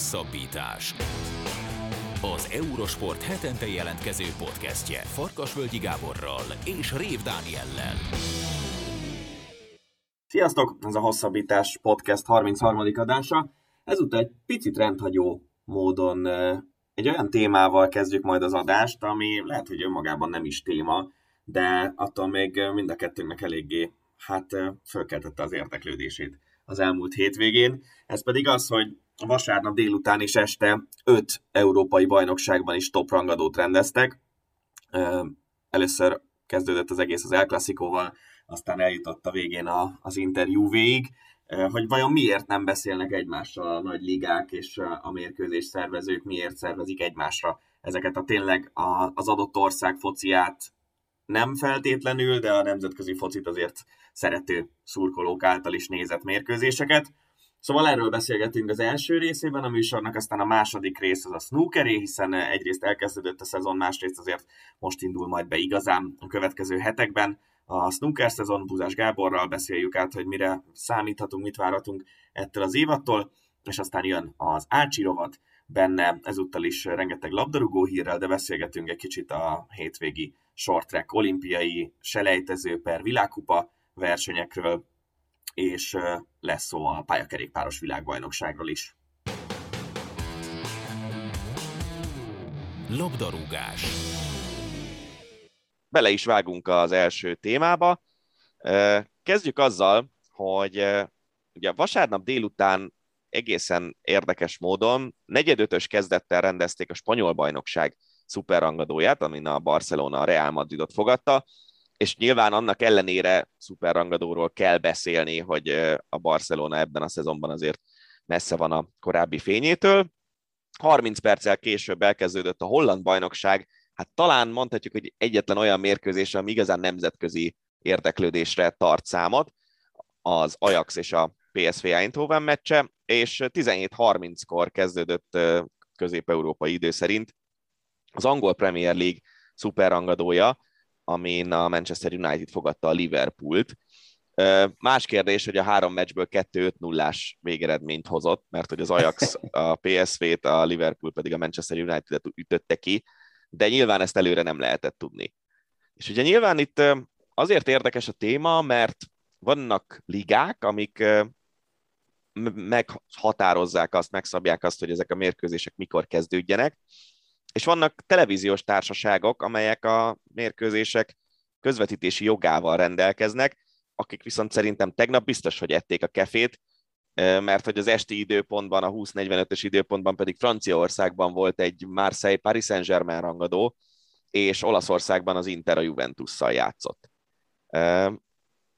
Hosszabbítás. Az Eurosport hetente jelentkező podcastje Farkasvölgyi Gáborral és Rév Dániellel. Sziasztok! Ez a Hosszabbítás podcast 33. adása. Ezúttal egy picit rendhagyó módon egy olyan témával kezdjük majd az adást, ami lehet, hogy önmagában nem is téma, de attól még mind a kettőnknek eléggé hát fölkeltette az érdeklődését az elmúlt hétvégén. Ez pedig az, hogy vasárnap délután és este öt európai bajnokságban is top rangadót rendeztek. Először kezdődött az egész az El Clasico-val, aztán eljutott a végén a, az interjú végig, hogy vajon miért nem beszélnek egymással a nagy ligák és a mérkőzés szervezők, miért szervezik egymásra ezeket a tényleg az adott ország fociát nem feltétlenül, de a nemzetközi focit azért szerető szurkolók által is nézett mérkőzéseket. Szóval erről beszélgetünk az első részében a műsornak, aztán a második rész az a snookeré, hiszen egyrészt elkezdődött a szezon, másrészt azért most indul majd be igazán a következő hetekben. A snooker szezon Búzás Gáborral beszéljük át, hogy mire számíthatunk, mit várhatunk ettől az évattól, és aztán jön az Ácsi rovat, benne ezúttal is rengeteg labdarúgó hírrel, de beszélgetünk egy kicsit a hétvégi short track olimpiai selejtező per világkupa versenyekről, és lesz szó a pályakerékpáros világbajnokságról is. Labdarúgás Bele is vágunk az első témába. Kezdjük azzal, hogy ugye vasárnap délután egészen érdekes módon negyedötös kezdettel rendezték a spanyol bajnokság szuperrangadóját, amin a Barcelona a Real Madridot fogadta, és nyilván annak ellenére szuperrangadóról kell beszélni, hogy a Barcelona ebben a szezonban azért messze van a korábbi fényétől. 30 perccel később elkezdődött a holland bajnokság, hát talán mondhatjuk, hogy egyetlen olyan mérkőzés, ami igazán nemzetközi érdeklődésre tart számot, az Ajax és a PSV Eindhoven meccse, és 17.30-kor kezdődött közép-európai idő szerint az angol Premier League szuperrangadója, amin a Manchester United fogadta a Liverpoolt. Más kérdés, hogy a három meccsből 2-5-0-ás végeredményt hozott, mert hogy az Ajax a PSV-t, a Liverpool pedig a Manchester United-et ütötte ki, de nyilván ezt előre nem lehetett tudni. És ugye nyilván itt azért érdekes a téma, mert vannak ligák, amik meghatározzák azt, megszabják azt, hogy ezek a mérkőzések mikor kezdődjenek, és vannak televíziós társaságok, amelyek a mérkőzések közvetítési jogával rendelkeznek, akik viszont szerintem tegnap biztos, hogy ették a kefét, mert hogy az esti időpontban, a 20-45-ös időpontban pedig Franciaországban volt egy Marseille-Paris Saint-Germain rangadó, és Olaszországban az Inter a Juventusszal játszott.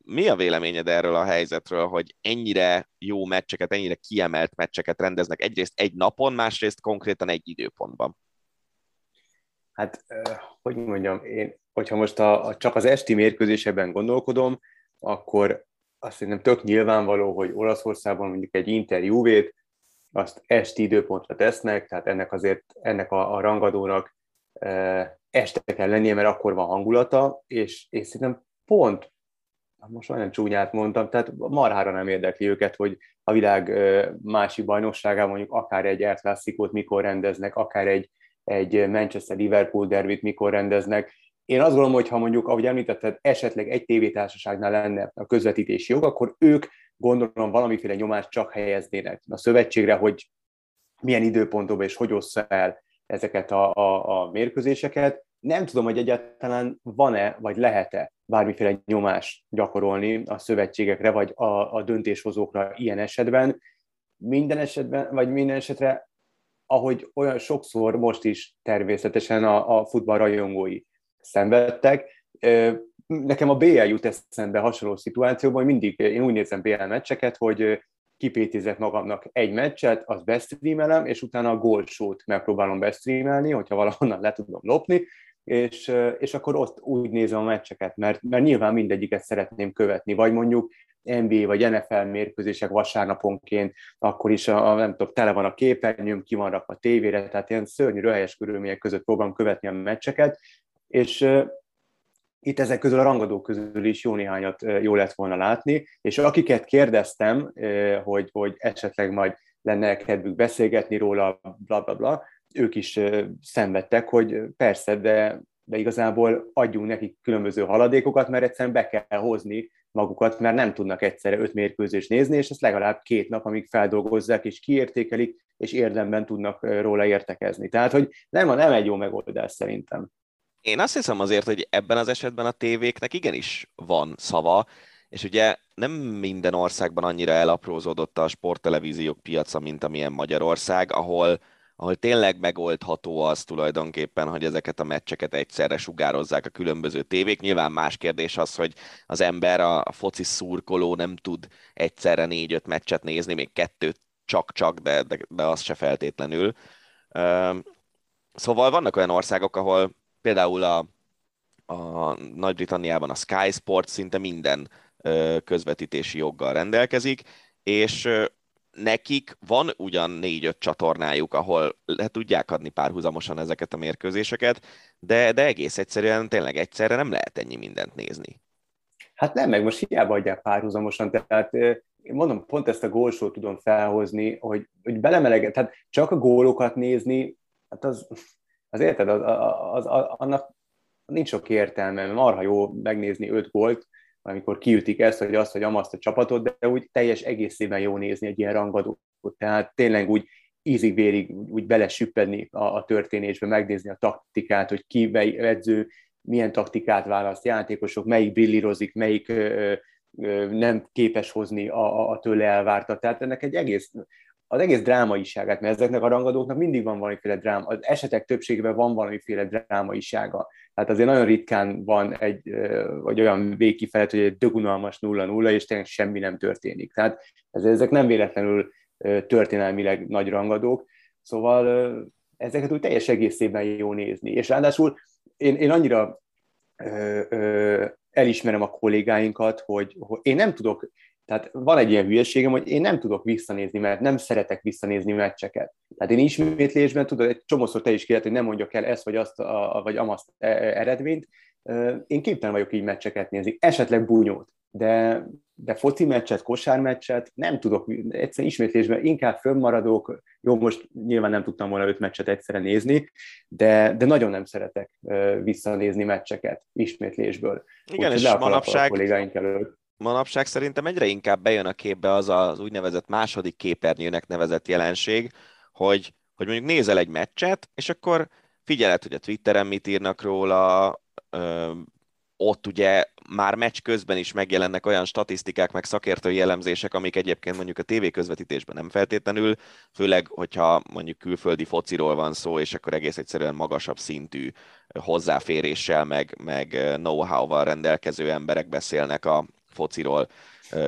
Mi a véleményed erről a helyzetről, hogy ennyire jó meccseket, ennyire kiemelt meccseket rendeznek egyrészt egy napon, másrészt konkrétan egy időpontban? Hát, hogy mondjam, én, hogyha most a, a, csak az esti mérkőzésekben gondolkodom, akkor azt szerintem tök nyilvánvaló, hogy Olaszországban mondjuk egy interjúvét, azt esti időpontra tesznek, tehát ennek azért, ennek a, a rangadónak e, este kell lennie, mert akkor van hangulata, és, és szerintem pont, most olyan csúnyát mondtam, tehát marhára nem érdekli őket, hogy a világ másik bajnokságában mondjuk akár egy El mikor rendeznek, akár egy, egy Manchester-Liverpool dervit mikor rendeznek. Én azt gondolom, hogy ha mondjuk, ahogy említetted, esetleg egy tévétársaságnál lenne a közvetítési jog, akkor ők gondolom valamiféle nyomást csak helyeznének a szövetségre, hogy milyen időpontokban és hogy ossza el ezeket a, a, a mérkőzéseket. Nem tudom, hogy egyáltalán van-e, vagy lehet-e bármiféle nyomást gyakorolni a szövetségekre, vagy a, a döntéshozókra ilyen esetben. Minden esetben, vagy minden esetre ahogy olyan sokszor most is természetesen a, a futballrajongói szenvedtek. Nekem a BL jut eszembe hasonló szituációban, hogy mindig én úgy nézem BL meccseket, hogy kipétézek magamnak egy meccset, azt bestreamelem, és utána a gólsót megpróbálom bestreamelni, hogyha valahonnan le tudom lopni, és, és akkor ott úgy nézem a meccseket, mert, mert nyilván mindegyiket szeretném követni, vagy mondjuk NBA vagy NFL mérkőzések vasárnaponként, akkor is a, nem tudom, tele van a képernyőm, ki van rakva a tévére, tehát ilyen szörnyű, röhelyes körülmények között próbálom követni a meccseket, és itt ezek közül a rangadók közül is jó néhányat jó lett volna látni, és akiket kérdeztem, hogy, hogy esetleg majd lenne kedvük beszélgetni róla, bla bla bla, ők is szenvedtek, hogy persze, de, de igazából adjunk nekik különböző haladékokat, mert egyszerűen be kell hozni magukat, mert nem tudnak egyszerre öt mérkőzést nézni, és ezt legalább két nap, amíg feldolgozzák és kiértékelik, és érdemben tudnak róla értekezni. Tehát, hogy nem, nem egy jó megoldás szerintem. Én azt hiszem azért, hogy ebben az esetben a tévéknek igenis van szava, és ugye nem minden országban annyira elaprózódott a sporttelevíziók piaca, mint amilyen Magyarország, ahol, ahol tényleg megoldható az tulajdonképpen, hogy ezeket a meccseket egyszerre sugározzák a különböző tévék. Nyilván más kérdés az, hogy az ember, a, foci szurkoló nem tud egyszerre négy-öt meccset nézni, még kettőt csak-csak, de, de, de az se feltétlenül. Szóval vannak olyan országok, ahol például a, a Nagy-Britanniában a Sky Sport szinte minden közvetítési joggal rendelkezik, és nekik van ugyan négy-öt csatornájuk, ahol le tudják adni párhuzamosan ezeket a mérkőzéseket, de, de egész egyszerűen tényleg egyszerre nem lehet ennyi mindent nézni. Hát nem, meg most hiába adják párhuzamosan, tehát én mondom, pont ezt a gólsót tudom felhozni, hogy, hogy belemeleget, tehát csak a gólokat nézni, hát az, az érted, az, az, az, annak nincs sok értelme, marha jó megnézni öt gólt, amikor kiütik ezt, hogy azt, hogy amaszt a csapatot, de úgy teljes egészében jó nézni egy ilyen rangadót. Tehát tényleg úgy ízig-vérig úgy belesüppedni a, a történésbe, megnézni a taktikát, hogy ki edző, milyen taktikát választ játékosok, melyik brillírozik, melyik ö, ö, nem képes hozni a, a tőle elvártat. Tehát ennek egy egész az egész drámaiságát, mert ezeknek a rangadóknak mindig van valamiféle dráma, az esetek többségében van valamiféle drámaisága. Tehát azért nagyon ritkán van egy, vagy olyan végkifelet, hogy egy dögunalmas 0-0, és tényleg semmi nem történik. Tehát ezek nem véletlenül történelmileg nagy rangadók, szóval ezeket úgy teljes egészében jó nézni. És ráadásul én, én annyira ö, ö, elismerem a kollégáinkat, hogy, hogy én nem tudok tehát van egy ilyen hülyeségem, hogy én nem tudok visszanézni, mert nem szeretek visszanézni meccseket. Tehát én ismétlésben, tudod, egy csomószor te is kérhet, hogy nem mondjak el ezt vagy azt, a, vagy amazt e, e, eredményt. Én képtelen vagyok így meccseket nézni, esetleg búnyót, de, de foci meccset, kosármeccset nem tudok, egyszerűen ismétlésben inkább fönnmaradok, jó, most nyilván nem tudtam volna öt meccset egyszerre nézni, de, de nagyon nem szeretek visszanézni meccseket ismétlésből. Igen, Úgy, és manapság, a kollégáink előtt manapság szerintem egyre inkább bejön a képbe az az úgynevezett második képernyőnek nevezett jelenség, hogy, hogy mondjuk nézel egy meccset, és akkor figyeled, hogy a Twitteren mit írnak róla, ö, ott ugye már meccs közben is megjelennek olyan statisztikák, meg szakértői jellemzések, amik egyébként mondjuk a TV közvetítésben nem feltétlenül, főleg, hogyha mondjuk külföldi fociról van szó, és akkor egész egyszerűen magasabb szintű hozzáféréssel, meg, meg know-how-val rendelkező emberek beszélnek a, fociról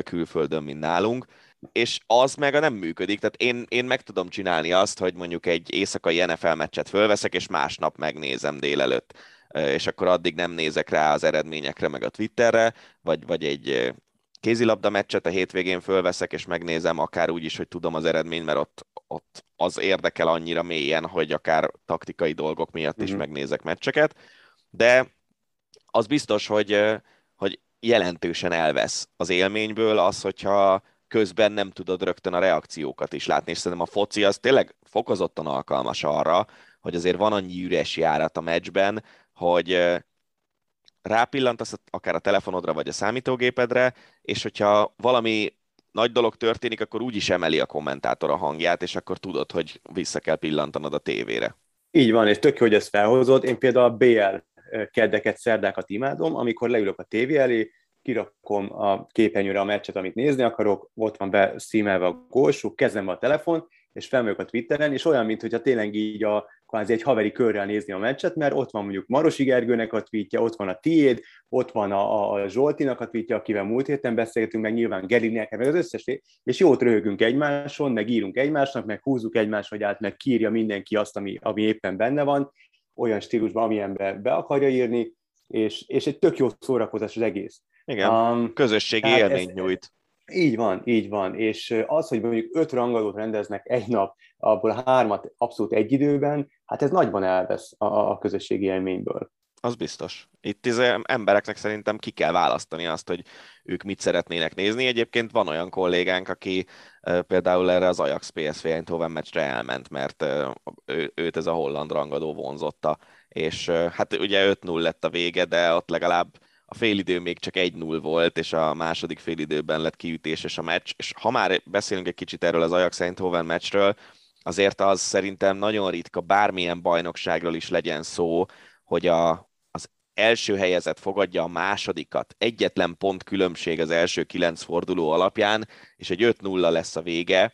külföldön, mint nálunk, és az meg a nem működik. Tehát én, én meg tudom csinálni azt, hogy mondjuk egy éjszakai NFL meccset fölveszek, és másnap megnézem délelőtt és akkor addig nem nézek rá az eredményekre, meg a Twitterre, vagy, vagy egy kézilabda meccset a hétvégén fölveszek, és megnézem akár úgy is, hogy tudom az eredményt, mert ott, ott az érdekel annyira mélyen, hogy akár taktikai dolgok miatt is mm-hmm. megnézek meccseket, de az biztos, hogy, hogy jelentősen elvesz az élményből az, hogyha közben nem tudod rögtön a reakciókat is látni, és szerintem a foci az tényleg fokozottan alkalmas arra, hogy azért van annyi üres járat a meccsben, hogy rápillantasz akár a telefonodra vagy a számítógépedre, és hogyha valami nagy dolog történik, akkor úgy is emeli a kommentátor a hangját, és akkor tudod, hogy vissza kell pillantanod a tévére. Így van, és tök jó, hogy ezt felhozod. Én például a BL keddeket, szerdákat imádom, amikor leülök a tévé elé, kirakom a képernyőre a meccset, amit nézni akarok, ott van be szímelve a gólsú, kezembe a telefon, és felmegyek a Twitteren, és olyan, mintha tényleg így a, kvázi egy haveri körrel nézni a meccset, mert ott van mondjuk Marosi Gergőnek a tweetje, ott van a tiéd, ott van a, a Zsoltinak a tweetje, akivel múlt héten beszéltünk, meg nyilván Gerinek, meg az összes, és jót röhögünk egymáson, meg írunk egymásnak, meg húzzuk egymást, hogy át, meg kírja mindenki azt, ami, ami éppen benne van, olyan stílusban, amilyen be, be akarja írni, és, és egy tök jó szórakozás az egész. Igen, um, közösségi élményt ez, nyújt. Így van, így van. És az, hogy mondjuk öt rangadót rendeznek egy nap, abból hármat abszolút egy időben, hát ez nagyban elvesz a, a közösségi élményből. Az biztos. Itt az embereknek szerintem ki kell választani azt, hogy ők mit szeretnének nézni. Egyébként van olyan kollégánk, aki például erre az Ajax PSV Eindhoven meccsre elment, mert őt ez a holland rangadó vonzotta. És hát ugye 5-0 lett a vége, de ott legalább a félidő még csak 1-0 volt, és a második félidőben lett kiütéses a meccs. És ha már beszélünk egy kicsit erről az Ajax Eindhoven meccsről, azért az szerintem nagyon ritka, bármilyen bajnokságról is legyen szó, hogy a, első helyezett fogadja a másodikat. Egyetlen pont különbség az első kilenc forduló alapján, és egy 5-0 lesz a vége.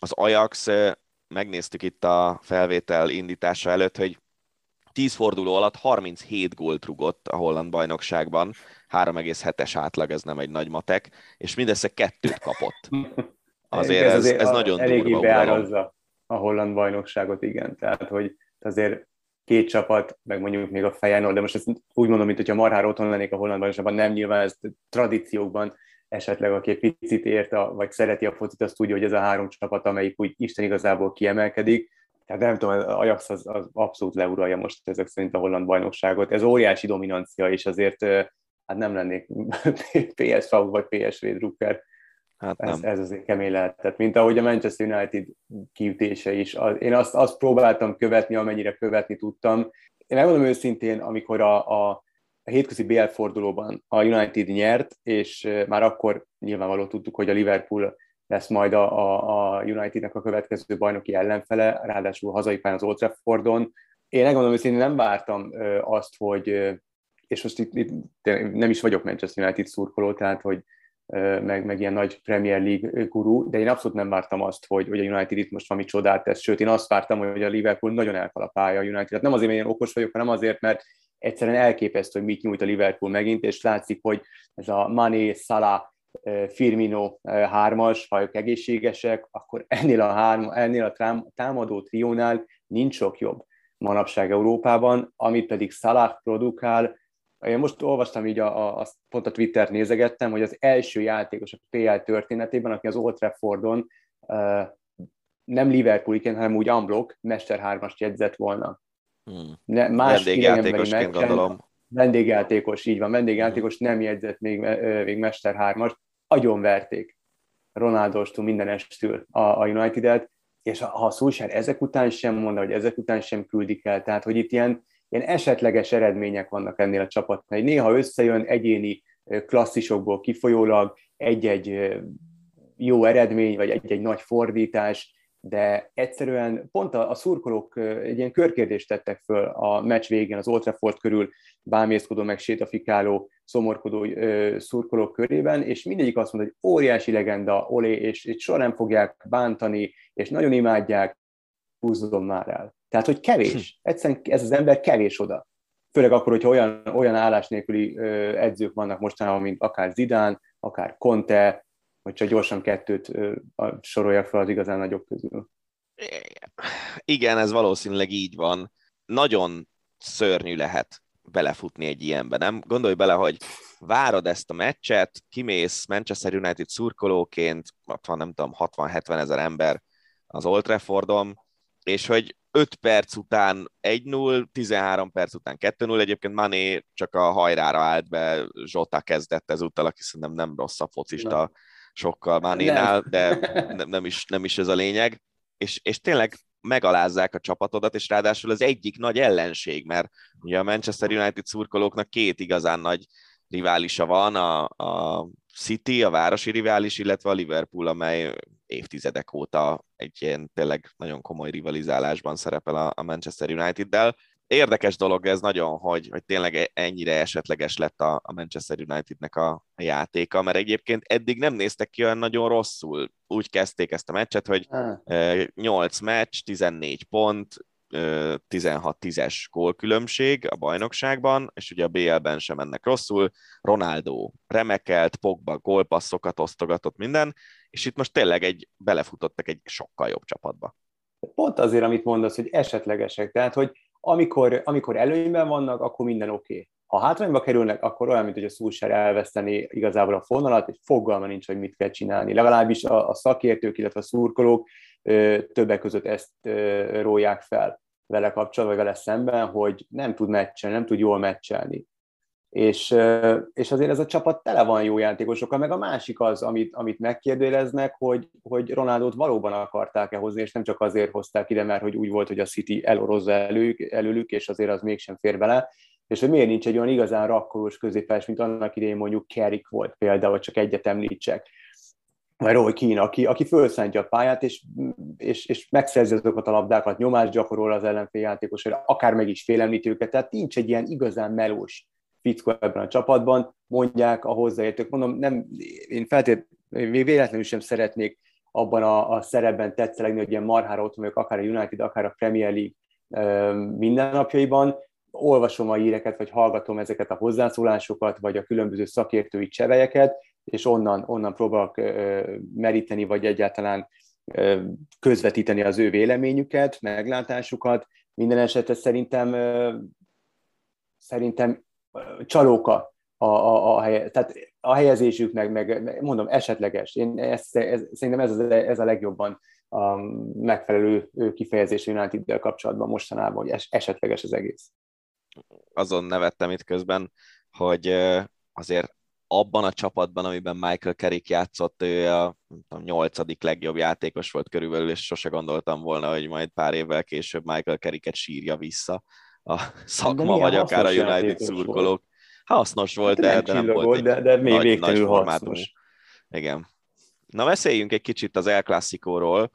Az Ajax, megnéztük itt a felvétel indítása előtt, hogy 10 forduló alatt 37 gólt rugott a holland bajnokságban, 3,7-es átlag, ez nem egy nagy matek, és mindössze kettőt kapott. Azért ez, ez, ez nagyon durva beárazza a holland bajnokságot, igen. Tehát, hogy azért két csapat, meg mondjuk még a Feyenoord, de most ezt úgy mondom, mint hogyha marhára otthon lennék a holland bajnokságban, nem nyilván ez tradíciókban esetleg, aki egy picit ért, a, vagy szereti a focit, azt tudja, hogy ez a három csapat, amelyik úgy Isten igazából kiemelkedik. Tehát nem tudom, az Ajax az, az abszolút leuralja most ezek szerint a holland bajnokságot. Ez óriási dominancia, és azért hát nem lennék PSV vagy PSV drukker. Hát ez, ez azért kemény lehetett. Mint ahogy a Manchester United kiütése is. Én azt, azt próbáltam követni, amennyire követni tudtam. Én megmondom őszintén, amikor a, a, a hétközi BL fordulóban a United nyert, és már akkor nyilvánvaló tudtuk, hogy a Liverpool lesz majd a, a, a Unitednek a következő bajnoki ellenfele, ráadásul hazai pályán az Old Traffordon. Én megmondom őszintén, nem vártam azt, hogy, és most itt, itt nem is vagyok Manchester United szurkoló, tehát hogy meg, meg ilyen nagy Premier League gurú, de én abszolút nem vártam azt, hogy, hogy a United itt most valami csodát tesz, sőt, én azt vártam, hogy a Liverpool nagyon elkalapálja a United. Hát nem azért, mert én okos vagyok, hanem azért, mert egyszerűen elképesztő, hogy mit nyújt a Liverpool megint, és látszik, hogy ez a Mané, Salah, Firmino hármas, ha ők egészségesek, akkor ennél a, három, ennél a támadó triónál nincs sok jobb manapság Európában, amit pedig Salah produkál, én most olvastam így, a, a, a, pont a Twitter nézegettem, hogy az első játékos a PL történetében, aki az Old Traffordon uh, nem Liverpooliként, hanem úgy unblock, Mester 3-ast jegyzett volna. Hmm. Ne, más vendégjátékosként gondolom. Vendégjátékos, így van, vendégjátékos nem jegyzett még, még Mester 3-ast, agyon verték Ronaldostól minden estül a, a United-et, és ha a Solskjaer ezek után sem mondta, hogy ezek után sem küldik el, tehát hogy itt ilyen, ilyen esetleges eredmények vannak ennél a csapatnál. Néha összejön egyéni klasszisokból kifolyólag egy-egy jó eredmény, vagy egy-egy nagy fordítás, de egyszerűen pont a, a szurkolók egy ilyen körkérdést tettek föl a meccs végén az Old Trafford körül bámészkodó, meg sétafikáló, szomorkodó ö, szurkolók körében, és mindegyik azt mondta, hogy óriási legenda, olé, és, és soha nem fogják bántani, és nagyon imádják, húzzon már el. Tehát, hogy kevés. Hm. Egyszerűen ez az ember kevés oda. Főleg akkor, hogyha olyan, olyan állás nélküli edzők vannak mostanában, mint akár Zidán, akár Conte, vagy csak gyorsan kettőt sorolja fel az igazán nagyobb közül. Igen, ez valószínűleg így van. Nagyon szörnyű lehet belefutni egy ilyenbe, nem? Gondolj bele, hogy várod ezt a meccset, kimész Manchester United szurkolóként, ott van nem tudom, 60-70 ezer ember az Old Traffordon, és hogy 5 perc után 1-0, 13 perc után 2-0, egyébként Mané csak a hajrára állt be, Zsota kezdett ezúttal, aki szerintem nem rossz a focista nem. sokkal Manénál, de nem, nem, is, nem is ez a lényeg. És, és tényleg megalázzák a csapatodat, és ráadásul az egyik nagy ellenség, mert ugye a Manchester United szurkolóknak két igazán nagy riválisa van, a, a City, a városi rivális, illetve a Liverpool, amely évtizedek óta egy ilyen tényleg nagyon komoly rivalizálásban szerepel a Manchester United-del. Érdekes dolog ez nagyon, hogy, hogy tényleg e, ennyire esetleges lett a, a Manchester Unitednek a, a játéka, mert egyébként eddig nem néztek ki olyan nagyon rosszul. Úgy kezdték ezt a meccset, hogy 8 meccs, 14 pont, 16-10-es gólkülönbség a bajnokságban, és ugye a BL-ben sem mennek rosszul. Ronaldo remekelt, Pogba gólpasszokat osztogatott minden, és itt most tényleg egy belefutottak egy sokkal jobb csapatba. Pont azért, amit mondasz, hogy esetlegesek, tehát hogy amikor, amikor előnyben vannak, akkor minden oké. Okay. Ha hátrányba kerülnek, akkor olyan, mint hogy a Szulsár elveszteni igazából a fonalat, és fogalma nincs, hogy mit kell csinálni. Legalábbis a, a szakértők, illetve a szurkolók többek között ezt róják fel. vele kapcsolatban, vele szemben, hogy nem tud meccselni, nem tud jól meccselni. És, és azért ez a csapat tele van jó játékosokkal, meg a másik az, amit, amit megkérdőjeleznek, hogy, hogy Ronaldot valóban akarták-e hozni, és nem csak azért hozták ide, mert hogy úgy volt, hogy a City elorozza elők, előlük, és azért az mégsem fér bele, és hogy miért nincs egy olyan igazán rakkolós középes, mint annak idején mondjuk Kerik volt például, csak egyet említsek, vagy Roy Keane, aki, aki felszántja a pályát, és, és, és megszerzi azokat a labdákat, nyomást gyakorol az ellenfél játékosra, akár meg is félemlíti őket, tehát nincs egy ilyen igazán melós fickó ebben a csapatban, mondják a hozzáértők. Mondom, nem, én feltétlenül véletlenül sem szeretnék abban a, a szerepben tetszelegni, hogy ilyen marhára ott vagyok, akár a United, akár a Premier League mindennapjaiban, olvasom a híreket, vagy hallgatom ezeket a hozzászólásokat, vagy a különböző szakértői cserejeket, és onnan, onnan próbálok meríteni, vagy egyáltalán közvetíteni az ő véleményüket, meglátásukat. Minden esetre szerintem, szerintem csalóka a, a, a, helye, tehát a helyezésük, meg, meg mondom, esetleges. Én ezt, ez, szerintem ez, ez a legjobban a megfelelő kifejezés united kapcsolatban mostanában, hogy es, esetleges az egész. Azon nevettem itt közben, hogy azért abban a csapatban, amiben Michael Kerik játszott, ő a tudom, nyolcadik legjobb játékos volt körülbelül, és sose gondoltam volna, hogy majd pár évvel később Michael Keriket sírja vissza a szakma, vagy akár a United szurkolók. Hasznos volt, hát de, de nem volt de, de még nagy, nagy formátum. Igen. Na beszéljünk egy kicsit az El Clásico-ról.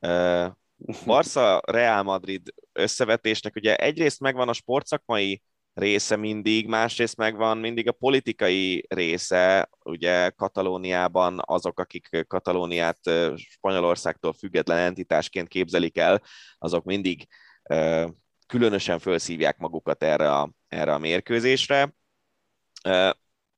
Barca Real Madrid összevetésnek ugye egyrészt megvan a sportszakmai része mindig, másrészt megvan mindig a politikai része, ugye Katalóniában azok, akik Katalóniát Spanyolországtól független entitásként képzelik el, azok mindig különösen felszívják magukat erre a, erre a mérkőzésre.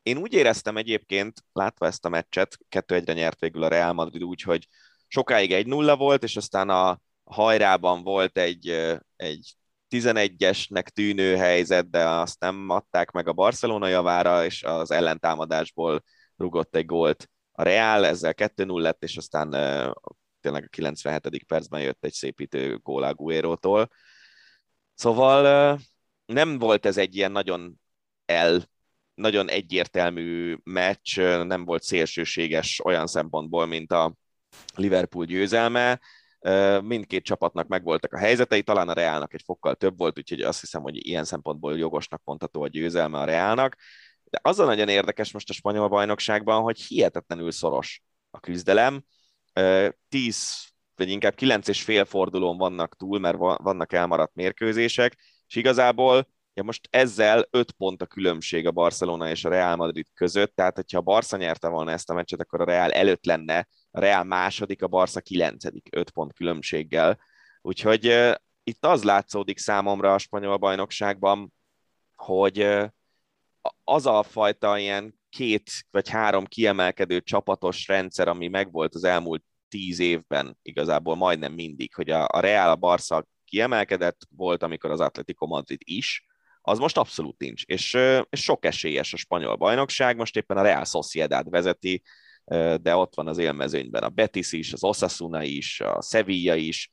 Én úgy éreztem egyébként, látva ezt a meccset, kettő egyre nyert végül a Real Madrid úgy, hogy sokáig egy nulla volt, és aztán a hajrában volt egy, egy 11-esnek tűnő helyzet, de azt nem adták meg a Barcelona javára, és az ellentámadásból rugott egy gólt a Real, ezzel 2-0 lett, és aztán tényleg a 97. percben jött egy szépítő gól Aguero-tól. Szóval nem volt ez egy ilyen nagyon el, nagyon egyértelmű meccs, nem volt szélsőséges olyan szempontból, mint a Liverpool győzelme, mindkét csapatnak megvoltak a helyzetei, talán a Reálnak egy fokkal több volt, úgyhogy azt hiszem, hogy ilyen szempontból jogosnak mondható a győzelme a Reálnak. De az a nagyon érdekes most a spanyol bajnokságban, hogy hihetetlenül szoros a küzdelem. Tíz, vagy inkább kilenc és fél fordulón vannak túl, mert vannak elmaradt mérkőzések, és igazából Ja most ezzel öt pont a különbség a Barcelona és a Real Madrid között, tehát hogyha a Barca nyerte volna ezt a meccset, akkor a Real előtt lenne, a Real második, a Barca kilencedik, öt pont különbséggel. Úgyhogy uh, itt az látszódik számomra a spanyol bajnokságban, hogy uh, az a fajta ilyen két vagy három kiemelkedő csapatos rendszer, ami megvolt az elmúlt tíz évben igazából majdnem mindig, hogy a, a Real, a Barca kiemelkedett volt, amikor az Atletico Madrid is, az most abszolút nincs, és, és sok esélyes a spanyol bajnokság, most éppen a Real Sociedad vezeti, de ott van az élmezőnyben a Betis is, az Osasuna is, a Sevilla is,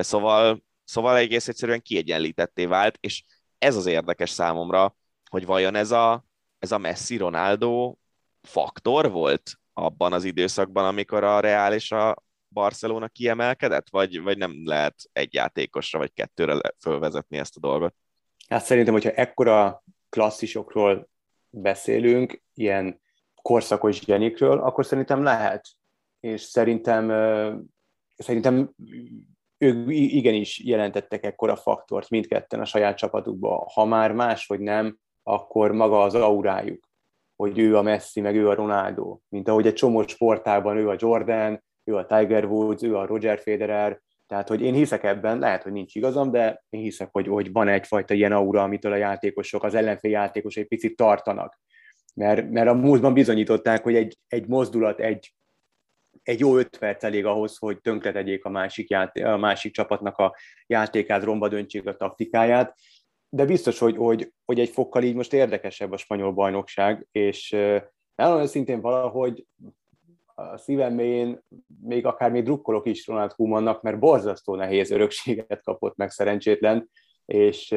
szóval, szóval egész egyszerűen kiegyenlítetté vált, és ez az érdekes számomra, hogy vajon ez a, ez a Messi-Ronaldo faktor volt abban az időszakban, amikor a Real és a Barcelona kiemelkedett, vagy, vagy nem lehet egy játékosra vagy kettőre fölvezetni ezt a dolgot? Hát szerintem, hogyha ekkora klasszisokról beszélünk, ilyen korszakos zsenikről, akkor szerintem lehet. És szerintem, szerintem ők igenis jelentettek ekkora faktort mindketten a saját csapatukba. Ha már más vagy nem, akkor maga az aurájuk, hogy ő a Messi, meg ő a Ronaldo. Mint ahogy egy csomó sportában ő a Jordan, ő a Tiger Woods, ő a Roger Federer, tehát, hogy én hiszek ebben, lehet, hogy nincs igazam, de én hiszek, hogy, hogy van egyfajta ilyen aura, amitől a játékosok, az ellenfél játékos egy picit tartanak. Mert, mert a múltban bizonyították, hogy egy, egy mozdulat, egy, egy jó öt perc elég ahhoz, hogy tönkretegyék a másik, játé- a másik csapatnak a játékát, romba döntsék a taktikáját. De biztos, hogy, hogy, hogy egy fokkal így most érdekesebb a spanyol bajnokság, és nagyon szintén valahogy a szívem mélyén még akár még drukkolok is Ronald Koemannak, mert borzasztó nehéz örökséget kapott meg szerencsétlen, és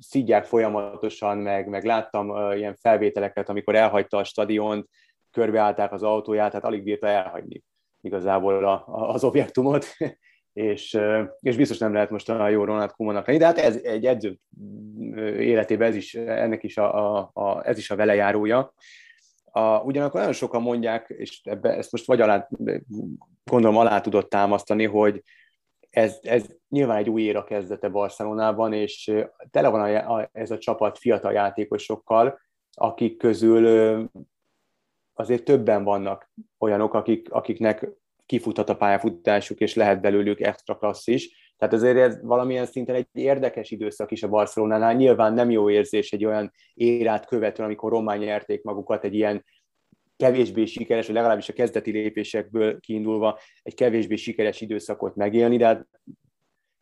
szígyák folyamatosan, meg, meg láttam ilyen felvételeket, amikor elhagyta a stadiont, körbeállták az autóját, tehát alig bírta elhagyni igazából a, az objektumot, és, és biztos nem lehet most a jó Ronald Koemannak lenni, de hát ez egy edző életében ez is, ennek is a, a, a, ez is a velejárója. A, ugyanakkor nagyon sokan mondják, és ebbe, ezt most vagy alá, gondolom alá tudott támasztani, hogy ez, ez nyilván egy új éra kezdete Barcelonában, és tele van a, a, ez a csapat fiatal játékosokkal, akik közül azért többen vannak olyanok, akik, akiknek kifuthat a pályafutásuk, és lehet belőlük extra klassz is. Tehát azért ez valamilyen szinten egy érdekes időszak is a Barcelonánál. Nyilván nem jó érzés egy olyan érát követően, amikor román nyerték magukat egy ilyen kevésbé sikeres, vagy legalábbis a kezdeti lépésekből kiindulva egy kevésbé sikeres időszakot megélni, de hát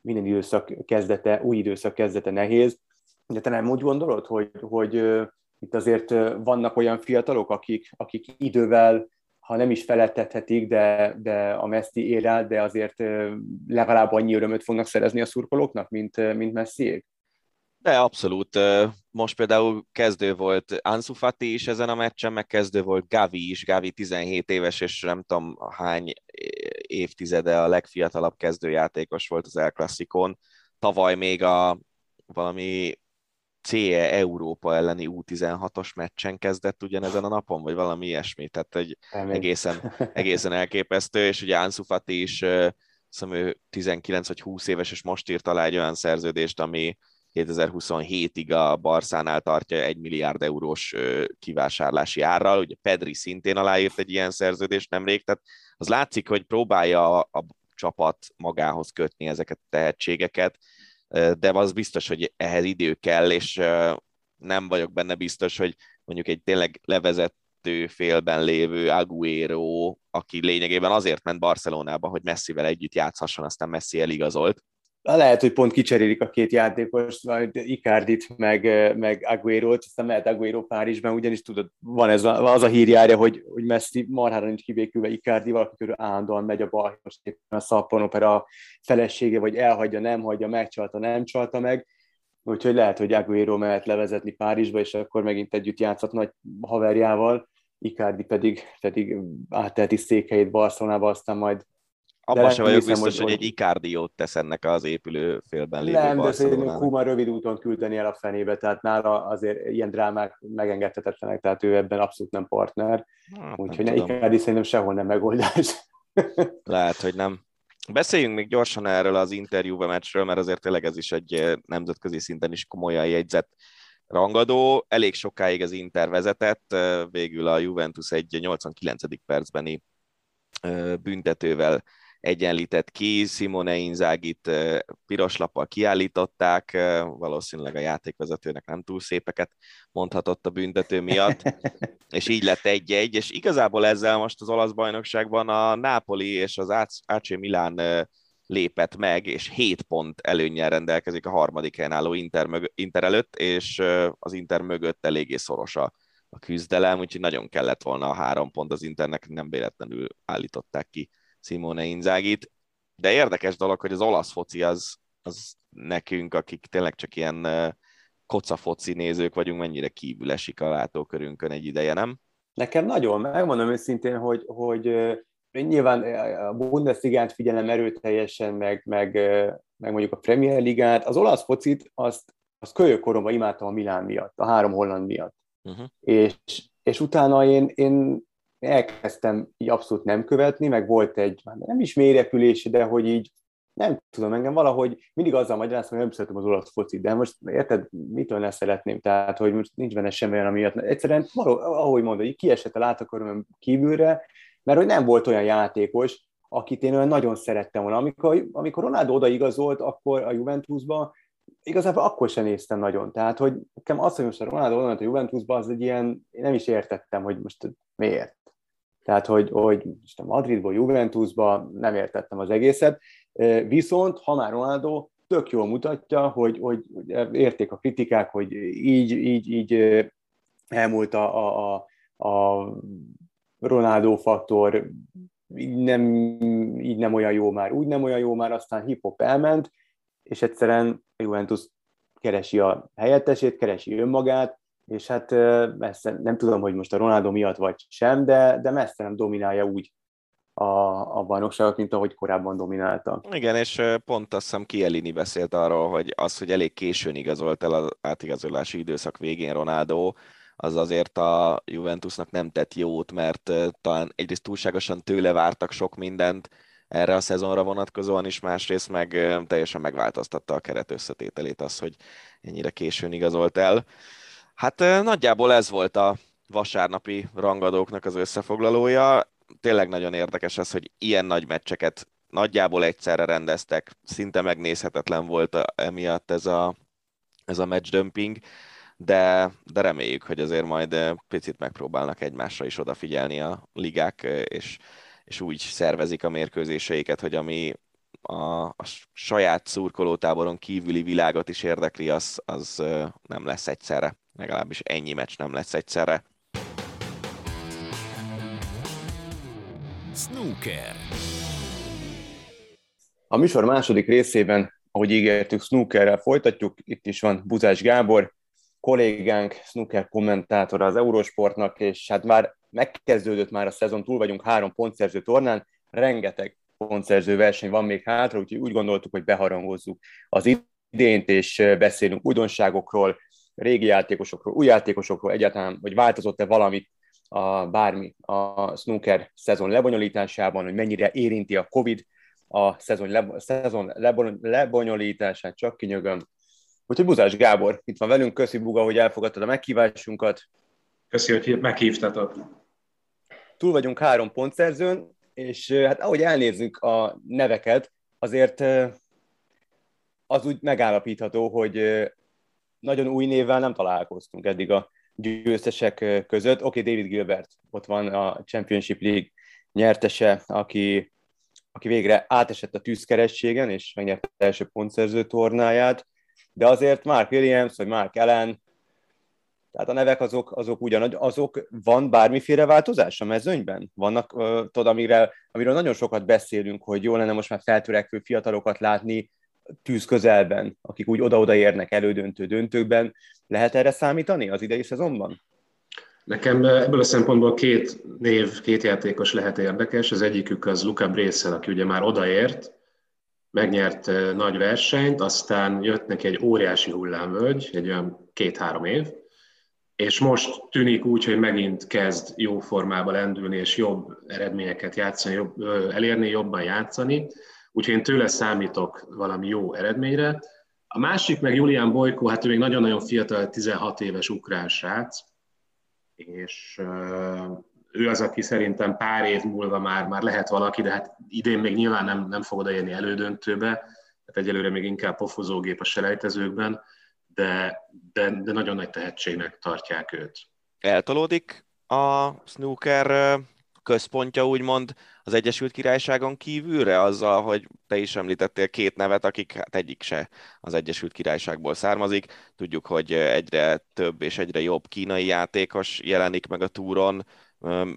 minden időszak kezdete, új időszak kezdete nehéz. De te nem úgy gondolod, hogy, hogy itt azért vannak olyan fiatalok, akik, akik idővel, ha nem is felettethetik, de, de a Messi ér el, de azért legalább annyi örömöt fognak szerezni a szurkolóknak, mint, mint Messiék? De abszolút. Most például kezdő volt Ansu Fati is ezen a meccsen, meg kezdő volt Gavi is, Gavi 17 éves, és nem tudom hány évtizede a legfiatalabb kezdőjátékos volt az El Classicon. Tavaly még a valami CE Európa elleni U16-os meccsen kezdett ugyanezen a napon, vagy valami ilyesmi, tehát egy egészen, egészen elképesztő, és ugye Ansu Fati is, hiszem ő 19 vagy 20 éves, és most írt alá egy olyan szerződést, ami 2027-ig a Barszánál tartja egy milliárd eurós kivásárlási árral, ugye Pedri szintén aláírt egy ilyen szerződést nemrég, tehát az látszik, hogy próbálja a, a csapat magához kötni ezeket a tehetségeket, de az biztos, hogy ehhez idő kell, és nem vagyok benne biztos, hogy mondjuk egy tényleg levezető félben lévő Aguero, aki lényegében azért ment Barcelonába, hogy Messivel együtt játszhasson, aztán Messi eligazolt, lehet, hogy pont kicserélik a két játékos, majd Icardit, meg, meg Aguero-t, aztán mehet Aguero Párizsban, ugyanis tudod, van ez a, az a hírjárja, hogy, hogy Messi marhára nincs kibékülve Icardi, valaki körül állandóan megy a bal, most éppen a szappan opera felesége, vagy elhagyja, nem hagyja, megcsalta, nem csalta meg, úgyhogy lehet, hogy Aguero mehet levezetni Párizsba, és akkor megint együtt játszhat nagy haverjával, Icardi pedig, pedig átteheti székhelyét Barcelonába, aztán majd abban sem vagyok biztos, hogy, hogy egy Icardiót tesz ennek az épülő félben lévő Nem, de szerintem Kuma rövid úton küldeni el a fenébe, tehát nála azért ilyen drámák megengedhetetlenek, tehát ő ebben abszolút nem partner. Hát, Úgyhogy nem Icardi szerintem sehol nem megoldás. Lehet, hogy nem. Beszéljünk még gyorsan erről az interjúba meccsről, mert azért tényleg ez is egy eh, nemzetközi szinten is komolyan jegyzett rangadó. Elég sokáig az Inter vezetett, eh, végül a Juventus egy 89. percbeni eh, büntetővel egyenlített ki, Simone Inzagit piros lappal kiállították, valószínűleg a játékvezetőnek nem túl szépeket mondhatott a büntető miatt, és így lett egy-egy, és igazából ezzel most az olasz bajnokságban a Napoli és az AC Milán lépett meg, és 7 pont előnyel rendelkezik a harmadik helyen álló Inter, mög- Inter előtt, és az Inter mögött eléggé szoros a, a küzdelem, úgyhogy nagyon kellett volna a három pont az Internek, nem véletlenül állították ki Simone Inzágit, de érdekes dolog, hogy az olasz foci az, az nekünk, akik tényleg csak ilyen kocafoci nézők vagyunk, mennyire kívül esik a látókörünkön egy ideje, nem? Nekem nagyon, megmondom őszintén, hogy, hogy nyilván a Bundesligát figyelem erőteljesen, meg, meg, meg mondjuk a Premier Ligát, az olasz focit azt, azt kölyökkoromban imádtam a Milán miatt, a három holland miatt. Uh-huh. És, és utána én, én elkezdtem így abszolút nem követni, meg volt egy, nem is mélyrepülés, de hogy így nem tudom, engem valahogy mindig azzal magyarázom, hogy nem szeretem az olasz focit, de most érted, mitől ne szeretném, tehát hogy most nincs benne semmi olyan, amiatt. Egyszerűen, való, ahogy mondod, így kiesett a látaköröm kívülre, mert hogy nem volt olyan játékos, akit én olyan nagyon szerettem volna. Amikor, amikor Ronaldo odaigazolt, akkor a Juventusba, igazából akkor sem néztem nagyon. Tehát, hogy nekem azt, hogy most a Ronaldo oda a Juventusba, az egy ilyen, én nem is értettem, hogy most miért. Tehát, hogy, hogy a Madridból, Juventusba nem értettem az egészet. Viszont, ha már Ronaldo tök jól mutatja, hogy, hogy érték a kritikák, hogy így, így, így elmúlt a, a, a, a Ronaldo faktor, így nem, így nem olyan jó már, úgy nem olyan jó már, aztán hip-hop elment, és egyszerűen Juventus keresi a helyettesét, keresi önmagát, és hát messze, nem tudom, hogy most a Ronaldo miatt vagy sem, de, de messze nem dominálja úgy a, a bajnokságot, mint ahogy korábban dominálta. Igen, és pont azt hiszem Kielini beszélt arról, hogy az, hogy elég későn igazolt el az átigazolási időszak végén Ronaldo, az azért a Juventusnak nem tett jót, mert talán egyrészt túlságosan tőle vártak sok mindent erre a szezonra vonatkozóan is, másrészt meg teljesen megváltoztatta a keret összetételét az, hogy ennyire későn igazolt el. Hát nagyjából ez volt a vasárnapi rangadóknak az összefoglalója. Tényleg nagyon érdekes az, hogy ilyen nagy meccseket nagyjából egyszerre rendeztek, szinte megnézhetetlen volt emiatt ez a, ez a match dumping de, de reméljük, hogy azért majd picit megpróbálnak egymásra is odafigyelni a ligák, és, és úgy szervezik a mérkőzéseiket, hogy ami a, a saját szurkolótáboron kívüli világot is érdekli, az, az nem lesz egyszerre. Legalábbis ennyi meccs nem lesz egyszerre. Snooker. A műsor második részében, ahogy ígértük, snookerrel folytatjuk. Itt is van Buzás Gábor, kollégánk, snooker kommentátora az Eurosportnak, és hát már megkezdődött már a szezon, túl vagyunk három pontszerző tornán, rengeteg pontszerző verseny van még hátra, úgyhogy úgy gondoltuk, hogy beharangozzuk az idént, és beszélünk újdonságokról, régi játékosokról, új játékosokról, egyáltalán, hogy változott-e valami a, bármi a snooker szezon lebonyolításában, hogy mennyire érinti a Covid a szezon, le, szezon lebonyolítását, csak kinyögöm, Úgyhogy Buzás Gábor itt van velünk, köszi Buga, hogy elfogadtad a meghívásunkat. Köszi, hogy meghívtatok. Túl vagyunk három pontszerzőn, és hát ahogy elnézzük a neveket, azért az úgy megállapítható, hogy nagyon új névvel nem találkoztunk eddig a győztesek között. Oké, okay, David Gilbert, ott van a Championship League nyertese, aki, aki végre átesett a tűzkerességen, és megnyerte első pontszerző tornáját de azért Mark Williams, vagy Mark Allen, tehát a nevek azok, azok ugyanaz, azok van bármiféle változás a mezőnyben? Vannak, tudod, amire, amiről nagyon sokat beszélünk, hogy jó lenne most már feltörekvő fiatalokat látni tűz közelben, akik úgy oda-oda érnek elődöntő döntőkben. Lehet erre számítani az idei szezonban? Nekem ebből a szempontból két név, két játékos lehet érdekes. Az egyikük az Luca Brészel, aki ugye már odaért, megnyert nagy versenyt, aztán jött neki egy óriási hullámvölgy, egy olyan két-három év, és most tűnik úgy, hogy megint kezd jó formába lendülni, és jobb eredményeket játszani, jobb, elérni, jobban játszani, úgyhogy én tőle számítok valami jó eredményre. A másik meg Julián Bojko, hát ő még nagyon-nagyon fiatal, 16 éves ukrán srác, és ő az, aki szerintem pár év múlva már, már lehet valaki, de hát idén még nyilván nem, nem fog odaérni elődöntőbe, tehát egyelőre még inkább pofozógép a selejtezőkben, de, de, de nagyon nagy tehetségnek tartják őt. Eltolódik a snooker központja úgymond az Egyesült Királyságon kívülre, azzal, hogy te is említettél két nevet, akik hát egyik se az Egyesült Királyságból származik. Tudjuk, hogy egyre több és egyre jobb kínai játékos jelenik meg a túron,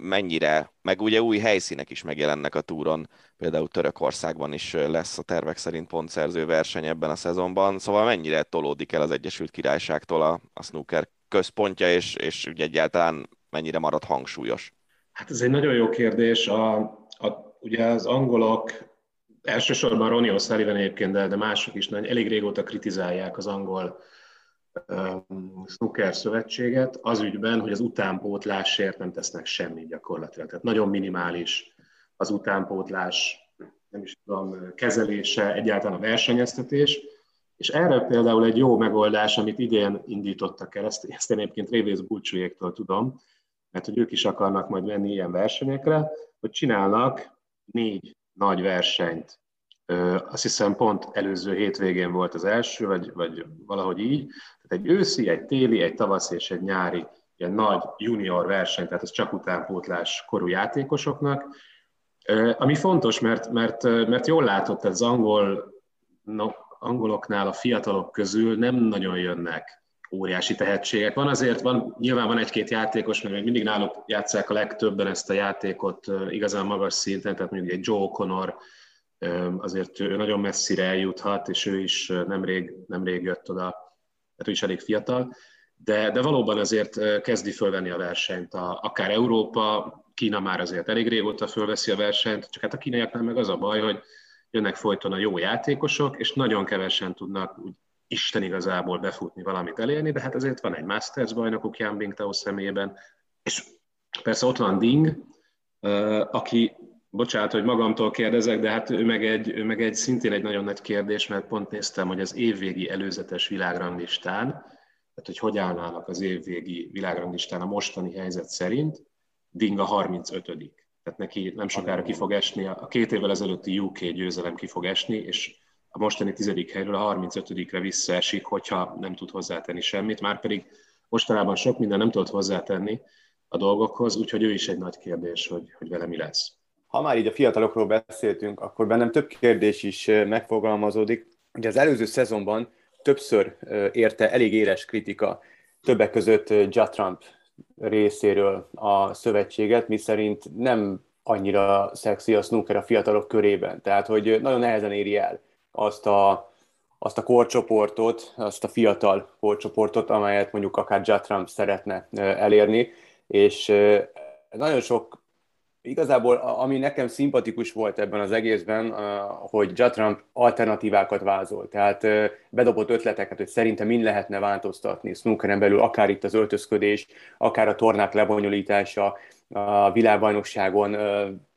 mennyire, meg ugye új helyszínek is megjelennek a túron, például Törökországban is lesz a tervek szerint pontszerző verseny ebben a szezonban, szóval mennyire tolódik el az Egyesült Királyságtól a, a snooker központja, és, és ugye egyáltalán mennyire marad hangsúlyos? Hát ez egy nagyon jó kérdés. A, a, ugye az angolok, elsősorban Ronnie O'Sullivan egyébként, de, de mások is nagyon, elég régóta kritizálják az angol snooker szövetséget az ügyben, hogy az utánpótlásért nem tesznek semmit gyakorlatilag. Tehát nagyon minimális az utánpótlás, nem is tudom, kezelése, egyáltalán a versenyeztetés. És erre például egy jó megoldás, amit idén indítottak el, ezt, ezt én egyébként Révész Bulcsújéktől tudom, mert hogy ők is akarnak majd menni ilyen versenyekre, hogy csinálnak négy nagy versenyt azt hiszem pont előző hétvégén volt az első, vagy, vagy valahogy így. Tehát egy őszi, egy téli, egy tavasz és egy nyári ilyen nagy junior verseny, tehát ez csak utánpótlás korú játékosoknak. Ami fontos, mert, mert, mert jól látott, az angol, no, angoloknál a fiatalok közül nem nagyon jönnek óriási tehetségek. Van azért, van, nyilván van egy-két játékos, mert mindig náluk játszák a legtöbben ezt a játékot igazán magas szinten, tehát mondjuk egy Joe Connor, azért ő nagyon messzire eljuthat, és ő is nemrég, nemrég jött oda, tehát ő is elég fiatal, de, de valóban azért kezdi fölvenni a versenyt. A, akár Európa, Kína már azért elég régóta fölveszi a versenyt, csak hát a kínaiaknál meg az a baj, hogy jönnek folyton a jó játékosok, és nagyon kevesen tudnak úgy Isten igazából befutni, valamit elérni, de hát azért van egy Masters bajnokuk Jan Bingtao személyében, és persze ott van Ding, aki, bocsánat, hogy magamtól kérdezek, de hát ő meg egy, ő meg egy szintén egy nagyon nagy kérdés, mert pont néztem, hogy az évvégi előzetes világranglistán, tehát hogy hogy állnának az évvégi világranglistán a mostani helyzet szerint, Ding a 35 tehát neki nem sokára ki fog esni, a két évvel ezelőtti UK győzelem ki fog esni, és a mostani tizedik helyről a 35-re visszaesik, hogyha nem tud hozzátenni semmit, már pedig mostanában sok minden nem tudott hozzátenni a dolgokhoz, úgyhogy ő is egy nagy kérdés, hogy, hogy vele mi lesz. Ha már így a fiatalokról beszéltünk, akkor bennem több kérdés is megfogalmazódik. Ugye az előző szezonban többször érte elég éles kritika, többek között Ja Trump részéről a szövetséget, miszerint nem annyira szexi a snooker a fiatalok körében. Tehát, hogy nagyon nehezen éri el azt a, azt a korcsoportot, azt a fiatal korcsoportot, amelyet mondjuk akár Jatram szeretne elérni, és nagyon sok Igazából, ami nekem szimpatikus volt ebben az egészben, hogy Jatram alternatívákat vázol. Tehát bedobott ötleteket, hogy szerintem mind lehetne változtatni snookeren belül, akár itt az öltözködés, akár a tornák lebonyolítása, a világbajnokságon,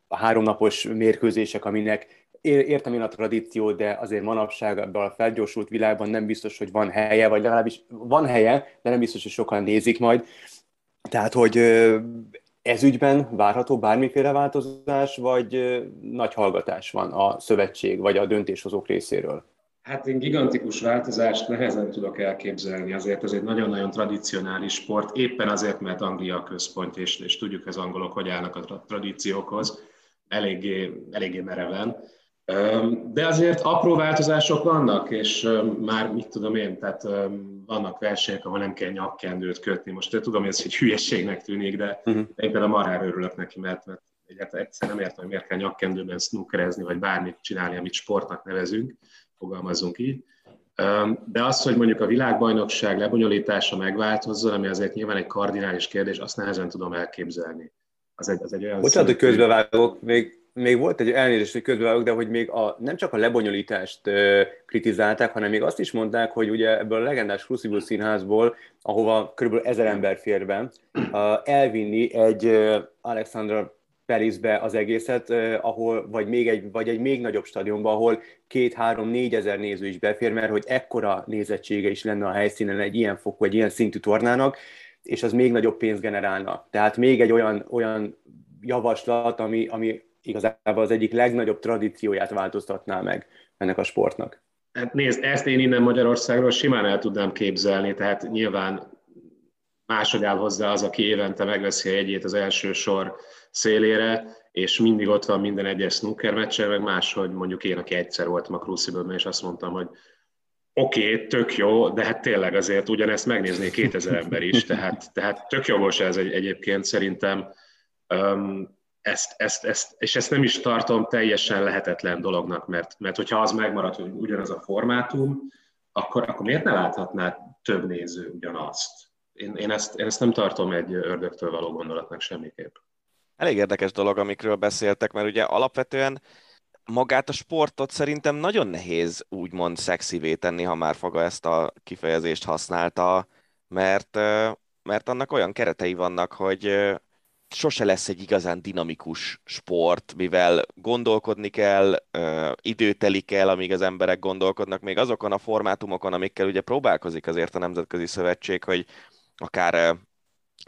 a háromnapos mérkőzések, aminek értem én a tradíciót, de azért manapság ebben a felgyorsult világban nem biztos, hogy van helye, vagy legalábbis van helye, de nem biztos, hogy sokan nézik majd. Tehát, hogy ez ügyben várható bármiféle változás, vagy nagy hallgatás van a szövetség vagy a döntéshozók részéről? Hát én gigantikus változást nehezen tudok elképzelni, azért ez egy nagyon-nagyon tradicionális sport, éppen azért, mert Anglia a központ, és, és tudjuk az angolok, hogy állnak a tradíciókhoz, eléggé, eléggé mereven. De azért apró változások vannak, és már mit tudom én, tehát vannak versenyek, ahol nem kell nyakkendőt kötni. Most tudom, hogy ez egy hülyeségnek tűnik, de uh-huh. én például marhára örülök neki, mert, mert egyáltalán egyszer nem értem, hogy miért kell nyakkendőben snookerezni, vagy bármit csinálni, amit sportnak nevezünk, fogalmazzunk így. De az, hogy mondjuk a világbajnokság lebonyolítása megváltozzon, ami azért nyilván egy kardinális kérdés, azt nehezen tudom elképzelni. Az egy, az egy olyan Bocsánat, hogy közbevágok, még még volt egy elnézést, hogy közben de hogy még a, nem csak a lebonyolítást ö, kritizálták, hanem még azt is mondták, hogy ugye ebből a legendás Crucible színházból, ahova kb. ezer ember fér be, elvinni egy ö, Alexandra Perisbe az egészet, ahol, vagy, még egy, vagy egy még nagyobb stadionban, ahol két, három, négy ezer néző is befér, mert hogy ekkora nézettsége is lenne a helyszínen egy ilyen fokú, egy ilyen szintű tornának, és az még nagyobb pénzt generálna. Tehát még egy olyan, olyan javaslat, ami, ami igazából az egyik legnagyobb tradícióját változtatná meg ennek a sportnak. Hát nézd, ezt én innen Magyarországról simán el tudnám képzelni, tehát nyilván máshogy áll hozzá az, aki évente megveszi a jegyét az első sor szélére, és mindig ott van minden egyes snooker meccsen, meg máshogy mondjuk én, aki egyszer voltam a crucible és azt mondtam, hogy oké, okay, tök jó, de hát tényleg azért ugyanezt megnézné 2000 ember is, tehát, tehát tök jogos ez egy, egyébként szerintem. Um, ezt, ezt, ezt, és ezt nem is tartom teljesen lehetetlen dolognak, mert, mert hogyha az megmarad, hogy ugyanaz a formátum, akkor, akkor miért ne láthatná több néző ugyanazt? Én, én, ezt, én ezt nem tartom egy ördögtől való gondolatnak semmiképp. Elég érdekes dolog, amikről beszéltek, mert ugye alapvetően magát a sportot szerintem nagyon nehéz úgymond szexivé tenni, ha már Faga ezt a kifejezést használta, mert, mert annak olyan keretei vannak, hogy sose lesz egy igazán dinamikus sport, mivel gondolkodni kell, idő telik el, amíg az emberek gondolkodnak, még azokon a formátumokon, amikkel ugye próbálkozik azért a Nemzetközi Szövetség, hogy akár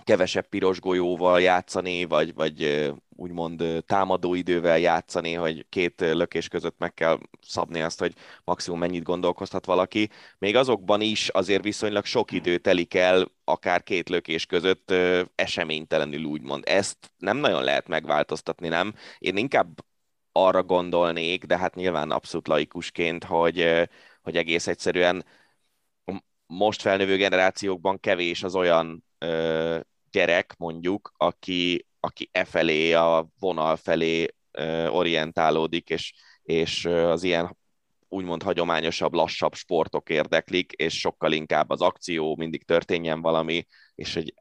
kevesebb piros golyóval játszani, vagy, vagy úgymond támadó idővel játszani, hogy két lökés között meg kell szabni azt, hogy maximum mennyit gondolkozhat valaki. Még azokban is azért viszonylag sok idő telik el, akár két lökés között eseménytelenül úgymond. Ezt nem nagyon lehet megváltoztatni, nem? Én inkább arra gondolnék, de hát nyilván abszolút laikusként, hogy, hogy egész egyszerűen most felnövő generációkban kevés az olyan ö, gyerek, mondjuk, aki, aki e felé, a vonal felé orientálódik, és, és az ilyen úgymond hagyományosabb, lassabb sportok érdeklik, és sokkal inkább az akció, mindig történjen valami, és hogy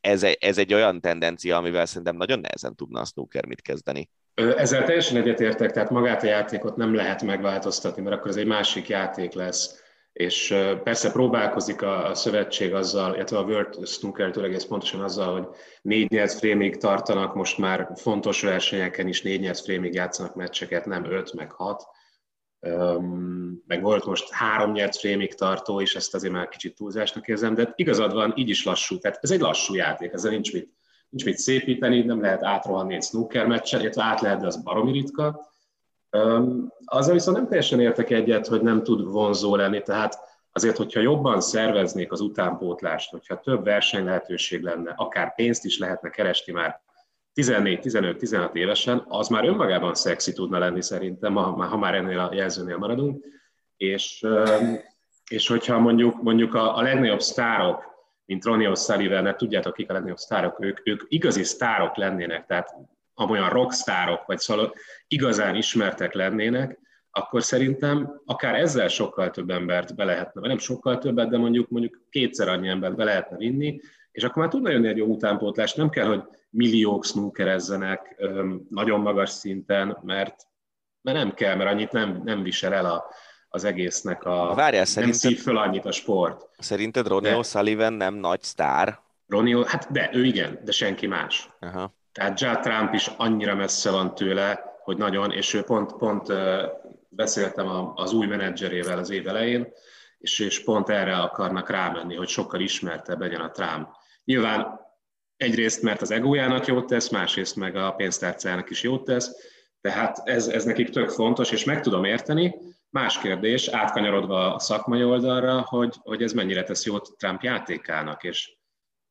ez, ez egy olyan tendencia, amivel szerintem nagyon nehezen tudna a snooker mit kezdeni. Ezzel teljesen egyetértek, tehát magát a játékot nem lehet megváltoztatni, mert akkor ez egy másik játék lesz. És persze próbálkozik a, a szövetség azzal, illetve a World Snooker egész pontosan azzal, hogy négy nyert frémig tartanak, most már fontos versenyeken is négy nyert frémig játszanak meccseket, nem öt, meg hat meg volt most három nyert frémig tartó, és ezt azért már kicsit túlzásnak érzem, de igazad van, így is lassú. Tehát ez egy lassú játék, ezzel nincs mit, nincs mit szépíteni, nem lehet átrohanni egy snooker meccsen, illetve át lehet, de az baromi ritka. Azzal viszont nem teljesen értek egyet, hogy nem tud vonzó lenni, tehát azért, hogyha jobban szerveznék az utánpótlást, hogyha több verseny lehetőség lenne, akár pénzt is lehetne keresni már 14-15-16 évesen, az már önmagában szexi tudna lenni szerintem, ha, ha már ennél a jelzőnél maradunk, és, és hogyha mondjuk, mondjuk a, a legnagyobb sztárok, mint Ronnie O'Sullivan, tudjátok, kik a legnagyobb sztárok, ők, ők igazi sztárok lennének, tehát amolyan rockstárok, vagy szóval igazán ismertek lennének, akkor szerintem akár ezzel sokkal több embert be lehetne, vagy nem sokkal többet, de mondjuk, mondjuk kétszer annyi embert be lehetne vinni, és akkor már tudna jönni egy jó utánpótlás, nem kell, hogy milliók snookerezzenek nagyon magas szinten, mert, mert nem kell, mert annyit nem, nem visel el a, az egésznek a... Várjál, nem szív föl annyit a sport. Szerinted Ronnie O'Sullivan nem nagy sztár? Ronnie, hát de, ő igen, de senki más. Aha. Tehát Judd Trump is annyira messze van tőle, hogy nagyon, és ő pont, pont beszéltem az új menedzserével az év elején, és, és pont erre akarnak rámenni, hogy sokkal ismertebb legyen a Trump. Nyilván egyrészt, mert az egójának jót tesz, másrészt meg a pénztárcának is jót tesz, tehát ez, ez nekik tök fontos, és meg tudom érteni. Más kérdés, átkanyarodva a szakmai oldalra, hogy, hogy ez mennyire tesz jót Trump játékának, és,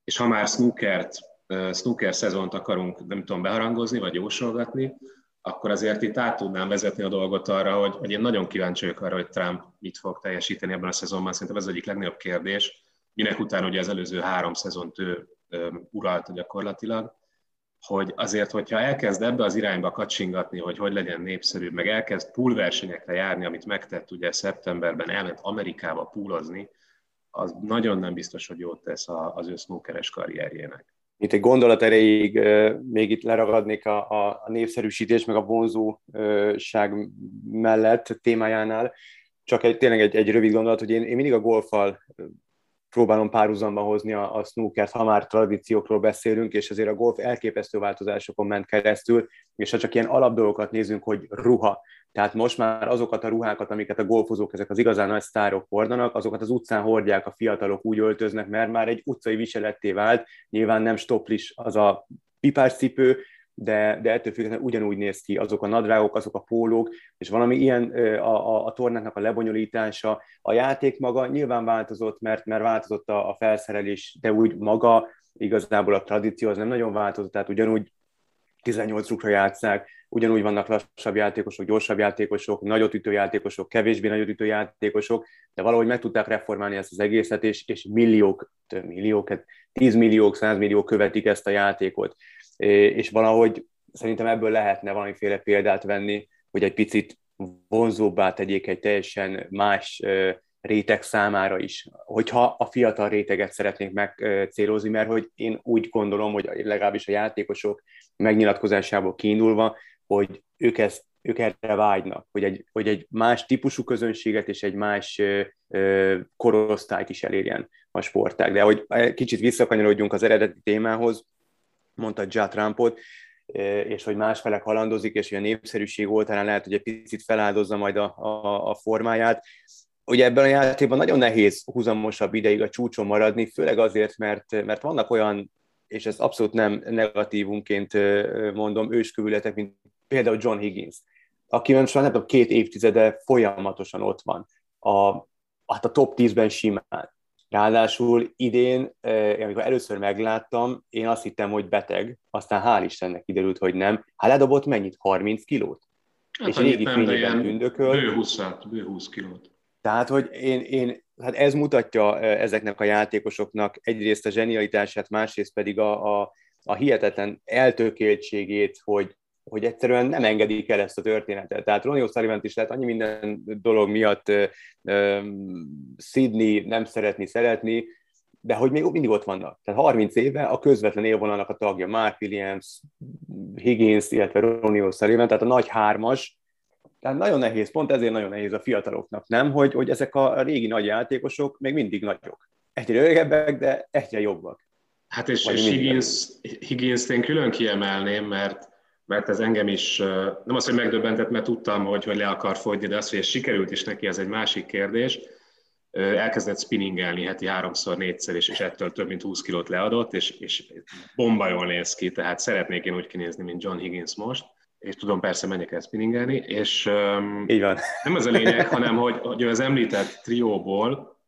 és ha már snookert, snooker szezont akarunk, nem tudom, beharangozni, vagy jósolgatni, akkor azért itt át tudnám vezetni a dolgot arra, hogy, hogy én nagyon kíváncsi vagyok arra, hogy Trump mit fog teljesíteni ebben a szezonban. Szerintem ez az egyik legnagyobb kérdés, minek után ugye az előző három szezont ő uralta gyakorlatilag, hogy azért, hogyha elkezd ebbe az irányba kacsingatni, hogy hogy legyen népszerűbb, meg elkezd poolversenyekre járni, amit megtett ugye szeptemberben, elment Amerikába poolozni, az nagyon nem biztos, hogy jót tesz az ő snookeres karrierjének. Mint egy gondolat erejéig még itt leragadnék a, a, a népszerűsítés, meg a vonzóság mellett témájánál, csak egy, tényleg egy, egy rövid gondolat, hogy én, én mindig a golfal próbálom párhuzamba hozni a, a snookert, ha már tradíciókról beszélünk, és azért a golf elképesztő változásokon ment keresztül, és ha csak ilyen alapdolgokat nézünk, hogy ruha, tehát most már azokat a ruhákat, amiket a golfozók, ezek az igazán nagy sztárok hordanak, azokat az utcán hordják a fiatalok, úgy öltöznek, mert már egy utcai viseletté vált, nyilván nem stoplis az a pipás cipő, de, de ettől függetlenül ugyanúgy néz ki azok a nadrágok, azok a pólók, és valami ilyen a, a, a tornáknak a lebonyolítása. A játék maga nyilván változott, mert, mert változott a, a felszerelés, de úgy maga igazából a tradíció az nem nagyon változott, tehát ugyanúgy 18 rukra játszák, ugyanúgy vannak lassabb játékosok, gyorsabb játékosok, nagyot ütő játékosok, kevésbé nagyot ütő játékosok, de valahogy meg tudták reformálni ezt az egészet, és, és milliók, több milliók, 10 hát milliók, 100 milliók követik ezt a játékot. És valahogy szerintem ebből lehetne valamiféle példát venni, hogy egy picit vonzóbbá tegyék egy teljesen más réteg számára is, hogyha a fiatal réteget szeretnénk megcélozni, mert hogy én úgy gondolom, hogy legalábbis a játékosok megnyilatkozásából kiindulva, hogy ők, ezt, ők erre vágynak, hogy egy, hogy egy más típusú közönséget és egy más korosztályt is elérjen a sportág. De hogy kicsit visszakanyarodjunk az eredeti témához, mondta Ja Trumpot, és hogy másfelek halandozik, és hogy a népszerűség oltárán lehet, hogy egy picit feláldozza majd a, a, a formáját. Ugye ebben a játékban nagyon nehéz húzamosabb ideig a csúcson maradni, főleg azért, mert, mert vannak olyan, és ez abszolút nem negatívunként mondom, őskövületek, mint például John Higgins, aki most már nem tudom, két évtizede folyamatosan ott van. A, hát a top 10-ben simán. Ráadásul idén, amikor először megláttam, én azt hittem, hogy beteg, aztán hál' Istennek kiderült, hogy nem. Hát ledobott mennyit? 30 kilót? Hát és régi fényében tündököl. Bő 20, bő 20 kilót. Tehát, hogy én, én, hát ez mutatja ezeknek a játékosoknak egyrészt a zsenialitását, másrészt pedig a, a, a hihetetlen eltökéltségét, hogy, hogy egyszerűen nem engedik el ezt a történetet. Tehát Ronnie osullivan is lehet annyi minden dolog miatt Sydney nem szeretni, szeretni, de hogy még mindig ott vannak. Tehát 30 éve a közvetlen élvonalnak a tagja Mark Williams, Higgins, illetve Ronnie O'Sullivan, tehát a nagy hármas, tehát nagyon nehéz, pont ezért nagyon nehéz a fiataloknak, nem? Hogy, hogy ezek a régi nagy játékosok még mindig nagyok. Egyre öregebbek, de egyre jobbak. Hát és, és Higgins, Higgins én külön kiemelném, mert mert ez engem is, nem az, hogy megdöbbentett, mert tudtam, hogy, hogy le akar fogyni, de az, hogy ez sikerült is neki, az egy másik kérdés. Elkezdett spinningelni heti háromszor, négyszer, és, és ettől több mint 20 kilót leadott, és, és bomba jól néz ki, tehát szeretnék én úgy kinézni, mint John Higgins most és tudom persze menjek el spinningelni, és um, Így van. nem az a lényeg, hanem hogy, hogy az említett trióból,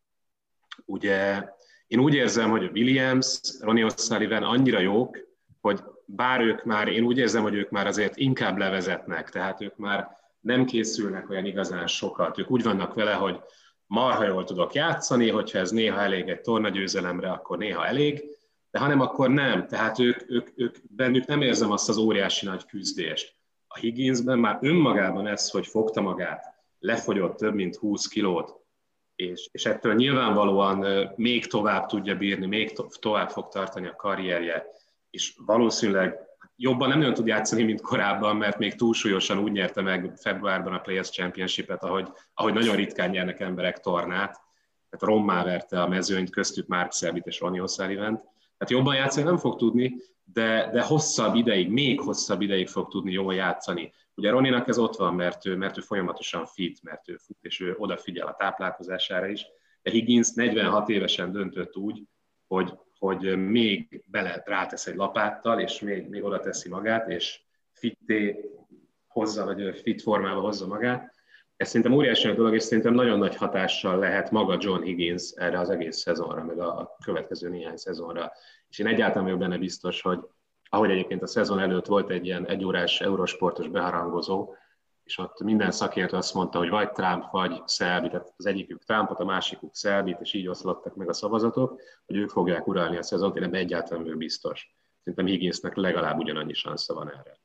ugye én úgy érzem, hogy a Williams, Ronnie O'Sullivan annyira jók, hogy bár ők már, én úgy érzem, hogy ők már azért inkább levezetnek, tehát ők már nem készülnek olyan igazán sokat. Ők úgy vannak vele, hogy marha jól tudok játszani, hogyha ez néha elég egy tornagyőzelemre, akkor néha elég, de hanem akkor nem. Tehát ők, ők, ők bennük nem érzem azt az óriási nagy küzdést. A Higginsben már önmagában ez, hogy fogta magát, lefogyott több mint 20 kilót, és, és ettől nyilvánvalóan még tovább tudja bírni, még to- tovább fog tartani a karrierje, és valószínűleg jobban nem nagyon tud játszani, mint korábban, mert még túlsúlyosan úgy nyerte meg februárban a Players Championship-et, ahogy, ahogy nagyon ritkán nyernek emberek tornát. Tehát rommá verte a mezőnyt, köztük Mark Selbit és Ronnie O'Sullivan. Tehát jobban játszani nem fog tudni, de, de hosszabb ideig, még hosszabb ideig fog tudni jól játszani. Ugye Roninak ez ott van, mert ő, mert ő folyamatosan fit, mert ő fut, és ő odafigyel a táplálkozására is. De Higgins 46 évesen döntött úgy, hogy hogy még bele rátesz egy lapáttal, és még, még oda teszi magát, és fitté hozza, vagy fit formába hozza magát. Ez szerintem óriási nagy dolog, és szerintem nagyon nagy hatással lehet maga John Higgins erre az egész szezonra, meg a következő néhány szezonra. És én egyáltalán vagyok benne biztos, hogy ahogy egyébként a szezon előtt volt egy ilyen egyórás eurosportos beharangozó, és ott minden szakértő azt mondta, hogy vagy Trump, vagy Szelbi, tehát az egyikük Trumpot, a másikuk Szelbit, és így oszlottak meg a szavazatok, hogy ők fogják uralni a szezont, én ebben egyáltalán vagyok biztos. Szerintem Higginsnek legalább ugyanannyi sansza van erre.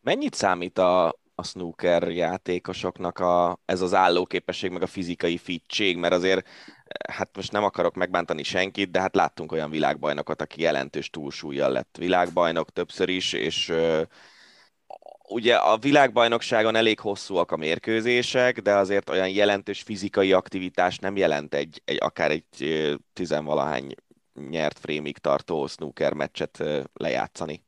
Mennyit számít a, a snooker játékosoknak a, ez az állóképesség, meg a fizikai fittség, mert azért, hát most nem akarok megbántani senkit, de hát láttunk olyan világbajnokot, aki jelentős túlsúlyjal lett világbajnok többször is, és ugye a világbajnokságon elég hosszúak a mérkőzések, de azért olyan jelentős fizikai aktivitás nem jelent egy, egy akár egy tizenvalahány nyert frémig tartó snooker meccset lejátszani.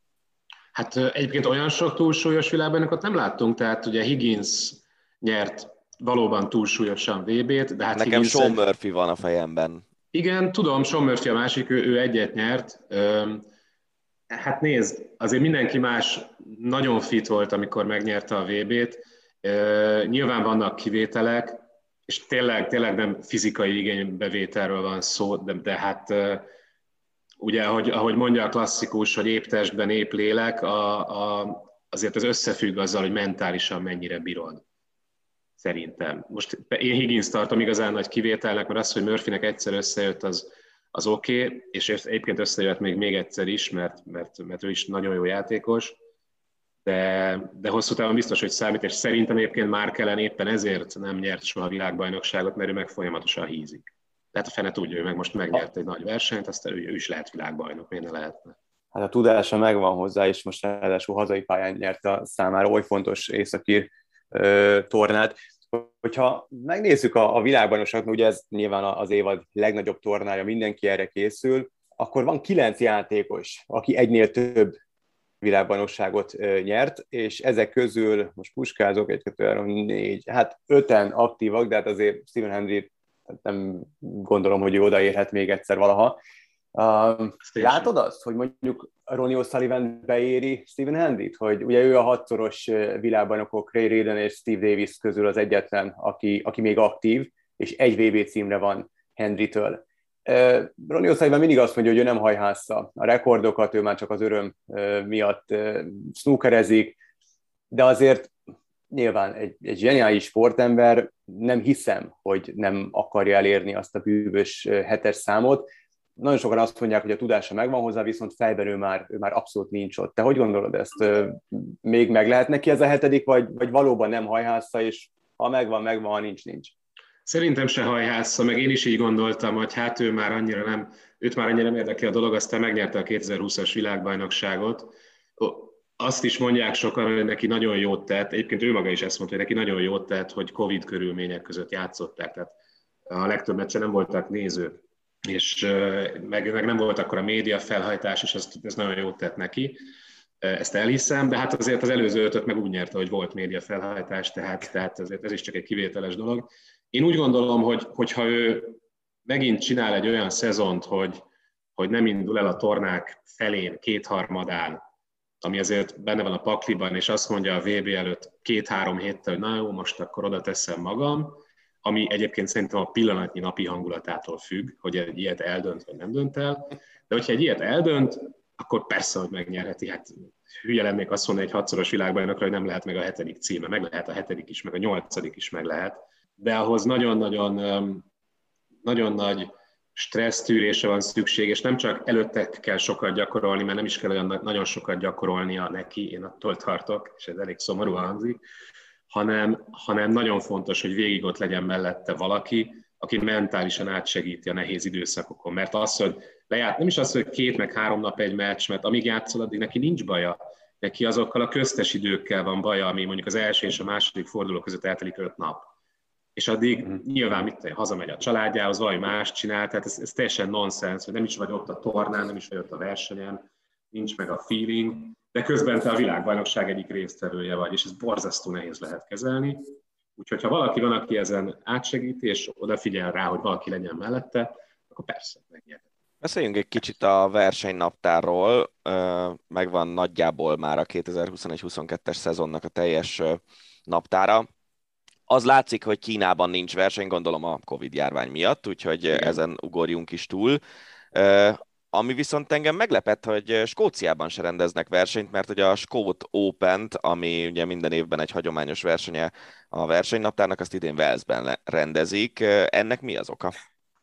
Hát egyébként olyan sok túlsúlyos világbajnokot nem láttunk, tehát ugye Higgins nyert valóban túlsúlyosan VB-t, de hát Nekem Higgins Sean Murphy van a fejemben. Igen, tudom, Sean Murphy a másik, ő, ő egyet nyert. Hát nézd, azért mindenki más nagyon fit volt, amikor megnyerte a VB-t. Nyilván vannak kivételek, és tényleg, tényleg nem fizikai igénybevételről van szó, de, de hát ugye, ahogy, ahogy mondja a klasszikus, hogy épp testben, épp lélek, a, a, azért az összefügg azzal, hogy mentálisan mennyire bírod. Szerintem. Most én Higgins tartom igazán nagy kivételnek, mert az, hogy Murphynek egyszer összejött, az, az oké, okay, és egyébként összejött még, még egyszer is, mert, mert, mert ő is nagyon jó játékos, de, de hosszú távon biztos, hogy számít, és szerintem egyébként már kellene éppen ezért nem nyert soha világbajnokságot, mert ő meg folyamatosan hízik. Tehát a fene tudja, hogy meg most megnyert egy nagy versenyt, aztán ő, ő is lehet világbajnok, miért ne lehetne. Hát a tudása megvan hozzá, és most ráadásul hazai pályán nyert a számára oly fontos északír tornát hogyha megnézzük a, a világbajnokságot, ugye ez nyilván az évad legnagyobb tornája, mindenki erre készül, akkor van kilenc játékos, aki egynél több világbajnokságot nyert, és ezek közül, most puskázok, egy, kettő, három, négy, hát öten aktívak, de hát azért Stephen Hendry nem gondolom, hogy ő odaérhet még egyszer valaha. Uh, látod azt, hogy mondjuk Ronnie O'Sullivan beéri Stephen Hendit, hogy ugye ő a hatszoros világbajnokok Ray Raiden és Steve Davis közül az egyetlen, aki, aki még aktív, és egy VB címre van Hendritől. Uh, Ronnie O'Sullivan mindig azt mondja, hogy ő nem hajhásza a rekordokat, ő már csak az öröm uh, miatt uh, snookerezik, de azért nyilván egy, egy zseniális sportember nem hiszem, hogy nem akarja elérni azt a bűvös hetes számot. Nagyon sokan azt mondják, hogy a tudása megvan hozzá, viszont fejben ő már, ő már abszolút nincs ott. Te hogy gondolod ezt? Még meg lehet neki ez a hetedik, vagy, vagy valóban nem hajhásza, és ha megvan, megvan, ha nincs, nincs? Szerintem se hajhásza, meg én is így gondoltam, hogy hát ő már annyira nem, őt már annyira nem érdekli a dolog, aztán megnyerte a 2020-as világbajnokságot. Azt is mondják sokan, hogy neki nagyon jót tett, egyébként ő maga is ezt mondta, hogy neki nagyon jót tett, hogy Covid körülmények között játszották, tehát a legtöbb meccsen nem voltak nézők, és meg, meg nem volt akkor a média felhajtás, és ez, ez nagyon jót tett neki. Ezt elhiszem, de hát azért az előző ötöt meg úgy nyerte, hogy volt média felhajtás, tehát, tehát azért ez is csak egy kivételes dolog. Én úgy gondolom, hogy, hogyha ő megint csinál egy olyan szezont, hogy, hogy nem indul el a tornák felén, kétharmadán, ami azért benne van a pakliban, és azt mondja a VB előtt két-három héttel, hogy na jó, most akkor oda teszem magam, ami egyébként szerintem a pillanatnyi napi hangulatától függ, hogy egy ilyet eldönt, vagy nem dönt el. De hogyha egy ilyet eldönt, akkor persze, hogy megnyerheti. Hát hülye lennék azt mondani egy hatszoros világbajnokra, hogy nem lehet meg a hetedik címe. Meg lehet a hetedik is, meg a nyolcadik is meg lehet. De ahhoz nagyon-nagyon nagyon nagy stressztűrése van szükség, és nem csak előtte kell sokat gyakorolni, mert nem is kell olyan nagyon sokat gyakorolnia neki, én attól tartok, és ez elég szomorú hangzik, hanem, hanem nagyon fontos, hogy végig ott legyen mellette valaki, aki mentálisan átsegíti a nehéz időszakokon. Mert az, hogy lejárt, nem is az, hogy két meg három nap egy meccs, mert amíg játszol, addig neki nincs baja. Neki azokkal a köztes időkkel van baja, ami mondjuk az első és a második forduló között eltelik öt nap. És addig mm. nyilván mit hazamegy a családjához, valami más csinál, tehát ez, ez teljesen nonsens, hogy nem is vagy ott a tornán, nem is vagy ott a versenyen, nincs meg a feeling, de közben te a világbajnokság egyik résztvevője vagy, és ez borzasztó nehéz lehet kezelni. Úgyhogy ha valaki van, aki ezen átsegíti, és odafigyel rá, hogy valaki legyen mellette, akkor persze megnyerhet. Beszéljünk egy kicsit a versenynaptárról, megvan nagyjából már a 2021-22-es szezonnak a teljes naptára. Az látszik, hogy Kínában nincs verseny, gondolom a Covid járvány miatt, úgyhogy Igen. ezen ugorjunk is túl. Ami viszont engem meglepett, hogy Skóciában se rendeznek versenyt, mert ugye a Skót Open-t, ami ugye minden évben egy hagyományos versenye a versenynaptárnak, azt idén Walesben rendezik. Ennek mi az oka?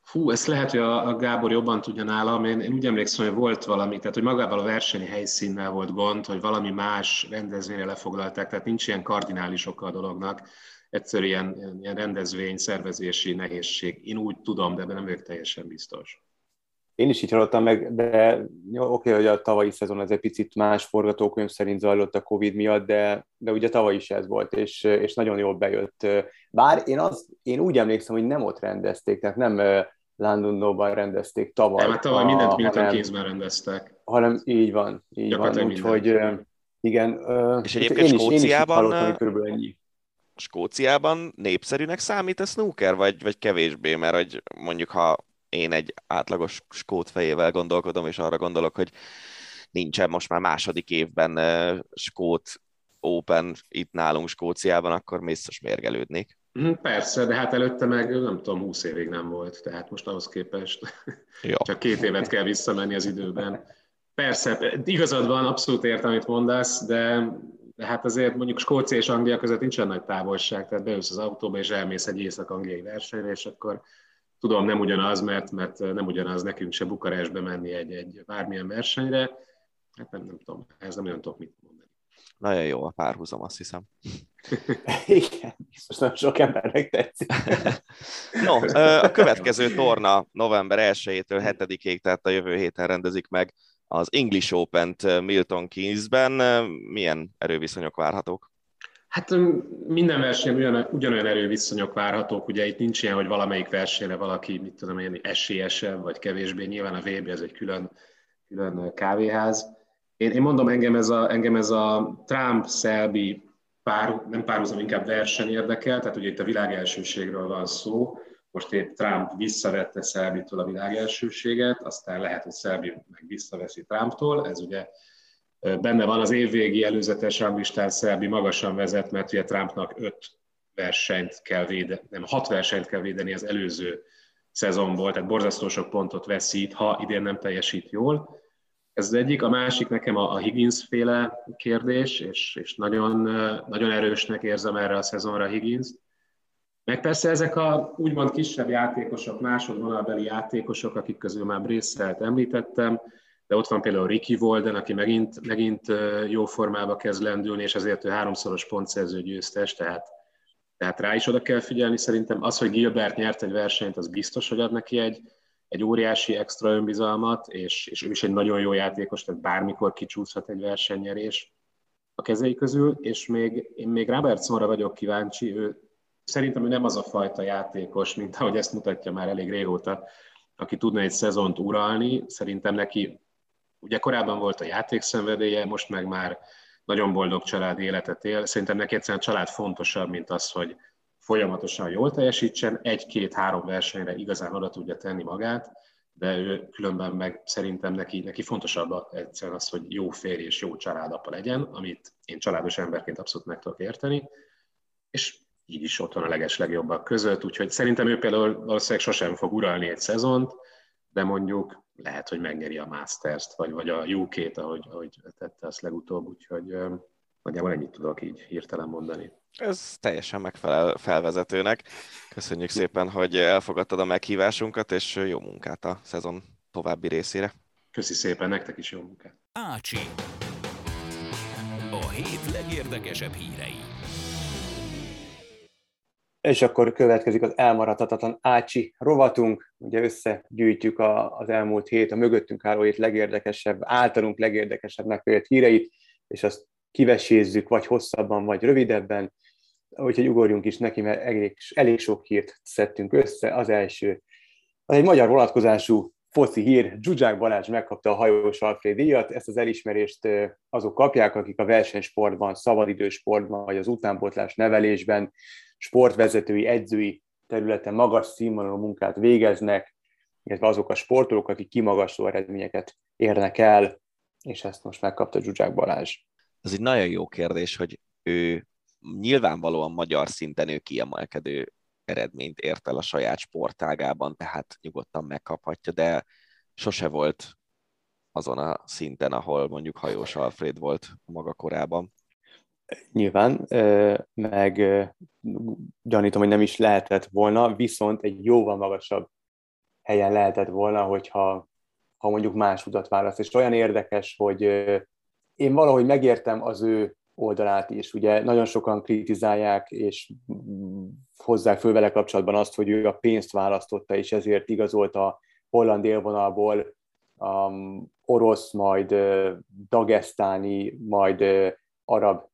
Fú, ezt lehet, hogy a, Gábor jobban tudja nálam. Én, én úgy emlékszem, hogy volt valami, tehát hogy magával a verseny helyszínnel volt gond, hogy valami más rendezvényre lefoglalták, tehát nincs ilyen kardinális oka a dolognak. Egyszerűen ilyen, ilyen rendezvény, szervezési nehézség. Én úgy tudom, de nem vagyok teljesen biztos. Én is így hallottam meg, de oké, okay, hogy a tavalyi szezon ez egy picit más forgatókönyv szerint zajlott a Covid miatt, de, de ugye tavaly is ez volt, és, és nagyon jól bejött. Bár én, az, én úgy emlékszem, hogy nem ott rendezték, tehát nem Londonban rendezték tavaly. Nem, hát tavaly mindent Milton kézben rendeztek. Hanem így van, így van, úgyhogy igen. És egyébként én Skóciában, is, én is körülbelül ennyi. Skóciában népszerűnek számít a snooker, vagy, vagy kevésbé, mert hogy mondjuk ha én egy átlagos skót fejével gondolkodom, és arra gondolok, hogy nincsen most már második évben uh, skót Open itt nálunk Skóciában, akkor biztos mérgelődnék. Mhm, persze, de hát előtte meg nem tudom, 20 évig nem volt, tehát most ahhoz képest Jó. csak két évet kell visszamenni az időben. Persze, igazad van, abszolút értem, amit mondasz, de, de hát azért mondjuk Skócia és Anglia között nincsen nagy távolság, tehát beülsz az autóba és elmész egy észak-angliai versenyre, és akkor tudom, nem ugyanaz, mert, mert nem ugyanaz nekünk se Bukarestbe menni egy, egy bármilyen versenyre, hát nem, nem tudom, ez nem olyan tudok mit mondani. Nagyon jó a párhuzam, azt hiszem. Igen, biztos nagyon sok embernek tetszik. no, a következő torna november 1-től 7-ig, tehát a jövő héten rendezik meg az English Open-t Milton Keynesben. Milyen erőviszonyok várhatók? Hát minden versenyen ugyan, ugyanolyan erőviszonyok várhatók, ugye itt nincs ilyen, hogy valamelyik versenyre valaki, mit tudom én, esélyesebb, vagy kevésbé, nyilván a VB ez egy külön, külön kávéház. Én, én mondom, engem ez a, engem ez a Trump-Szelbi pár, nem párhuzam, inkább verseny érdekel, tehát ugye itt a világelsőségről van szó, most épp Trump visszavette Szelbitől a világelsőséget, aztán lehet, hogy Szelbi meg visszaveszi Trumptól, ez ugye benne van az évvégi előzetes ranglistán Szelbi magasan vezet, mert ugye Trumpnak öt versenyt kell védeni, nem, hat versenyt kell védeni az előző szezonból, tehát borzasztó sok pontot veszít, ha idén nem teljesít jól. Ez az egyik, a másik nekem a, Higgins féle kérdés, és, és nagyon, nagyon erősnek érzem erre a szezonra Higgins. Meg persze ezek a úgymond kisebb játékosok, másodvonalbeli játékosok, akik közül már Brisselt említettem, de ott van például Ricky Volden, aki megint, megint jó formába kezd lendülni, és ezért ő háromszoros pontszerző győztes, tehát, tehát rá is oda kell figyelni. Szerintem az, hogy Gilbert nyert egy versenyt, az biztos, hogy ad neki egy, egy óriási extra önbizalmat, és, és ő is egy nagyon jó játékos, tehát bármikor kicsúszhat egy versenynyerés a kezei közül, és még, én még Robertsonra vagyok kíváncsi, ő, szerintem ő nem az a fajta játékos, mint ahogy ezt mutatja már elég régóta, aki tudna egy szezont uralni, szerintem neki, ugye korábban volt a játékszenvedélye, most meg már nagyon boldog család életet él, szerintem neki egyszerűen a család fontosabb, mint az, hogy folyamatosan jól teljesítsen, egy-két-három versenyre igazán oda tudja tenni magát, de ő különben meg szerintem neki, neki fontosabb egyszerűen az, hogy jó férj és jó családapa legyen, amit én családos emberként abszolút meg tudok érteni, és így is ott van a leges legjobbak között, úgyhogy szerintem ő például valószínűleg sosem fog uralni egy szezont, de mondjuk lehet, hogy megnyeri a Masters-t, vagy, vagy a UK-t, ahogy, ahogy tette azt legutóbb, úgyhogy nagyjából ennyit tudok így hirtelen mondani. Ez teljesen megfelel felvezetőnek. Köszönjük szépen, hogy elfogadtad a meghívásunkat, és jó munkát a szezon további részére. Köszi szépen, nektek is jó munkát. Ácsi. A hét legérdekesebb hírei. És akkor következik az elmaradhatatlan Ácsi rovatunk. Ugye összegyűjtjük a, az elmúlt hét, a mögöttünk álló hét legérdekesebb, általunk legérdekesebbnek vélt híreit, és azt kivesézzük, vagy hosszabban, vagy rövidebben. Úgyhogy ugorjunk is neki, mert elég, elég sok hírt szedtünk össze. Az első, az egy magyar vonatkozású foci hír, Zsuzsák Balázs megkapta a hajós Alfred díjat, ezt az elismerést azok kapják, akik a versenysportban, szabadidősportban, vagy az utánpotlás nevelésben, sportvezetői, edzői területen magas színvonalú munkát végeznek, illetve azok a sportolók, akik kimagasló eredményeket érnek el, és ezt most megkapta Zsuzsák Balázs ez egy nagyon jó kérdés, hogy ő nyilvánvalóan magyar szinten ő kiemelkedő eredményt ért el a saját sportágában, tehát nyugodtan megkaphatja, de sose volt azon a szinten, ahol mondjuk Hajós Alfred volt maga korában. Nyilván, meg gyanítom, hogy nem is lehetett volna, viszont egy jóval magasabb helyen lehetett volna, hogyha ha mondjuk más utat választ. És olyan érdekes, hogy én valahogy megértem az ő oldalát is. Ugye nagyon sokan kritizálják, és hozzák föl vele kapcsolatban azt, hogy ő a pénzt választotta, és ezért igazolt a holland élvonalból um, orosz, majd uh, dagesztáni, majd uh, arab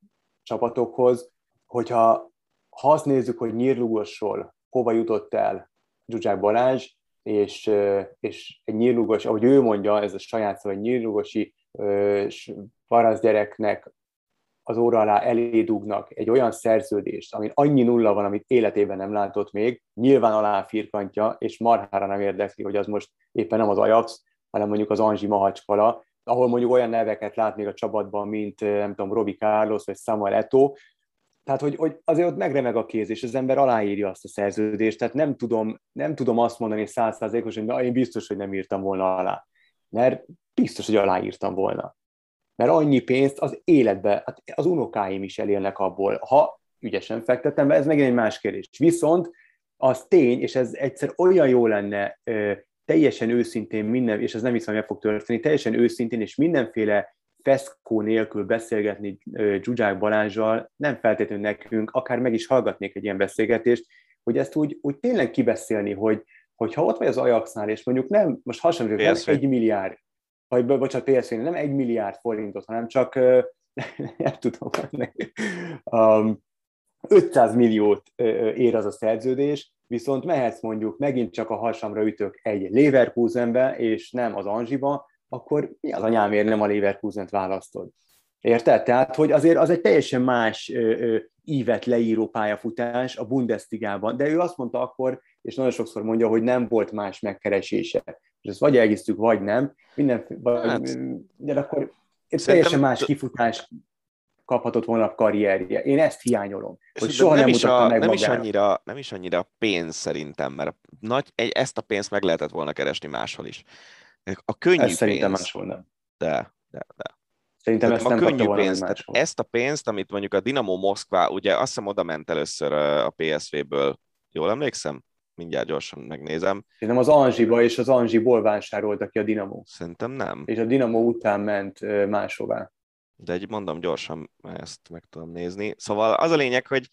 csapatokhoz. Hogyha ha azt nézzük, hogy nyírlugosról hova jutott el Zsuzsák Balázs, és, és egy nyírlugos, ahogy ő mondja, ez a saját szó, egy nyírlugosi parasz gyereknek az óra alá elédugnak egy olyan szerződést, amin annyi nulla van, amit életében nem látott még, nyilván alá firkantja, és marhára nem érdekli, hogy az most éppen nem az Ajax, hanem mondjuk az Anzsi Mahacskala, ahol mondjuk olyan neveket lát még a csapatban, mint nem tudom, Robi Carlos vagy Samuel Eto, tehát, hogy, hogy azért ott megremeg a kéz, és az ember aláírja azt a szerződést, tehát nem tudom, nem tudom azt mondani százszázalékosan, hogy én biztos, hogy nem írtam volna alá. Mert biztos, hogy aláírtam volna. Mert annyi pénzt az életbe, hát az unokáim is elélnek abból, ha ügyesen fektetem be, ez megint egy más kérdés. Viszont az tény, és ez egyszer olyan jó lenne teljesen őszintén minden, és ez nem hiszem, hogy meg fog történni, teljesen őszintén és mindenféle feszkó nélkül beszélgetni Zsuzsák Balázsjal, nem feltétlenül nekünk, akár meg is hallgatnék egy ilyen beszélgetést, hogy ezt úgy, úgy tényleg kibeszélni, hogy, hogy ha ott vagy az Ajaxnál, és mondjuk nem, most hasonló, nem egy milliárd, vagy bocsánat, psv nem egy milliárd forintot, hanem csak, nem tudom, um, 500 milliót ér az a szerződés, viszont mehetsz mondjuk megint csak a hasamra ütök egy Leverkusenbe, és nem az Anzsiba, akkor mi az anyámért nem a Leverkusent választod? Érted? Tehát, hogy azért az egy teljesen más ö, ö, ívet leíró pályafutás a Bundesligában, de ő azt mondta akkor, és nagyon sokszor mondja, hogy nem volt más megkeresése. És ezt vagy elhisztük, vagy nem. Minden, vagy, hát, de akkor teljesen más kifutás kaphatott volna a karrierje. Én ezt hiányolom. Hogy soha nem, nem, is a, meg nem, is annyira, nem is annyira pénz szerintem, mert nagy, ezt a pénzt meg lehetett volna keresni máshol is. A könnyű ezt szerintem máshol nem. De, de, de. Szerintem ezt a nem könnyű pénzt, tehát ezt a pénzt, amit mondjuk a Dinamo Moszkvá, ugye azt hiszem oda ment először a PSV-ből, jól emlékszem? Mindjárt gyorsan megnézem. Szerintem az Anzsiba és az Anzsiból vásárolta ki a Dinamo. Szerintem nem. És a Dinamo után ment máshová. De egy mondom gyorsan, ezt meg tudom nézni. Szóval az a lényeg, hogy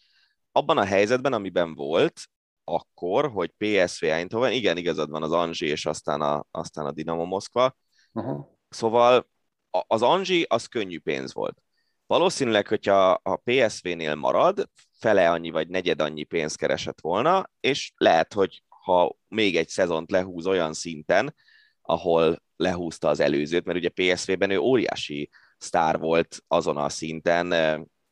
abban a helyzetben, amiben volt, akkor, hogy PSV Eindhoven, igen, igazad van az Anzsi és aztán a, aztán a Dinamo Moszkva. Uh-huh. Szóval az Anzsi az könnyű pénz volt. Valószínűleg, hogyha a PSV-nél marad, fele annyi vagy negyed annyi pénzt keresett volna, és lehet, hogy ha még egy szezont lehúz olyan szinten, ahol lehúzta az előzőt, mert ugye PSV-ben ő óriási sztár volt azon a szinten,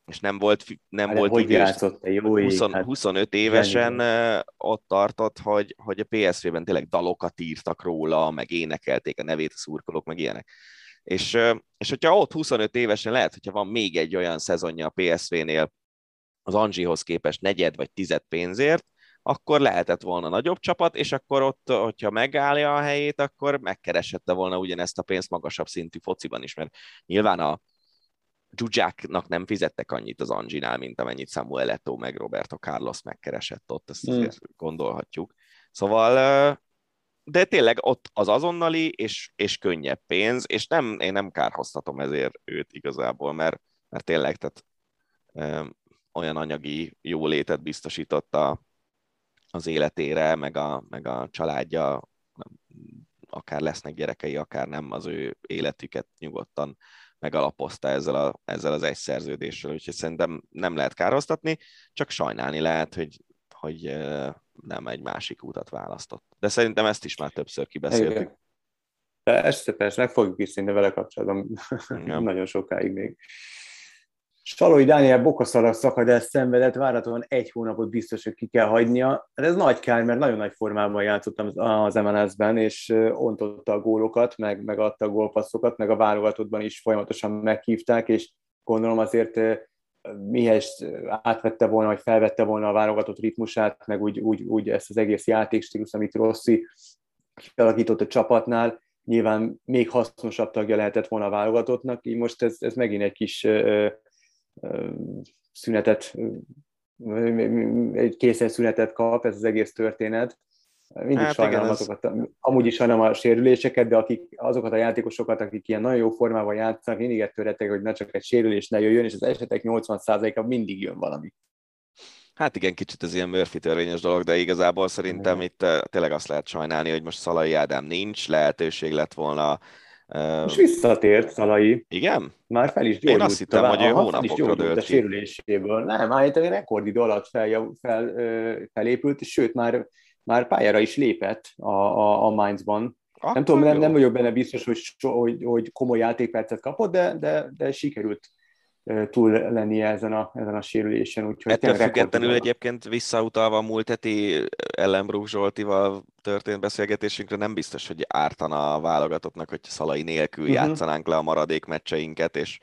és nem volt, nem hát, volt hogy játszott, jó 20, hát 25 évesen igen, ott tartott, hogy, hogy a PSV-ben tényleg dalokat írtak róla, meg énekelték a nevét a szurkolók, meg ilyenek. És, és hogyha ott 25 évesen lehet, hogyha van még egy olyan szezonja a PSV-nél az Angihoz képest negyed vagy tized pénzért, akkor lehetett volna nagyobb csapat, és akkor ott, hogyha megállja a helyét, akkor megkeresette volna ugyanezt a pénzt magasabb szintű fociban is, mert nyilván a Zsuzsáknak nem fizettek annyit az Anginál, mint amennyit Samuel Eto'o meg Roberto Carlos megkeresett ott, ezt hmm. gondolhatjuk. Szóval de tényleg ott az azonnali és, és könnyebb pénz, és nem, én nem kárhoztatom ezért őt igazából, mert, mert tényleg tehát, ö, olyan anyagi jólétet biztosította az életére, meg a, meg a családja, akár lesznek gyerekei, akár nem, az ő életüket nyugodtan megalapozta ezzel, a, ezzel az egy szerződéssel, úgyhogy szerintem nem lehet károztatni, csak sajnálni lehet, hogy, hogy nem egy másik útat választott. De szerintem ezt is már többször kibeszéltük. Igen. Persze, persze, meg fogjuk is szinte vele kapcsolatban nagyon sokáig még. Salói Dániel bokaszalag szakadást szenvedett, várhatóan egy hónapot biztos, hogy ki kell hagynia. Hát ez nagy kár, mert nagyon nagy formában játszottam az MLS-ben, és ontotta a gólokat, meg, meg adta a gólpasszokat, meg a válogatottban is folyamatosan meghívták, és gondolom azért mihez átvette volna, vagy felvette volna a válogatott ritmusát, meg úgy, úgy, úgy ezt az egész játékstílus, amit Rossi kialakított a csapatnál, nyilván még hasznosabb tagja lehetett volna a válogatottnak, így most ez, ez megint egy kis szünetet, egy készen szünetet kap ez az egész történet, mindig hát sajnálom igen, azokat, ez... amúgy is sajnálom a sérüléseket, de akik, azokat a játékosokat, akik ilyen nagyon jó formában játszanak, mindig ettől rettek, hogy ne csak egy sérülés ne jöjjön, és az esetek 80%-a mindig jön valami. Hát igen, kicsit ez ilyen Murphy törvényes dolog, de igazából szerintem itt tényleg azt lehet sajnálni, hogy most Szalai Ádám nincs, lehetőség lett volna és visszatért Szalai. Igen? Már fel is gyógyult. Én azt hittem, hogy ő hónapokra dőlt a sérüléséből. Nem, állítólag rekordidő alatt fel, fel, felépült, és sőt, már már pályára is lépett a, a, a Mainzban. Akkor nem tudom, nem, nem vagyok benne biztos, hogy, hogy, hogy komoly játékpercet kapott, de, de, de sikerült túl lennie ezen a, ezen a sérülésen. Úgyhogy Ettől függetlenül egyébként visszautalva a múlt heti Ellenbrook Zsoltival történt beszélgetésünkre nem biztos, hogy ártana a válogatottnak, hogy Szalai nélkül uh-huh. játszanánk le a maradék meccseinket, és,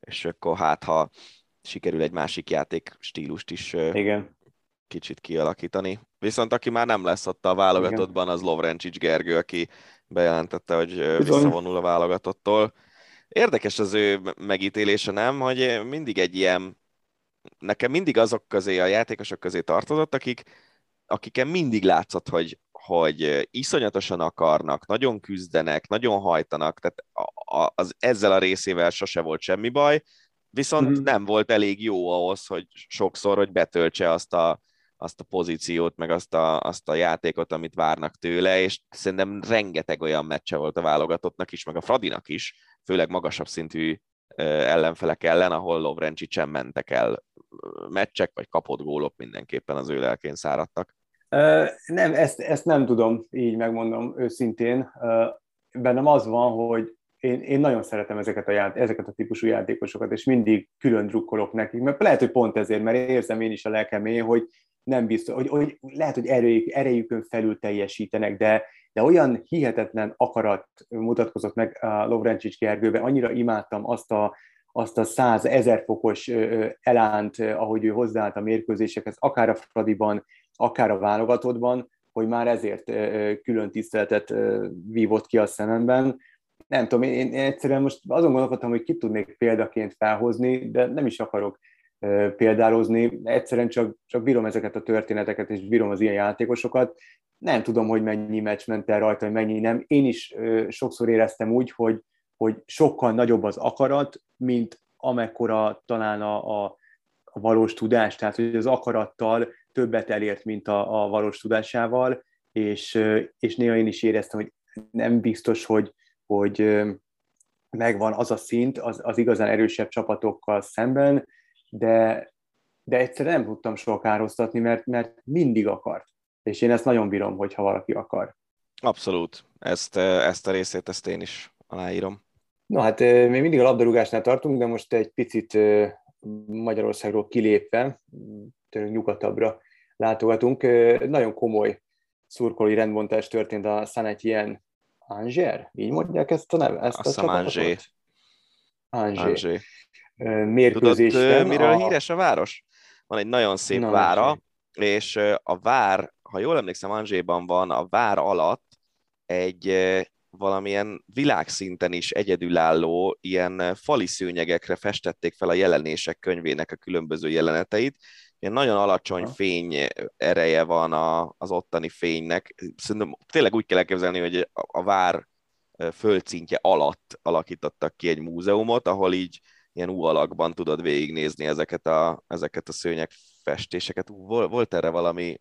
és akkor hát, ha sikerül egy másik játék stílust is Igen kicsit kialakítani. Viszont aki már nem lesz ott a válogatottban, az Lovrencsics Gergő, aki bejelentette, hogy visszavonul a válogatottól. Érdekes az ő megítélése, nem? Hogy mindig egy ilyen, nekem mindig azok közé, a játékosok közé tartozott, akik, akiken mindig látszott, hogy, hogy iszonyatosan akarnak, nagyon küzdenek, nagyon hajtanak, tehát az, ezzel a részével sose volt semmi baj, viszont mm-hmm. nem volt elég jó ahhoz, hogy sokszor, hogy betöltse azt a azt a pozíciót, meg azt a, azt a játékot, amit várnak tőle, és szerintem rengeteg olyan meccse volt a válogatottnak is, meg a Fradinak is, főleg magasabb szintű ellenfelek ellen, ahol Lovrencsi sem mentek el meccsek, vagy kapott gólok mindenképpen az ő lelkén száradtak. Nem, ezt, ezt nem tudom, így megmondom őszintén. Bennem az van, hogy én, én nagyon szeretem ezeket a, ját, ezeket a típusú játékosokat, és mindig külön drukkolok nekik, mert lehet, hogy pont ezért, mert érzem én is a lelkemé, hogy nem biztos, hogy, hogy lehet, hogy erejük, erejükön felül teljesítenek, de, de olyan hihetetlen akarat mutatkozott meg a Lovrencsics Gergőben, annyira imádtam azt a, azt a száz ezer fokos elánt, ahogy ő hozzáállt a mérkőzésekhez, akár a Fradiban, akár a válogatottban, hogy már ezért külön tiszteletet vívott ki a szememben. nem tudom, én egyszerűen most azon gondolkodtam, hogy ki tudnék példaként felhozni, de nem is akarok példározni, egyszerűen csak, csak bírom ezeket a történeteket, és bírom az ilyen játékosokat. Nem tudom, hogy mennyi meccs ment el rajta, hogy mennyi nem. Én is sokszor éreztem úgy, hogy, hogy sokkal nagyobb az akarat, mint amekkora talán a, a, a valós tudás, tehát hogy az akarattal többet elért, mint a, a valós tudásával, és, és néha én is éreztem, hogy nem biztos, hogy, hogy megvan az a szint az, az igazán erősebb csapatokkal szemben, de, de egyszerűen nem tudtam soha károztatni, mert, mert mindig akart. És én ezt nagyon bírom, hogyha valaki akar. Abszolút. Ezt, ezt a részét ezt én is aláírom. Na hát még mindig a labdarúgásnál tartunk, de most egy picit Magyarországról kilépve, tőlünk nyugatabbra látogatunk. Nagyon komoly szurkolói rendbontás történt a Saint-Étienne Anger, így mondják ezt a neve? Ezt Azt a Angé. Angé. Mérkőzésen. Tudod, miről a... híres a város? Van egy nagyon szép Na, vára, és a vár, ha jól emlékszem, Angéban van, a vár alatt egy valamilyen világszinten is egyedülálló ilyen fali szőnyegekre festették fel a jelenések könyvének a különböző jeleneteit. Ilyen nagyon alacsony fény ereje van a, az ottani fénynek. Szerintem tényleg úgy kell elképzelni, hogy a, a vár földszintje alatt alakítottak ki egy múzeumot, ahol így ilyen U alakban tudod végignézni ezeket a, ezeket a szőnyeg festéseket. Volt erre valami,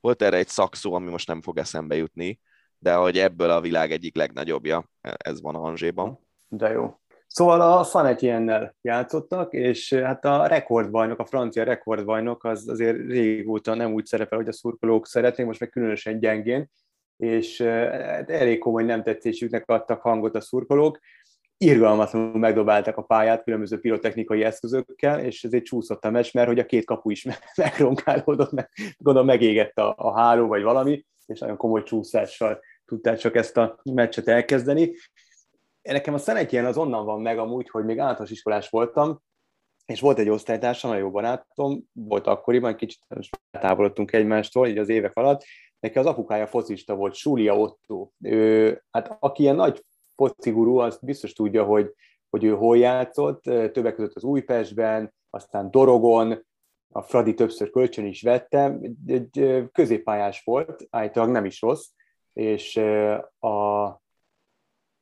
volt erre egy szakszó, ami most nem fog eszembe jutni, de hogy ebből a világ egyik legnagyobbja, ez van Angéban. De jó. Szóval a Fanetiennel játszottak, és hát a rekordbajnok, a francia rekordbajnok az azért régóta nem úgy szerepel, hogy a szurkolók szeretnék, most meg különösen gyengén, és hát elég komoly nem tetszésüknek adtak hangot a szurkolók. Irgalmatlanul megdobáltak a pályát különböző pirotechnikai eszközökkel, és ezért csúszott a meccs, mert hogy a két kapu is megronkálódott, meg, gondolom megégett a, a háló vagy valami, és nagyon komoly csúszással tudták csak ezt a meccset elkezdeni. Nekem a szenetjen az onnan van meg amúgy, hogy még általános iskolás voltam, és volt egy osztálytársam, nagyon jó barátom, volt akkoriban, kicsit távolodtunk egymástól, így az évek alatt, neki az apukája focista volt, Súlia Otto. Ő, hát aki ilyen nagy focigurú, az biztos tudja, hogy, hogy ő hol játszott, többek között az Újpestben, aztán Dorogon, a Fradi többször kölcsön is vette, egy középpályás volt, állítólag nem is rossz, és a,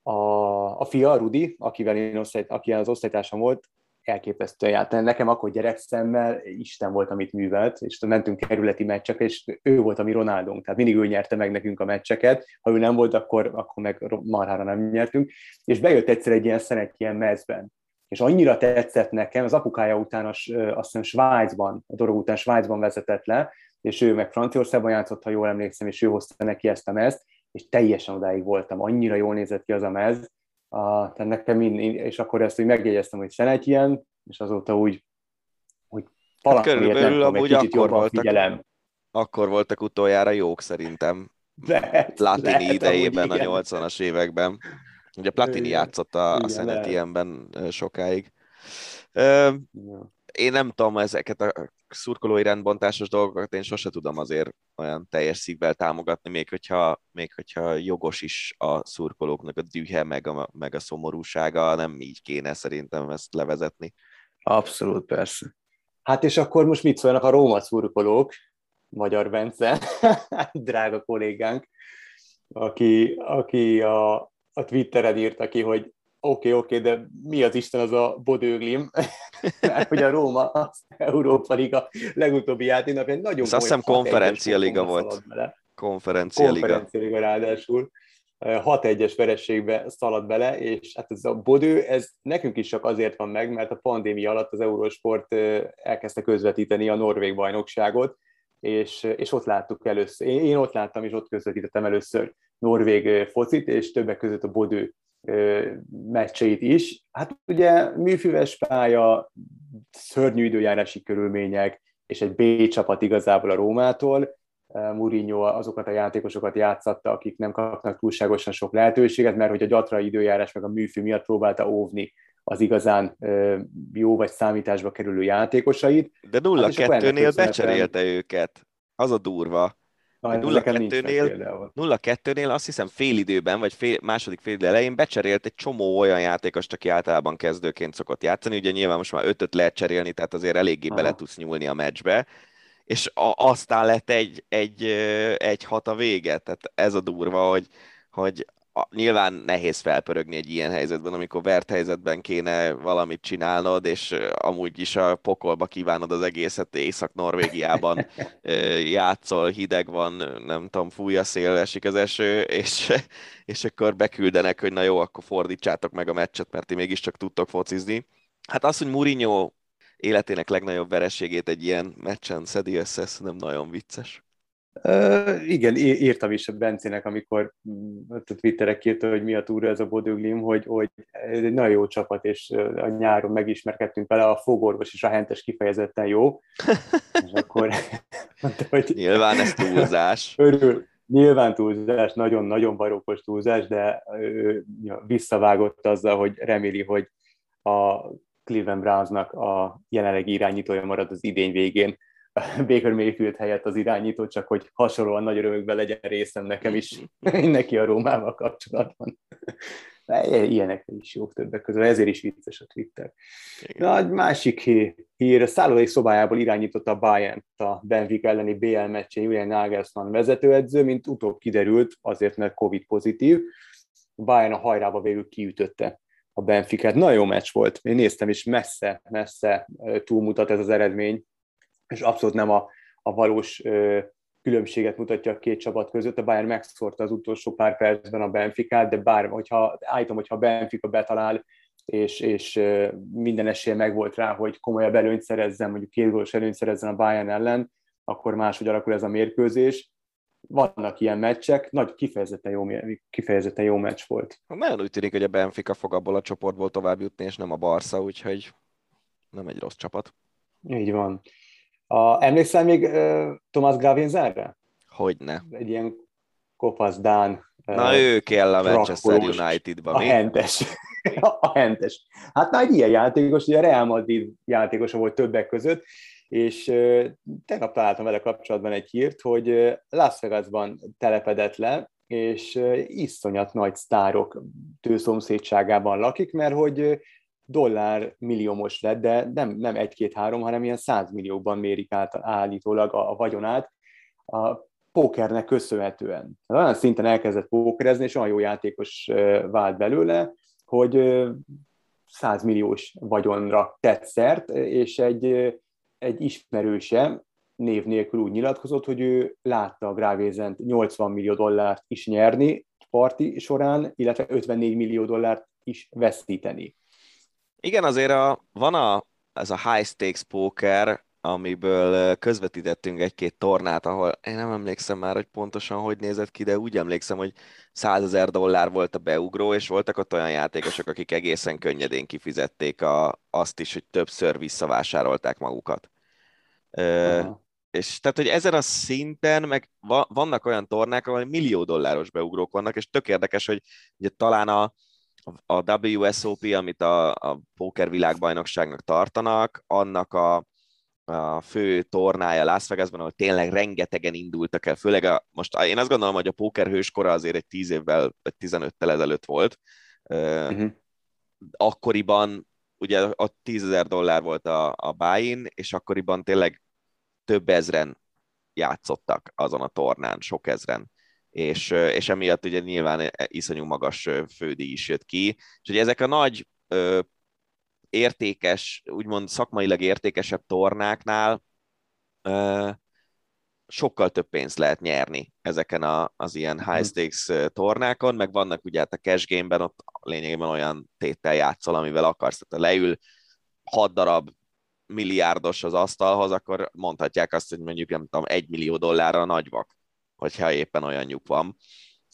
a, a fia, Rudi, akivel én osztály, aki az osztálytársam volt, elképesztően járt. Nekem akkor gyerekszemmel Isten volt, amit művelt, és mentünk kerületi meccsek, és ő volt a mi Ronaldónk, tehát mindig ő nyerte meg nekünk a meccseket, ha ő nem volt, akkor, akkor meg marhára nem nyertünk, és bejött egyszer egy ilyen szenet ilyen mezben, és annyira tetszett nekem, az apukája után, azt hiszem Svájcban, a dolog után Svájcban vezetett le, és ő meg Franciaországban játszott, ha jól emlékszem, és ő hozta neki ezt a mezt, és teljesen odáig voltam, annyira jól nézett ki az a mez, a, tehát nekem mind, és akkor ezt úgy megjegyeztem, hogy szenet ilyen, és azóta úgy, úgy hát körülbelül nem amúgy egy akkor voltak, figyelem. Akkor voltak utoljára jók szerintem. Lehet, Platini lehet, idejében, a 80-as években. Ugye Platini játszott a, a Szenet ilyenben sokáig. Ö, én nem tudom ezeket a szurkolói rendbontásos dolgokat, én sose tudom azért olyan teljes szívvel támogatni, még hogyha, még hogyha jogos is a szurkolóknak a dühe, meg a, meg a szomorúsága, nem így kéne szerintem ezt levezetni. Abszolút, persze. Hát és akkor most mit szólnak a Róma szurkolók, Magyar Bence, drága kollégánk, aki, aki a, a Twitteren írta ki, hogy oké, okay, oké, okay, de mi az Isten az a Bodőglim? Mert hogy a Róma az Európa Liga legutóbbi játéknapján nagyon Ez azt hiszem konferencia liga volt. Konferencia liga. Konferencia liga ráadásul. 6-1-es verességbe szaladt bele, és hát ez a bodő, ez nekünk is csak azért van meg, mert a pandémia alatt az Eurosport elkezdte közvetíteni a Norvég bajnokságot, és, és ott láttuk először. Én, én ott láttam, és ott közvetítettem először Norvég focit, és többek között a bodő meccseit is. Hát ugye műfüves pálya, szörnyű időjárási körülmények, és egy B csapat igazából a Rómától. Mourinho azokat a játékosokat játszatta, akik nem kapnak túlságosan sok lehetőséget, mert hogy a gyatra időjárás meg a műfű miatt próbálta óvni az igazán jó vagy számításba kerülő játékosait. De 0-2-nél hát becserélte őket. Az a durva 0-2-nél, 0-2-nél azt hiszem fél időben, vagy fél, második fél idő elején becserélt egy csomó olyan játékost, aki általában kezdőként szokott játszani. Ugye nyilván most már ötöt lehet cserélni, tehát azért eléggé Aha. bele tudsz nyúlni a meccsbe. És a, aztán lett egy, egy, egy hat a vége. Tehát ez a durva, hogy, hogy nyilván nehéz felpörögni egy ilyen helyzetben, amikor vert helyzetben kéne valamit csinálnod, és amúgy is a pokolba kívánod az egészet, Észak-Norvégiában játszol, hideg van, nem tudom, fúj a szél, esik az eső, és, és akkor beküldenek, hogy na jó, akkor fordítsátok meg a meccset, mert ti mégiscsak tudtok focizni. Hát az, hogy Mourinho életének legnagyobb vereségét egy ilyen meccsen szedi össze, ez nem nagyon vicces. Uh, igen, írtam is a Bencének, amikor mm, a Twitterek írta, hogy mi a túra ez a Bodöglim, hogy, hogy ez egy nagyon jó csapat, és a nyáron megismerkedtünk vele, a fogorvos és a hentes kifejezetten jó. és akkor mondta, hogy... Nyilván ez túlzás. Örül, nyilván túlzás, nagyon-nagyon barokkos túlzás, de ő visszavágott azzal, hogy reméli, hogy a Cleveland Brownsnak a jelenlegi irányítója marad az idény végén, Baker helyett az irányító, csak hogy hasonlóan nagy örömökben legyen részem nekem is neki a Rómával kapcsolatban. Ilyenek is jók többek között, ezért is vicces a Twitter. Na, egy másik hír, a szállodai szobájából irányította a Bayern a Benfica elleni BL meccsén Julian Nagelsmann vezetőedző, mint utóbb kiderült, azért mert Covid pozitív. Bayern a hajrába végül kiütötte a Benficát. Nagyon jó meccs volt. Én néztem, és messze, messze túlmutat ez az eredmény és abszolút nem a, a valós különbséget mutatja a két csapat között. A Bayern megszórta az utolsó pár percben a Benficát, de bár, hogyha, állítom, hogyha a Benfica betalál, és, és minden esélye megvolt rá, hogy komolyabb előnyt szerezzen, mondjuk két gólos előnyt szerezzen a Bayern ellen, akkor máshogy alakul ez a mérkőzés. Vannak ilyen meccsek, nagy kifejezetten jó, kifejezetten jó meccs volt. Nagyon úgy tűnik, hogy a Benfica fog abból a csoportból tovább jutni, és nem a Barca, úgyhogy nem egy rossz csapat. Így van. A, emlékszel még uh, Thomas Gravenzelre? Hogyne. Egy ilyen kopasz Dán. Na uh, ő kell a Manchester United-ba, A hentes. a hentes. Hát na egy ilyen játékos, ugye a Real Madrid játékosa volt többek között, és uh, tegnap találtam vele kapcsolatban egy hírt, hogy uh, Las Vegasban telepedett le, és iszonyat nagy sztárok tőszomszédságában lakik, mert hogy dollár milliómos lett, de nem, nem egy-két-három, hanem ilyen százmilliókban mérik át állítólag a, a vagyonát a pókernek köszönhetően. Olyan szinten elkezdett pókerezni, és olyan jó játékos vált belőle, hogy százmilliós vagyonra tett szert, és egy, egy ismerőse név nélkül úgy nyilatkozott, hogy ő látta a Grávézent 80 millió dollárt is nyerni parti során, illetve 54 millió dollárt is veszíteni. Igen, azért a, van a, ez a high stakes poker, amiből közvetítettünk egy-két tornát, ahol én nem emlékszem már, hogy pontosan hogy nézett ki, de úgy emlékszem, hogy 100 ezer dollár volt a beugró, és voltak ott olyan játékosok, akik egészen könnyedén kifizették a, azt is, hogy többször visszavásárolták magukat. Aha. És tehát, hogy ezen a szinten, meg vannak olyan tornák, ahol millió dolláros beugrók vannak, és tök érdekes, hogy ugye talán a, a WSOP, amit a, a póker világbajnokságnak tartanak, annak a, a fő tornája Las Vegasban, ahol tényleg rengetegen indultak el, főleg a, most én azt gondolom, hogy a póker hőskora azért egy 10 évvel, vagy 15-tel ezelőtt volt. Uh-huh. Akkoriban ugye a 10 ezer dollár volt a, a buy és akkoriban tényleg több ezren játszottak azon a tornán, sok ezren és, és emiatt ugye nyilván e, iszonyú magas fődíj is jött ki, és ugye ezek a nagy értékes, úgymond szakmailag értékesebb tornáknál sokkal több pénzt lehet nyerni ezeken a, az ilyen high mhm. stakes tornákon, meg vannak ugye hát a cash game-ben ott lényegében olyan téttel játszol, amivel akarsz, tehát leül hat darab milliárdos az asztalhoz, akkor mondhatják azt, hogy mondjuk nem tudom, egy millió dollárra a nagyvak hogyha éppen olyan nyug van.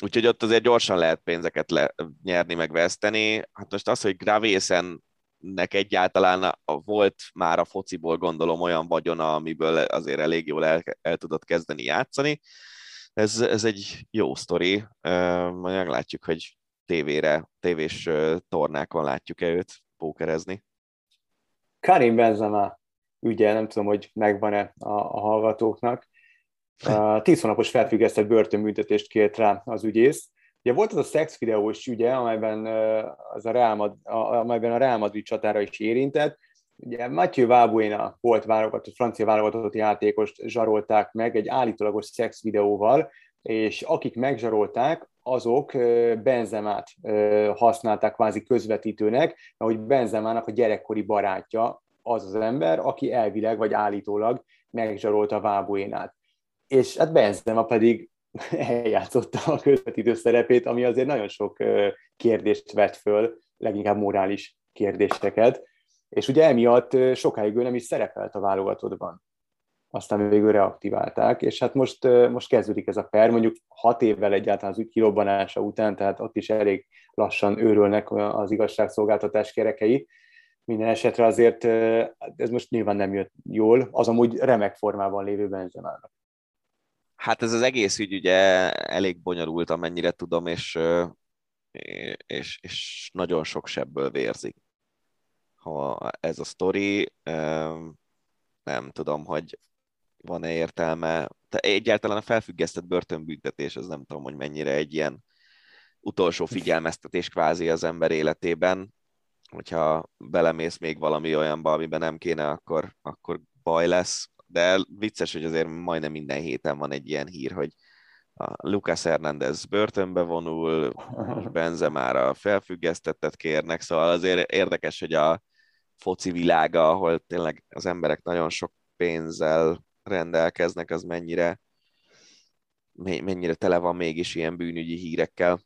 Úgyhogy ott azért gyorsan lehet pénzeket le, nyerni, meg veszteni. Hát most az, hogy Gravészen nek egyáltalán volt már a fociból gondolom olyan vagyona, amiből azért elég jól el, el tudott kezdeni játszani. Ez, ez egy jó sztori. Majd meglátjuk, hogy tévére, tévés tornákon látjuk-e őt pókerezni. Karim Benzema ügye, nem tudom, hogy megvan-e a, a hallgatóknak, Tíz hónapos felfüggesztett börtönbüntetést kért rá az ügyész. Ugye volt az a szex videós ügye, amelyben, az a Real Madrid, amelyben a Real Madrid csatára is érintett. Ugye Mathieu Valbuena volt válogatott, francia válogatott játékost zsarolták meg egy állítólagos szex videóval, és akik megzsarolták, azok Benzemát használták kvázi közvetítőnek, mert hogy Benzemának a gyerekkori barátja az az ember, aki elvileg vagy állítólag megzsarolta Vábuénát. És hát Benzema pedig eljátszotta a közvetítő szerepét, ami azért nagyon sok kérdést vett föl, leginkább morális kérdéseket, és ugye emiatt sokáig ő nem is szerepelt a válogatottban aztán végül reaktiválták, és hát most, most kezdődik ez a per, mondjuk hat évvel egyáltalán az ügy kirobbanása után, tehát ott is elég lassan őrölnek az igazságszolgáltatás kerekei. Minden esetre azért ez most nyilván nem jött jól, az amúgy remek formában lévő Benzemának. Hát ez az egész ügy ugye elég bonyolult, amennyire tudom, és, és, és nagyon sok sebből vérzik. Ha ez a sztori, nem tudom, hogy van-e értelme. Te egyáltalán a felfüggesztett börtönbüntetés, az nem tudom, hogy mennyire egy ilyen utolsó figyelmeztetés kvázi az ember életében, hogyha belemész még valami olyanba, amiben nem kéne, akkor, akkor baj lesz. De vicces, hogy azért majdnem minden héten van egy ilyen hír, hogy a Lucas Hernández börtönbe vonul, Benzemára felfüggesztettet kérnek, szóval azért érdekes, hogy a foci világa, ahol tényleg az emberek nagyon sok pénzzel rendelkeznek, az mennyire, mennyire tele van mégis ilyen bűnügyi hírekkel.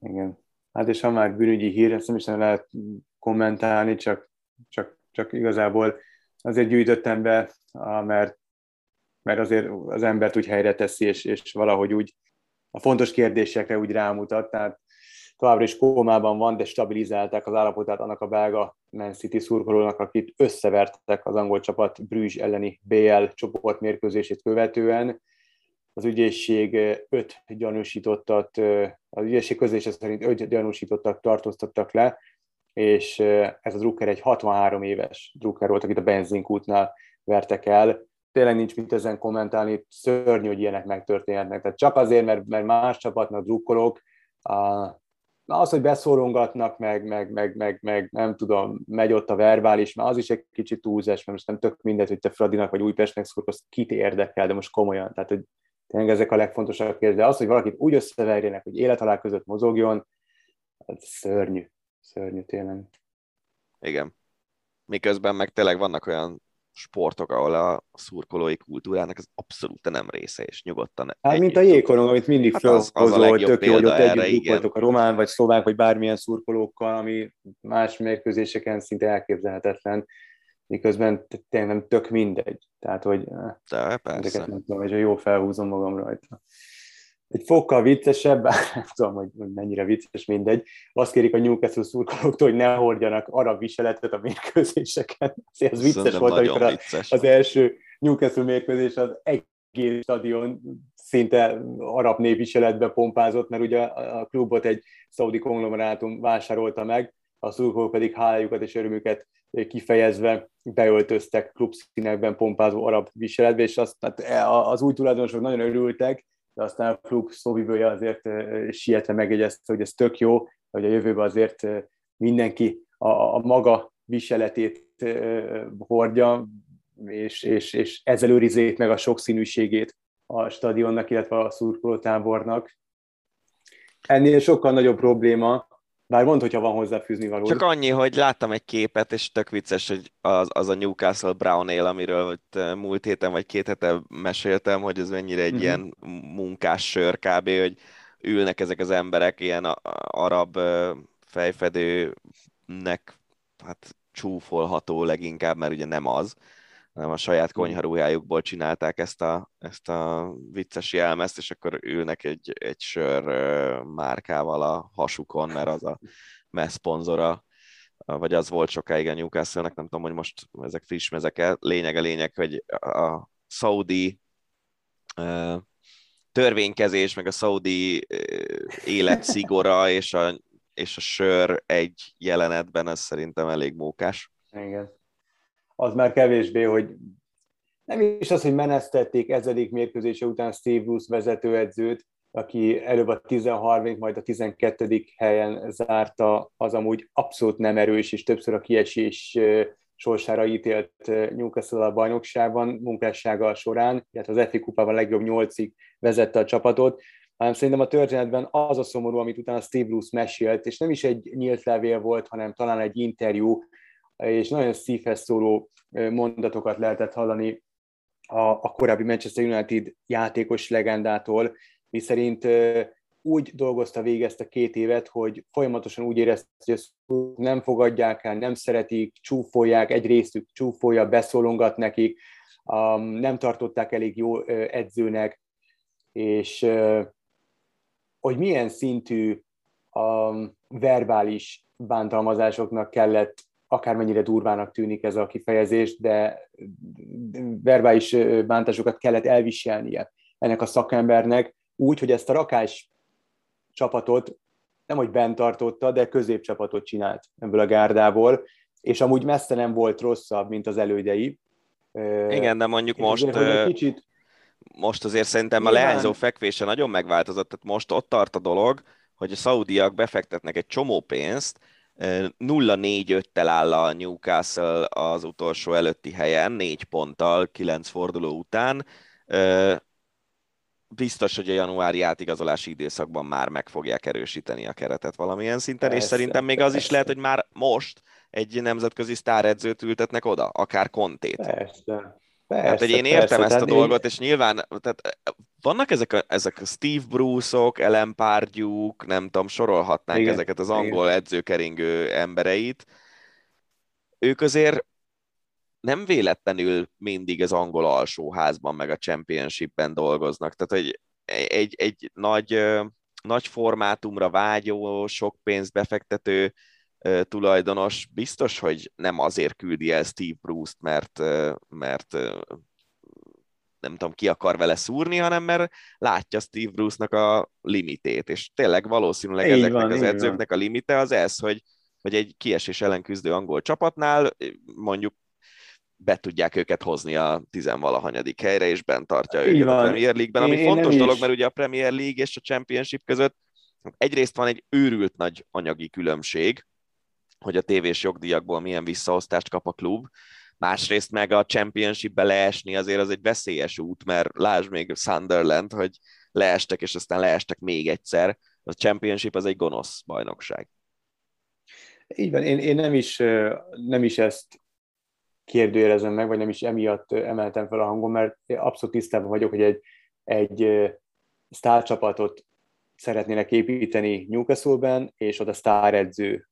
Igen. Hát és ha már bűnügyi hír, ezt nem is nem lehet kommentálni, csak, csak, csak igazából azért gyűjtöttem be, mert, mert azért az embert úgy helyre teszi, és, és valahogy úgy a fontos kérdésekre úgy rámutat, tehát továbbra is kómában van, de stabilizálták az állapotát annak a belga Man City szurkolónak, akit összevertek az angol csapat Brüzs elleni BL csoportmérkőzését követően. Az ügyészség öt gyanúsítottat, az ügyészség közlése szerint öt gyanúsítottat tartóztattak le, és ez a Drucker egy 63 éves Drucker volt, akit a benzinkútnál vertek el. Tényleg nincs mit ezen kommentálni, szörnyű, hogy ilyenek megtörténhetnek. Tehát csak azért, mert, mert más csapatnak drukkolok, Na az, hogy beszórongatnak, meg, meg, meg, meg, meg, nem tudom, megy ott a verbális, már az is egy kicsit túlzás, mert most nem tök mindegy, hogy te Fradinak vagy Újpestnek szurkolsz, kit érdekel, de most komolyan. Tehát, hogy tényleg ezek a legfontosabb kérdés. De az, hogy valakit úgy összeverjenek, hogy élethalál között mozogjon, az szörnyű. Szörnyű tényleg. Igen. Miközben meg tényleg vannak olyan sportok, ahol a szurkolói kultúrának ez abszolút nem része, és nyugodtan. Hát, mint a jégkorong, amit mindig hát felhozol, hogy tök jó, hogy ott együtt voltok a román, vagy szlovák, vagy bármilyen szurkolókkal, ami más mérkőzéseken szinte elképzelhetetlen, miközben tényleg tök mindegy. Tehát, hogy De, persze. nem tudom, hogy jó felhúzom magam rajta egy fokkal viccesebb, nem tudom, hogy mennyire vicces, mindegy. Azt kérik a Newcastle szurkolóktól, hogy ne hordjanak arab viseletet a mérkőzéseken. Azért az vicces volt, amikor vicces. az első Newcastle mérkőzés az egész stadion szinte arab népviseletbe pompázott, mert ugye a klubot egy szaudi konglomerátum vásárolta meg, a szurkolók pedig hálájukat és örömüket kifejezve beöltöztek klubszínekben pompázó arab viseletbe, és azt, hát az új tulajdonosok nagyon örültek, de aztán a klub szóvivője azért sietve megjegyezte, hogy ez tök jó, hogy a jövőben azért mindenki a, a maga viseletét hordja, és, és, és ezzel őrizzék meg a sokszínűségét a stadionnak, illetve a szurkolótábornak. Ennél sokkal nagyobb probléma bár mond, hogyha van hozzáfűzni való. Csak annyi, hogy láttam egy képet, és tök vicces, hogy az, az a Newcastle Brown Ale, amiről ott múlt héten vagy két hete meséltem, hogy ez mennyire egy mm-hmm. ilyen munkás sör kb., hogy ülnek ezek az emberek ilyen arab fejfedőnek hát csúfolható leginkább, mert ugye nem az, hanem a saját konyharuhájukból csinálták ezt a, ezt a vicces jelmezt, és akkor ülnek egy, egy sör márkával a hasukon, mert az a mess szponzora, vagy az volt sokáig a Newcastle-nek, nem tudom, hogy most ezek friss mezek el. Lényeg a lényeg, hogy a Saudi törvénykezés, meg a szaudi életszigora és a, és a sör egy jelenetben, ez szerintem elég mókás. Igen az már kevésbé, hogy nem is az, hogy menesztették ezedik mérkőzése után Steve Bruce vezetőedzőt, aki előbb a 13. majd a 12. helyen zárta, az amúgy abszolút nem erős, és többször a kiesés sorsára ítélt Newcastle a bajnokságban munkássága során, illetve az FA kupában legjobb nyolcig vezette a csapatot, hanem szerintem a történetben az a szomorú, amit utána Steve Bruce mesélt, és nem is egy nyílt levél volt, hanem talán egy interjú, és nagyon szívhez szóló mondatokat lehetett hallani a, a korábbi Manchester United játékos legendától, miszerint úgy dolgozta végig ezt a két évet, hogy folyamatosan úgy érezte, hogy ezt nem fogadják el, nem szeretik, csúfolják, egy részük csúfolja, beszólongat nekik, nem tartották elég jó edzőnek, és hogy milyen szintű a verbális bántalmazásoknak kellett, akármennyire durvának tűnik ez a kifejezés, de verbális bántásokat kellett elviselnie ennek a szakembernek, úgy, hogy ezt a rakás csapatot nem, hogy bent tartotta, de középcsapatot csinált ebből a gárdából, és amúgy messze nem volt rosszabb, mint az elődei. Igen, de mondjuk most... Azért, kicsit... Most azért szerintem a leányzó fekvése nagyon megváltozott, tehát most ott tart a dolog, hogy a szaudiak befektetnek egy csomó pénzt, 0-4-5-tel áll a Newcastle az utolsó előtti helyen, 4 ponttal, 9 forduló után biztos, hogy a januári átigazolási időszakban már meg fogják erősíteni a keretet valamilyen szinten, persze, és szerintem még persze. az is lehet, hogy már most egy nemzetközi sztáredzőt ültetnek oda, akár kontét. Persze. Persze, hát, hogy én értem persze, ezt a dolgot, és nyilván tehát vannak ezek a, ezek a Steve Bruce-ok, Ellen Pardew, nem tudom, sorolhatnánk igen, ezeket az angol igen. edzőkeringő embereit. Ők azért nem véletlenül mindig az angol alsóházban, meg a championshipben dolgoznak. Tehát, hogy egy, egy nagy, nagy formátumra vágyó, sok pénzt befektető tulajdonos biztos, hogy nem azért küldi el Steve Bruce-t, mert, mert nem tudom, ki akar vele szúrni, hanem mert látja Steve Bruce-nak a limitét, és tényleg valószínűleg így ezeknek van, az edzőknek van. a limite az ez, hogy, hogy egy kiesés ellen küzdő angol csapatnál mondjuk be tudják őket hozni a tizenvalahanyadik helyre, és bent tartja őket van. a Premier League-ben, ami én, fontos én dolog, is. mert ugye a Premier League és a Championship között egyrészt van egy őrült nagy anyagi különbség, hogy a tévés jogdíjakból milyen visszaosztást kap a klub, másrészt meg a Championship-be leesni azért az egy veszélyes út, mert lásd még Sunderland, hogy leestek, és aztán leestek még egyszer. A Championship az egy gonosz bajnokság. Így van, én, én nem, is, nem is ezt kérdőjelezem meg, vagy nem is emiatt emeltem fel a hangom, mert abszolút tisztában vagyok, hogy egy, egy sztárcsapatot szeretnének építeni Newcastle-ben, és oda sztáredző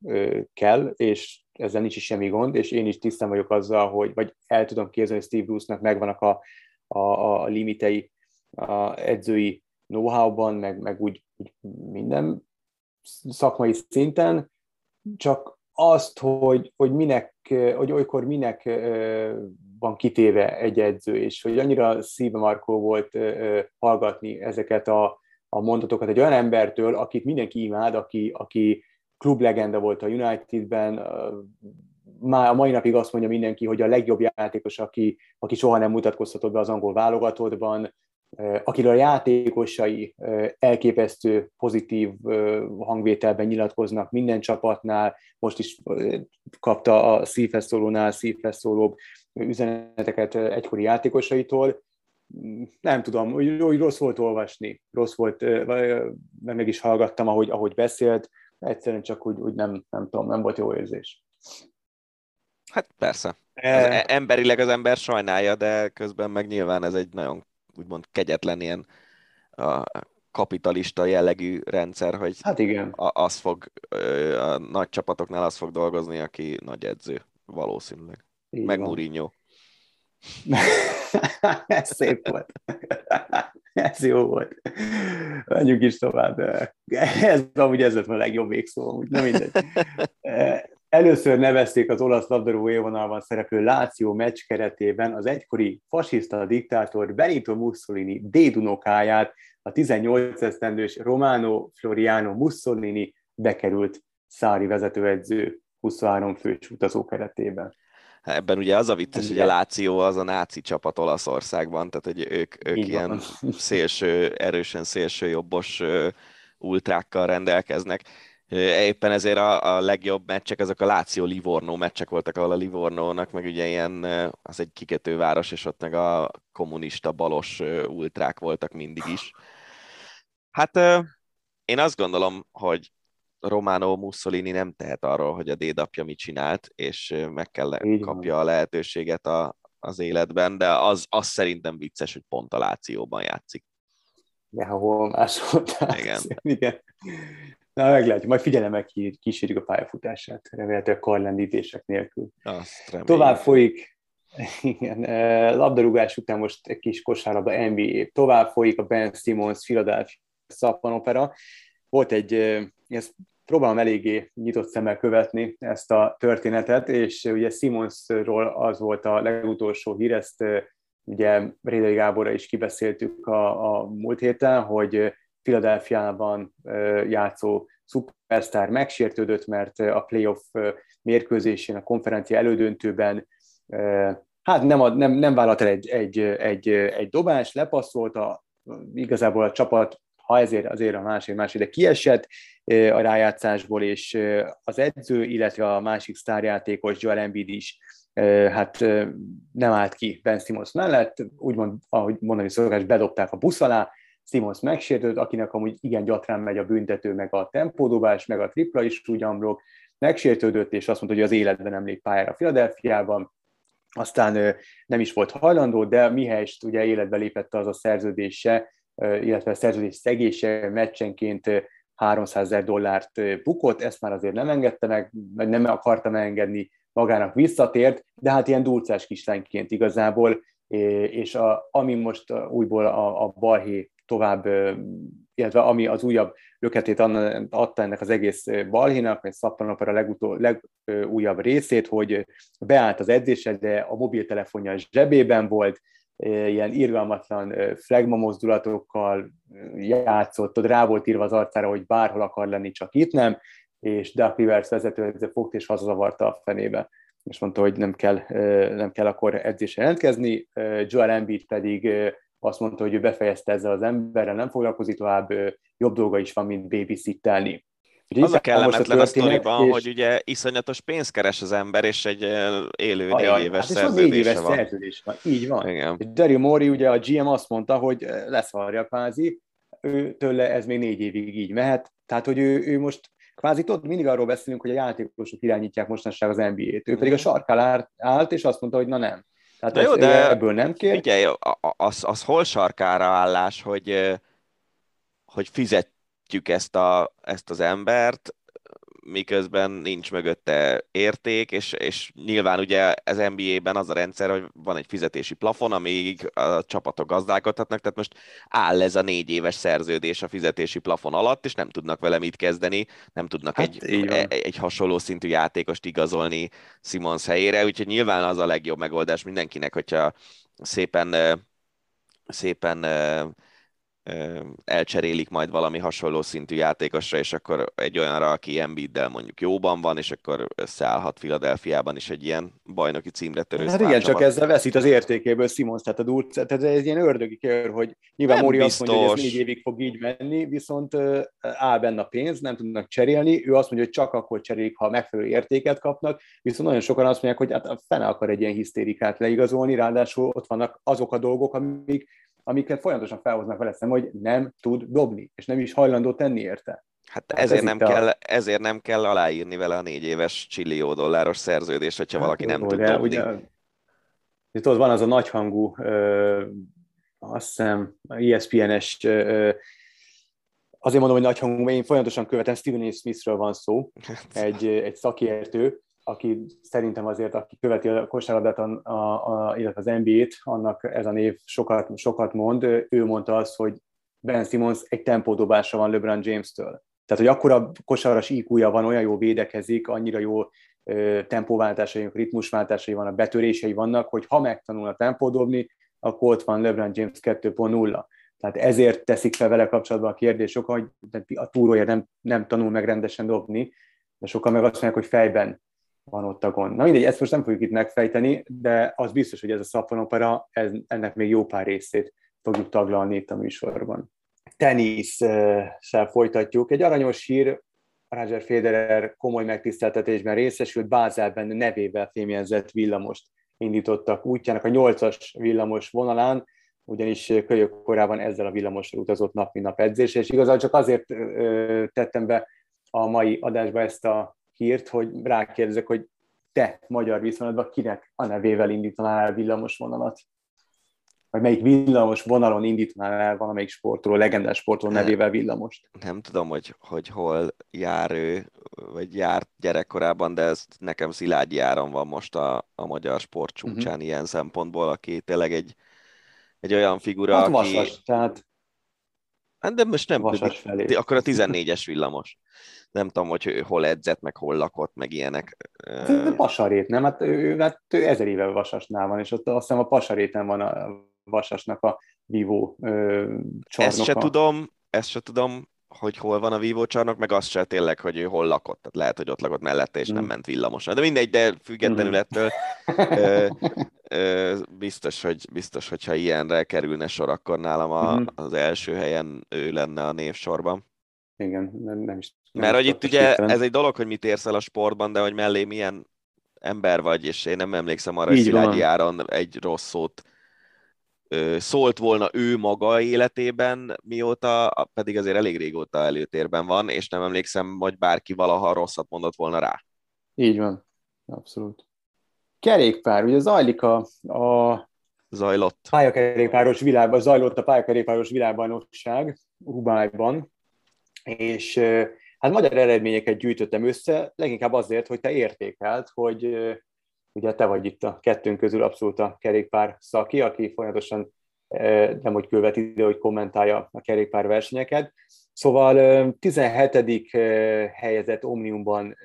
kell, és ezzel nincs is semmi gond, és én is tisztán vagyok azzal, hogy, vagy el tudom képzelni, hogy Steve Bruce-nak megvannak a, a, a limitei a edzői know-how-ban, meg, meg úgy, úgy minden szakmai szinten, csak azt, hogy, hogy minek, hogy olykor minek van kitéve egy edző, és hogy annyira szívemarkó volt hallgatni ezeket a, a mondatokat egy olyan embertől, akit mindenki imád, aki, aki klublegenda volt a Unitedben, már a mai napig azt mondja mindenki, hogy a legjobb játékos, aki, aki soha nem mutatkozhatott be az angol válogatottban, akiről a játékosai elképesztő pozitív hangvételben nyilatkoznak minden csapatnál, most is kapta a szívhez szólónál szívhez szólóbb üzeneteket egykori játékosaitól. Nem tudom, hogy, hogy rossz volt olvasni, rossz volt, meg is hallgattam, ahogy, ahogy beszélt, egyszerűen csak úgy, úgy nem, nem tudom, nem volt jó érzés. Hát persze. Az e... emberileg az ember sajnálja, de közben meg nyilván ez egy nagyon úgymond kegyetlen ilyen a kapitalista jellegű rendszer, hogy hát igen. az fog, a nagy csapatoknál az fog dolgozni, aki nagy edző, valószínűleg. Így Meg van. Mourinho. Ez szép volt. Ez jó volt. Menjünk is tovább. Ez amúgy ez lett a legjobb végszó, amúgy nem mindegy. Először nevezték az olasz labdarúgó élvonalban szereplő Láció meccs keretében az egykori fasiszta diktátor Benito Mussolini dédunokáját, a 18 esztendős Romano Floriano Mussolini bekerült Szári vezetőedző 23 fős utazó keretében. Ebben ugye az a vicces, hogy a Láció az a náci csapat Olaszországban, tehát hogy ők, ők ilyen szélső, erősen szélső jobbos ultrákkal rendelkeznek. Éppen ezért a, a legjobb meccsek, azok a Láció Livorno meccsek voltak, ahol a Livornónak meg ugye ilyen, az egy kiketőváros, és ott meg a kommunista balos ultrák voltak mindig is. Hát én azt gondolom, hogy Romano Mussolini nem tehet arról, hogy a dédapja mit csinált, és meg kell Így kapja a lehetőséget a, az életben, de az, az szerintem vicces, hogy pont a Lációban játszik. Ja, hol máshol. Igen. Igen. Na, meglátjuk. Majd figyelemmel kísérjük a pályafutását, remélhetőleg karlendítések nélkül. Azt Tovább folyik, igen, labdarúgás után most egy kis kosárlabda NBA. Tovább folyik a Ben Simmons Philadelphia szappanopera. Volt egy, ezt próbálom eléggé nyitott szemmel követni ezt a történetet, és ugye Simonsról az volt a legutolsó hír, ezt ugye Rédei Gáborra is kibeszéltük a, a múlt héten, hogy Philadelphia-ban játszó szupersztár megsértődött, mert a playoff mérkőzésén, a konferencia elődöntőben hát nem, ad, nem, nem vállalt el egy, egy, egy, egy dobást, lepasszolta, igazából a csapat, ha ezért azért a másik, másik, de kiesett a rájátszásból, és az edző, illetve a másik sztárjátékos Joel Embiid is hát nem állt ki Ben Simmons mellett, úgymond, ahogy mondani szokás, bedobták a busz alá, Simons megsértődött, akinek amúgy igen gyatrán megy a büntető, meg a tempódobás, meg a tripla is ugyanbrok, megsértődött, és azt mondta, hogy az életben nem lép pályára Filadelfiában, aztán nem is volt hajlandó, de mihelyest ugye életbe lépett az a szerződése, illetve szerződés szegése meccsenként 300 ezer dollárt bukott, ezt már azért nem engedte meg, vagy nem akarta megengedni, magának visszatért, de hát ilyen dulcás kislányként igazából, és a, ami most újból a, a balhé tovább, illetve ami az újabb löketét adta ennek az egész balhénak, vagy szappanopera legutó, legújabb részét, hogy beállt az edzésre, de a mobiltelefonja zsebében volt, ilyen irgalmatlan flagma mozdulatokkal játszott, ott rá volt írva az arcára, hogy bárhol akar lenni, csak itt nem, és Doug Rivers vezetőedző fogt és hazazavarta a fenébe és mondta, hogy nem kell, nem kell akkor edzésre jelentkezni. Joel Embiid pedig azt mondta, hogy ő befejezte ezzel az emberrel, nem foglalkozik tovább, jobb dolga is van, mint babysittelni. Az a kellemetlen a, a sztoriban, és... hogy ugye iszonyatos pénzt keres az ember, és egy élő négy éves hát szerződése négy éves van. szerződés van. Így van. Igen. És Daryl Mori, ugye a GM azt mondta, hogy leszarja kvázi, ő tőle ez még négy évig így mehet, tehát hogy ő, ő most kvázi tudod, mindig arról beszélünk, hogy a játékosok irányítják mostanság az NBA-t. Ő pedig a mhm. sarkál állt, és azt mondta, hogy na nem. Tehát na jó, de ebből nem kér. Figyelj, az, az hol sarkára állás, hogy, hogy fizetjük ezt, a, ezt az embert, miközben nincs mögötte érték, és, és nyilván ugye az NBA-ben az a rendszer, hogy van egy fizetési plafon, amíg a csapatok gazdálkodhatnak, tehát most áll ez a négy éves szerződés a fizetési plafon alatt, és nem tudnak vele mit kezdeni, nem tudnak hát, egy, egy, egy hasonló szintű játékost igazolni Simons helyére, úgyhogy nyilván az a legjobb megoldás mindenkinek, hogyha szépen szépen elcserélik majd valami hasonló szintű játékosra, és akkor egy olyanra, aki Embiiddel mondjuk jóban van, és akkor összeállhat Filadelfiában is egy ilyen bajnoki címre törő Hát igen, csak ezzel veszít az értékéből Simons, tehát a Dulc, tehát ez egy ilyen ördögi kör, hogy nyilván Móri azt mondja, hogy ez négy évig fog így menni, viszont áll benne a pénz, nem tudnak cserélni, ő azt mondja, hogy csak akkor cserélik, ha megfelelő értéket kapnak, viszont nagyon sokan azt mondják, hogy hát fene akar egy ilyen hisztérikát leigazolni, ráadásul ott vannak azok a dolgok, amik amiket folyamatosan felhoznak vele szem, hogy nem tud dobni, és nem is hajlandó tenni érte. Hát ezért, ez nem kell, a... ezért nem kell aláírni vele a négy éves csillió dolláros szerződést, hogyha hát, valaki nem jó, tud de, dobni. Ugye, tudod, van az a nagyhangú, ö, azt hiszem, ESPN-es, ö, azért mondom, hogy nagyhangú, mert én folyamatosan követem, Stephen A. Smithről van szó, hát. egy, egy szakértő, aki szerintem azért, aki követi a kosárlabdát, a, a, a, illetve az NBA-t, annak ez a név sokat, sokat mond. Ő mondta azt, hogy Ben Simmons egy tempódobásra van LeBron James-től. Tehát, hogy akkora kosaras iq van, olyan jó védekezik, annyira jó tempóváltásai, ritmusváltásai vannak, betörései vannak, hogy ha megtanul a tempódobni, akkor ott van LeBron James 2.0. Tehát ezért teszik fel vele kapcsolatban a kérdés, hogy a túrója nem, nem tanul meg rendesen dobni, de sokan meg azt mondják, hogy fejben van ott a gond. Na mindegy, ezt most nem fogjuk itt megfejteni, de az biztos, hogy ez a szappanopera, ez, ennek még jó pár részét fogjuk taglalni itt a műsorban. Tenisszel folytatjuk. Egy aranyos hír, Roger Federer komoly megtiszteltetésben részesült, Bázelben nevével fémjelzett villamost indítottak útjának a nyolcas villamos vonalán, ugyanis kölyök korábban ezzel a villamosra utazott nap, mint nap edzésre, és igazából csak azért tettem be a mai adásba ezt a hírt, hogy rákérdezek, hogy te magyar viszonylatban kinek a nevével indítanál el villamos vonalat? Vagy melyik villamos vonalon indítanál el valamelyik sportoló, legendás sportoló nevével villamost? Nem tudom, hogy, hogy hol jár ő, vagy járt gyerekkorában, de ez nekem Szilágyi Áron van most a, a magyar sport csúcsán uh-huh. ilyen szempontból, aki tényleg egy, egy olyan figura, hát aki... vasas, tehát Hát de most nem, vasas felé. akkor a 14-es villamos. Nem tudom, hogy ő hol edzett, meg hol lakott, meg ilyenek. De Pasarét, nem? Hát ő, hát ő ezer éve Vasasnál van, és ott azt hiszem a Pasaréten van a Vasasnak a vívó ö, csarnoka. Ezt se tudom, ezt se tudom, hogy hol van a vívó csarnok, meg azt se tényleg, hogy ő hol lakott. Tehát lehet, hogy ott lakott mellette, és mm. nem ment villamosan. De mindegy, de függetlenül mm. ettől ö, ö, biztos, hogy, biztos, hogyha ilyenre kerülne sor, akkor nálam a, mm. az első helyen ő lenne a névsorban. Igen, nem, nem is. Nem Mert hogy itt ugye ez egy dolog, hogy mit érsz el a sportban, de hogy mellé milyen ember vagy, és én nem emlékszem arra, hogy Szilágyi Áron egy rossz szót szólt volna ő maga életében, mióta, pedig azért elég régóta előtérben van, és nem emlékszem, hogy bárki valaha rosszat mondott volna rá. Így van, abszolút. Kerékpár, ugye zajlik a, a Zajlott. pályakerékpáros világban, zajlott a pályakerékpáros világbajnokság Hubájban, és hát magyar eredményeket gyűjtöttem össze, leginkább azért, hogy te értékelt, hogy ugye te vagy itt a kettőnk közül abszolút a kerékpár szaki, aki folyamatosan nem hogy követ ide, hogy kommentálja a kerékpár versenyeket. Szóval 17. helyezett Omniumban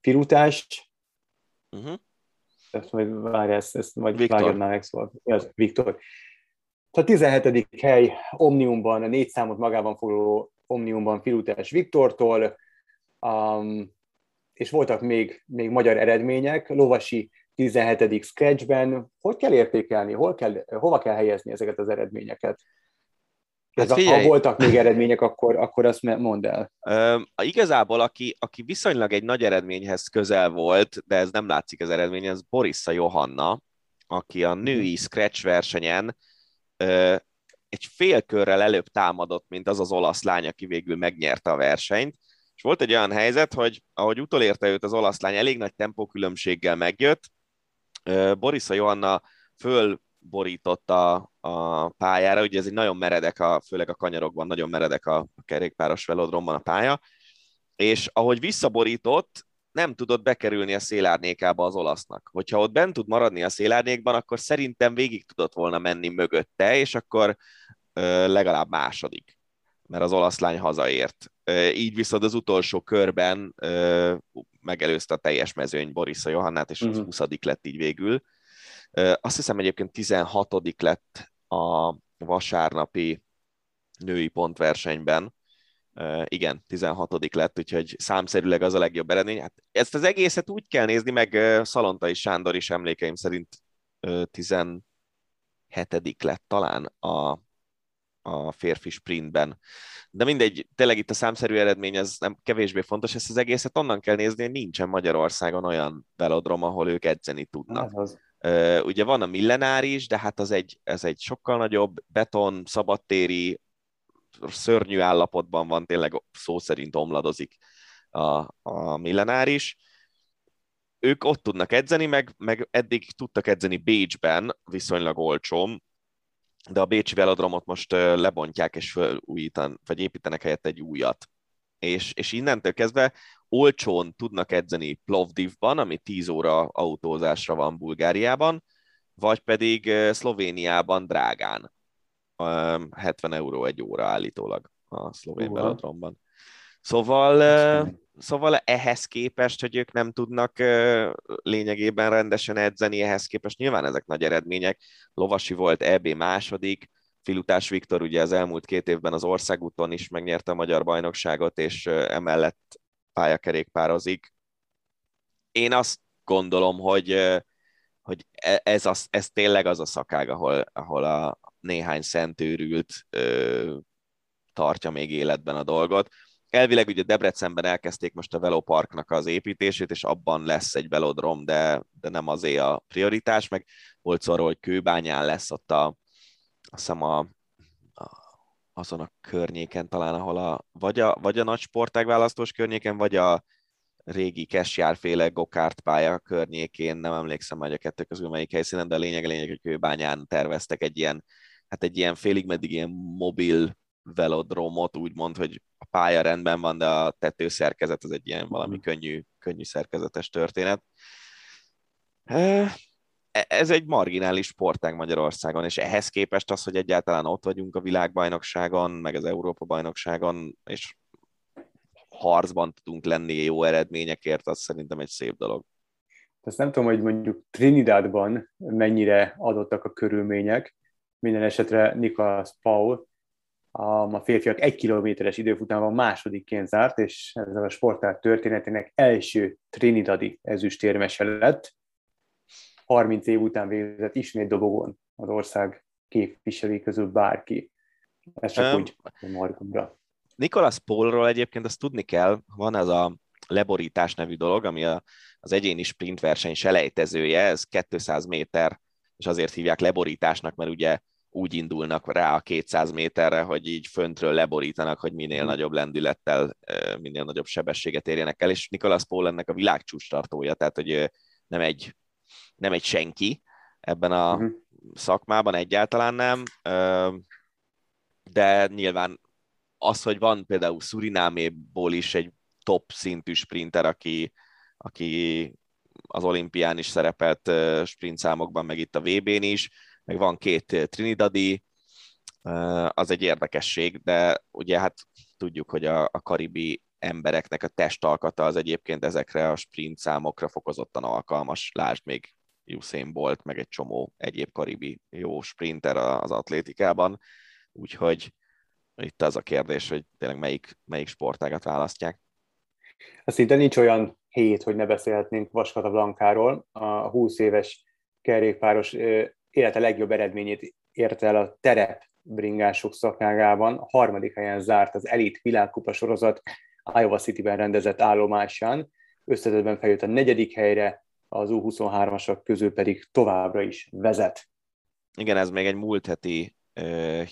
Firutás, uh-huh. ezt majd várj, ezt, ezt majd Viktor. már meg, szóval, ez, Viktor. A 17. hely Omniumban, a négy számot magában foglaló Omniumban Filutás Viktortól, um, és voltak még, még magyar eredmények, Lovasi 17. scratchben. Hogy kell értékelni, hol kell, hova kell helyezni ezeket az eredményeket? Hát figyelj, ha voltak még eredmények, akkor, akkor azt mondd el. Uh, igazából, aki, aki viszonylag egy nagy eredményhez közel volt, de ez nem látszik az eredmény, az Borissa Johanna, aki a női scratch versenyen uh, egy fél körrel előbb támadott, mint az az olasz lány, aki végül megnyerte a versenyt. És volt egy olyan helyzet, hogy ahogy utolérte őt az olasz lány, elég nagy tempókülönbséggel megjött, Borisa Johanna fölborította a pályára, ugye ez egy nagyon meredek, a, főleg a kanyarokban nagyon meredek a, a kerékpáros velodromban a pálya, és ahogy visszaborított, nem tudott bekerülni a szélárnyékába az olasznak. Hogyha ott bent tud maradni a szélárnyékban, akkor szerintem végig tudott volna menni mögötte, és akkor ö, legalább második, mert az olasz lány hazaért. Így viszont az utolsó körben megelőzte a teljes mezőny Borisa Johannát, és uh-huh. 20 lett így végül. Azt hiszem egyébként 16 lett a vasárnapi női pontversenyben. Igen, 16 lett, úgyhogy számszerűleg az a legjobb eredmény. Hát ezt az egészet úgy kell nézni, meg Szalontai Sándor is emlékeim szerint 17 lett talán a, a férfi sprintben. De mindegy, tényleg itt a számszerű eredmény ez nem kevésbé fontos, ezt az egészet onnan kell nézni, hogy nincsen Magyarországon olyan velodrom, ahol ők edzeni tudnak. Az. Ugye van a millenáris, de hát az egy, ez egy sokkal nagyobb beton, szabadtéri, szörnyű állapotban van, tényleg szó szerint omladozik a, a millenáris. Ők ott tudnak edzeni, meg, meg eddig tudtak edzeni Bécsben, viszonylag olcsón, de a Bécsi velodromot most lebontják és felújítan, vagy építenek helyett egy újat. És, és innentől kezdve olcsón tudnak edzeni Plovdivban, ami 10 óra autózásra van Bulgáriában, vagy pedig Szlovéniában drágán. 70 euró egy óra állítólag a szlovén velodromban. Szóval, szóval ehhez képest, hogy ők nem tudnak lényegében rendesen edzeni, ehhez képest nyilván ezek nagy eredmények. Lovasi volt EB második, Filutás Viktor ugye az elmúlt két évben az országúton is megnyerte a magyar bajnokságot, és emellett pályakerékpározik. Én azt gondolom, hogy, hogy e, ez, az, ez tényleg az a szakág, ahol, ahol a néhány szentőrült tartja még életben a dolgot. Elvileg ugye Debrecenben elkezdték most a veloparknak az építését, és abban lesz egy velodrom, de, de nem azé a prioritás, meg volt szó arról, hogy Kőbányán lesz ott a, azt a, a, azon a környéken talán, ahol a, vagy a, vagy a nagy sportág környéken, vagy a régi Kesjárféle gokárt pálya környékén, nem emlékszem hogy a kettő közül melyik helyszínen, de a lényeg a lényeg, hogy Kőbányán terveztek egy ilyen, hát egy ilyen félig meddig ilyen mobil velodromot, úgymond, hogy a pálya rendben van, de a tetőszerkezet az egy ilyen valami mhm. könnyű, könnyű szerkezetes történet. E, ez egy marginális sportág Magyarországon, és ehhez képest az, hogy egyáltalán ott vagyunk a világbajnokságon, meg az Európa-bajnokságon, és harcban tudunk lenni jó eredményekért, az szerintem egy szép dolog. Azt nem tudom, hogy mondjuk Trinidadban mennyire adottak a körülmények. Minden esetre Nicholas Paul a férfiak egy kilométeres időfutában másodikként zárt, és ezzel a sportág történetének első trinidadi ezüstérmese lett. 30 év után végzett ismét dobogón az ország képviselői közül bárki. Ez csak um, úgy margumra. Nicholas Paulról egyébként azt tudni kell, van ez a leborítás nevű dolog, ami a, az egyéni sprint verseny selejtezője, ez 200 méter, és azért hívják leborításnak, mert ugye úgy indulnak rá a 200 méterre, hogy így föntről leborítanak, hogy minél mhm. nagyobb lendülettel, minél nagyobb sebességet érjenek el, és Nicholas Paul ennek a világcsúcs tartója, tehát hogy nem egy, nem egy senki ebben a uh-huh. szakmában egyáltalán nem, de nyilván az, hogy van például Szurináméból is egy top szintű sprinter, aki, aki az olimpián is szerepelt sprint számokban, meg itt a VB-n is, meg van két Trinidadi, az egy érdekesség, de ugye hát tudjuk, hogy a, a karibi embereknek a testalkata az egyébként ezekre a sprint számokra fokozottan alkalmas. Lásd még Usain Bolt, meg egy csomó egyéb karibi jó sprinter az atlétikában, úgyhogy itt az a kérdés, hogy tényleg melyik, melyik sportágat választják. Szinte nincs olyan hét, hogy ne beszélhetnénk Vaskata Blankáról. A 20 éves kerékpáros élete legjobb eredményét érte el a terep bringások szakágában. A harmadik helyen zárt az Elite világkupa sorozat Iowa City-ben rendezett állomásán. Összetetben feljött a negyedik helyre, az U23-asak közül pedig továbbra is vezet. Igen, ez még egy múlt heti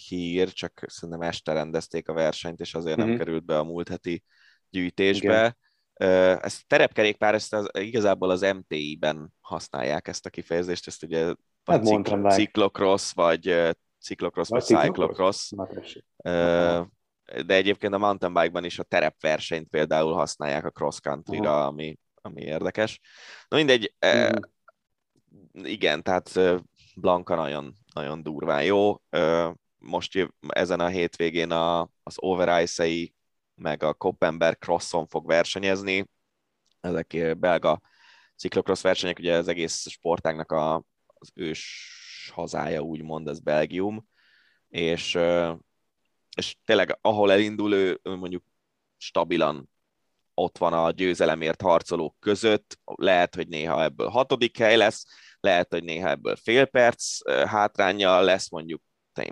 hír, csak szerintem este rendezték a versenyt, és azért mm-hmm. nem mhm. került be a múlt heti gyűjtésbe. Igen. Ezt a terepkerékpár, ezt az, igazából az MTI-ben használják ezt a kifejezést, ezt ugye hát cikl- ciklokross, vagy ciklokross, vagy, cyclocross. De egyébként a mountain bike-ban is a terepversenyt például használják a cross country-ra, ami, ami érdekes. Na mindegy, mm. igen, tehát Blanka nagyon, nagyon durván jó. Most ezen a hétvégén a, az Over meg a Koppenberg Crosson fog versenyezni. Ezek belga ciklokross versenyek, ugye az egész sportágnak a, az ős hazája, úgymond, ez Belgium, és, és tényleg ahol elindul ő, mondjuk stabilan ott van a győzelemért harcolók között, lehet, hogy néha ebből hatodik hely lesz, lehet, hogy néha ebből fél perc hátránya lesz mondjuk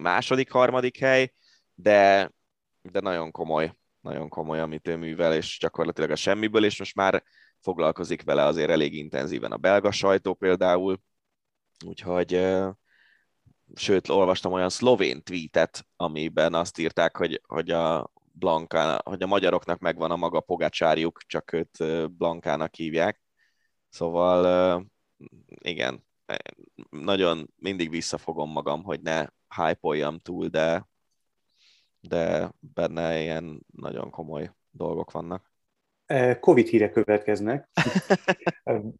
második, harmadik hely, de, de nagyon komoly, nagyon komoly, amit ő művel, és gyakorlatilag a semmiből, és most már foglalkozik vele azért elég intenzíven a belga sajtó például, úgyhogy sőt, olvastam olyan szlovén tweetet, amiben azt írták, hogy, hogy a Blanka, hogy a magyaroknak megvan a maga pogácsárjuk, csak őt Blankának hívják. Szóval igen, nagyon mindig visszafogom magam, hogy ne hype túl, de, de benne ilyen nagyon komoly dolgok vannak. Covid hírek következnek.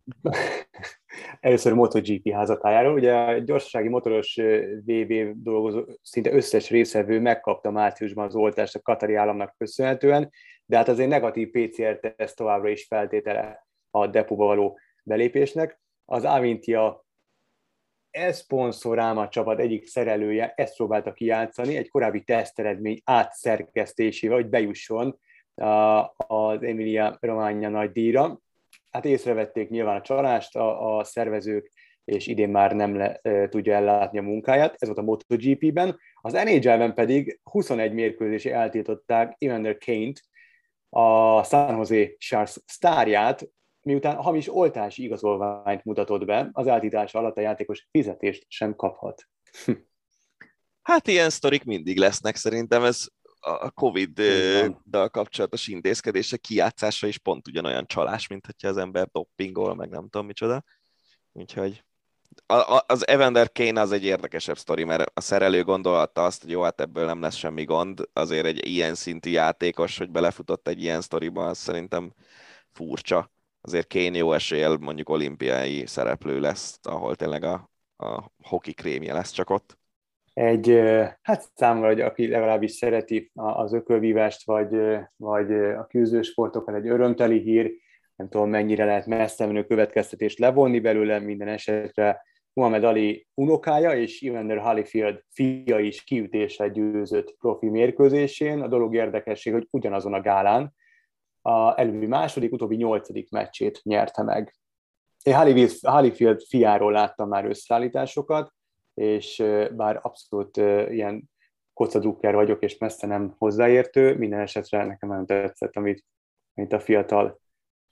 Először a MotoGP házatájáról. Ugye a gyorsasági motoros VB dolgozó szinte összes részevő megkapta márciusban az oltást a Katari államnak köszönhetően, de hát azért negatív PCR-teszt továbbra is feltétele a depóba való belépésnek. Az Avintia e-szponzoráma csapat egyik szerelője ezt próbálta kijátszani, egy korábbi teszteredmény átszerkesztésével, hogy bejusson az Emilia Romagna nagy díjra. hát észrevették nyilván a csalást a, a szervezők, és idén már nem le, tudja ellátni a munkáját. Ez volt a MotoGP-ben. Az NHL-ben pedig 21 mérkőzési eltiltották Evander Kane-t, a San Jose Sharks sztárját, miután hamis oltási igazolványt mutatott be, az eltiltása alatt a játékos fizetést sem kaphat. Hát ilyen sztorik mindig lesznek, szerintem ez a Covid-dal kapcsolatos intézkedése kijátszása is pont ugyanolyan csalás, mint hogyha az ember doppingol, meg nem tudom micsoda. Úgyhogy az Evander Kane az egy érdekesebb sztori, mert a szerelő gondolta azt, hogy jó, hát ebből nem lesz semmi gond, azért egy ilyen szintű játékos, hogy belefutott egy ilyen sztoriba, az szerintem furcsa. Azért Kane jó esél mondjuk olimpiai szereplő lesz, ahol tényleg a, a hoki krémje lesz csak ott egy, hát számomra, hogy aki legalábbis szereti az ökölvívást, vagy, vagy a küzdősportokat, egy örömteli hír, nem tudom mennyire lehet messze menő következtetést levonni belőle, minden esetre Muhammad Ali unokája és Evander Holyfield fia is kiütésre győzött profi mérkőzésén. A dolog érdekesség, hogy ugyanazon a gálán a előbbi második, utóbbi nyolcadik meccsét nyerte meg. Én Holyfield fiáról láttam már összeállításokat, és bár abszolút ilyen kocadrukker vagyok, és messze nem hozzáértő, minden esetre nekem nagyon tetszett, amit, amit a fiatal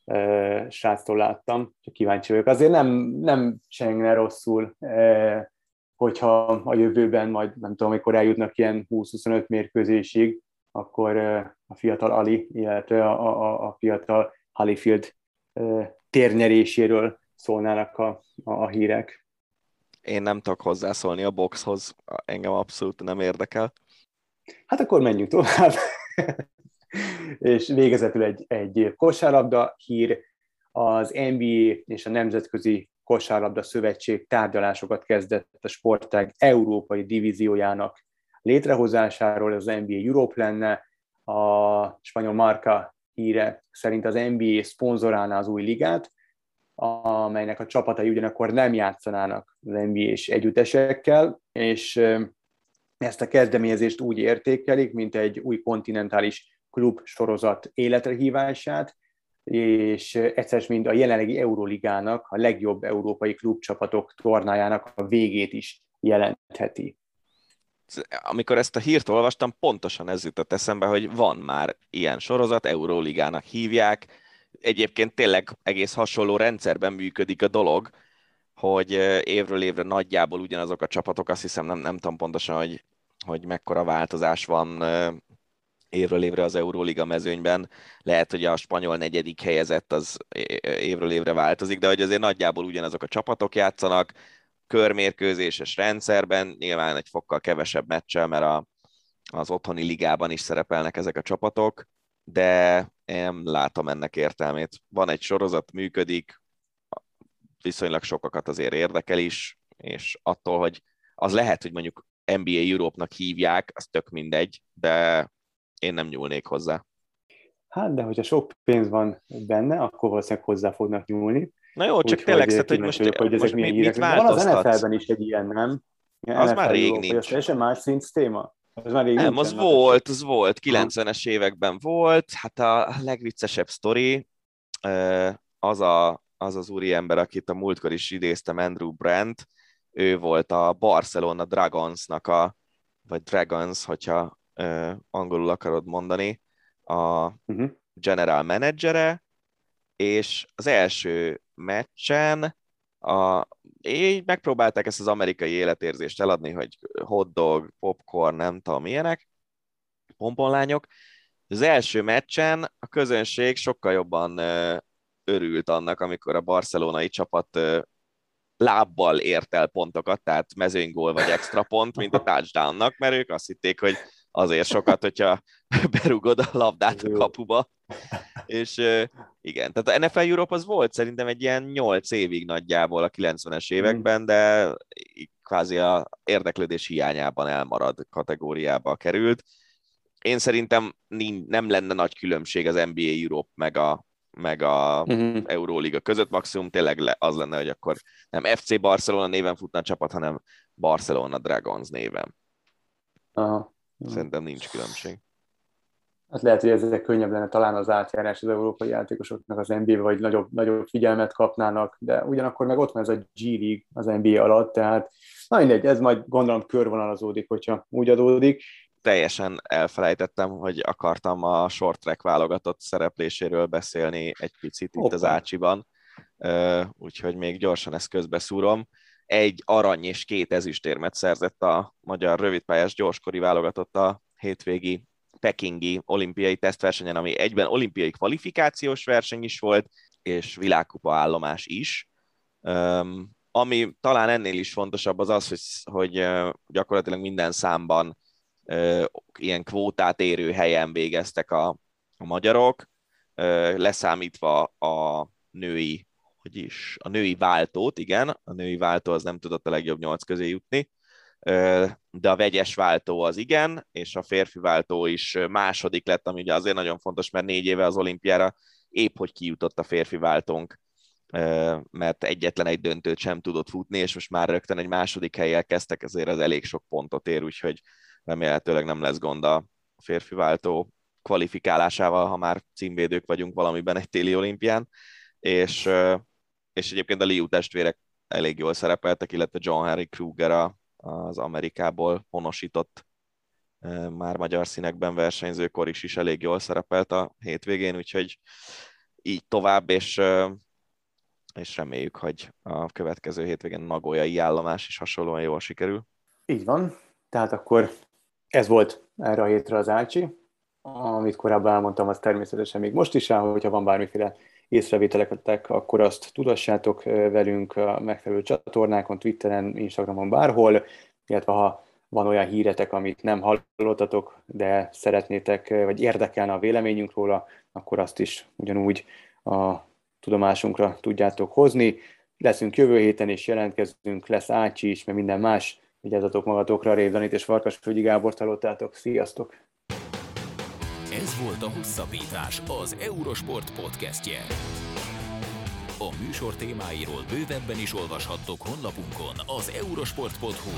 uh, sráctól láttam, csak kíváncsi vagyok. Azért nem, nem csengne rosszul, uh, hogyha a jövőben majd, nem tudom, amikor eljutnak ilyen 20-25 mérkőzésig, akkor uh, a fiatal Ali, illetve a, a, a fiatal Halifield uh, térnyeréséről szólnának a, a, a hírek én nem tudok hozzászólni a boxhoz, engem abszolút nem érdekel. Hát akkor menjünk tovább. és végezetül egy, egy kosárlabda hír, az NBA és a Nemzetközi Kosárlabda Szövetség tárgyalásokat kezdett a sportág európai divíziójának létrehozásáról, az NBA Europe lenne, a spanyol Marca híre szerint az NBA szponzorálná az új ligát, amelynek a csapatai ugyanakkor nem játszanának az NBA-s együttesekkel, és ezt a kezdeményezést úgy értékelik, mint egy új kontinentális klub sorozat életre hívását, és egyszer mint a jelenlegi Euroligának, a legjobb európai klubcsapatok tornájának a végét is jelentheti. Amikor ezt a hírt olvastam, pontosan ez jutott eszembe, hogy van már ilyen sorozat, Euróligának hívják, egyébként tényleg egész hasonló rendszerben működik a dolog, hogy évről évre nagyjából ugyanazok a csapatok, azt hiszem nem, nem tudom pontosan, hogy, hogy mekkora változás van évről évre az Euróliga mezőnyben. Lehet, hogy a spanyol negyedik helyezett az évről évre változik, de hogy azért nagyjából ugyanazok a csapatok játszanak, körmérkőzéses rendszerben, nyilván egy fokkal kevesebb meccsel, mert a, az otthoni ligában is szerepelnek ezek a csapatok, de nem látom ennek értelmét. Van egy sorozat, működik, viszonylag sokakat azért érdekel is, és attól, hogy az lehet, hogy mondjuk NBA Europe-nak hívják, az tök mindegy, de én nem nyúlnék hozzá. Hát, de hogyha sok pénz van benne, akkor valószínűleg hozzá fognak nyúlni. Na jó, csak tényleg, hogy, hogy most, vagyok, hogy ezek most mit, mit Van az NFL-ben is egy ilyen, nem? Ja, az NFL már rég nincs. Ez teljesen más szint téma. Az már nem, az volt, az volt, 90-es években volt, hát a legviccesebb sztori az, a, az az úriember, akit a múltkor is idéztem, Andrew Brandt, ő volt a Barcelona Dragonsnak a, vagy Dragons, hogyha angolul akarod mondani, a uh-huh. general managere, és az első meccsen a, így megpróbálták ezt az amerikai életérzést eladni, hogy hotdog, popcorn, nem tudom milyenek, pomponlányok. Az első meccsen a közönség sokkal jobban örült annak, amikor a barcelonai csapat lábbal ért el pontokat, tehát mezőnygól vagy extra pont, mint a touchdownnak, mert ők azt hitték, hogy azért sokat, hogyha berugod a labdát a kapuba. És igen, tehát a NFL Europe az volt szerintem egy ilyen 8 évig nagyjából a 90-es években, de kvázi a érdeklődés hiányában elmarad kategóriába került. Én szerintem nem lenne nagy különbség az NBA Europe meg a, meg a uh-huh. Euróliga között, maximum tényleg az lenne, hogy akkor nem FC Barcelona néven futna a csapat, hanem Barcelona Dragons néven. Aha. Szerintem nincs különbség. Hát lehet, hogy ezek könnyebb lenne talán az átjárás az európai játékosoknak az NBA-be, vagy nagyobb, nagyobb figyelmet kapnának, de ugyanakkor meg ott van ez a G-League az NBA alatt, tehát na mindegy, ez majd gondolom körvonalazódik, hogyha úgy adódik. Teljesen elfelejtettem, hogy akartam a short track válogatott szerepléséről beszélni egy picit itt Opa. az Ácsiban, úgyhogy még gyorsan ezt közbeszúrom. Egy arany és két ezüstérmet szerzett a magyar rövidpályás gyorskori válogatott a hétvégi pekingi olimpiai tesztversenyen, ami egyben olimpiai kvalifikációs verseny is volt, és világkupa állomás is. Um, ami talán ennél is fontosabb az az, hogy, hogy gyakorlatilag minden számban uh, ilyen kvótát érő helyen végeztek a, a magyarok, uh, leszámítva a női, hogy is, a női váltót, igen, a női váltó az nem tudott a legjobb nyolc közé jutni, de a vegyes váltó az igen, és a férfi váltó is második lett, ami ugye azért nagyon fontos, mert négy éve az olimpiára épp hogy kijutott a férfi váltónk, mert egyetlen egy döntőt sem tudott futni, és most már rögtön egy második helyjel kezdtek, ezért az elég sok pontot ér, úgyhogy remélhetőleg nem lesz gond a férfi váltó kvalifikálásával, ha már címvédők vagyunk valamiben egy téli olimpián, és, és egyébként a Liu testvérek elég jól szerepeltek, illetve John Harry Kruger a, az Amerikából honosított már magyar színekben versenyzőkor is, is elég jól szerepelt a hétvégén, úgyhogy így tovább, és, és reméljük, hogy a következő hétvégén Nagoyai állomás is hasonlóan jól sikerül. Így van, tehát akkor ez volt erre a hétre az Ácsi. Amit korábban elmondtam, az természetesen még most is áll, hogyha van bármiféle észrevételeket, akkor azt tudassátok velünk a megfelelő csatornákon, Twitteren, Instagramon, bárhol, illetve ha van olyan híretek, amit nem hallottatok, de szeretnétek, vagy érdekelne a véleményünk róla, akkor azt is ugyanúgy a tudomásunkra tudjátok hozni. Leszünk jövő héten, és jelentkezünk, lesz Ácsi is, mert minden más. Vigyázzatok magatokra, Révdanit és Farkas Fögyi Gábort hallottátok. Sziasztok! Ez volt a Hosszabbítás, az Eurosport podcastje. A műsor témáiról bővebben is olvashattok honlapunkon az eurosport.hu.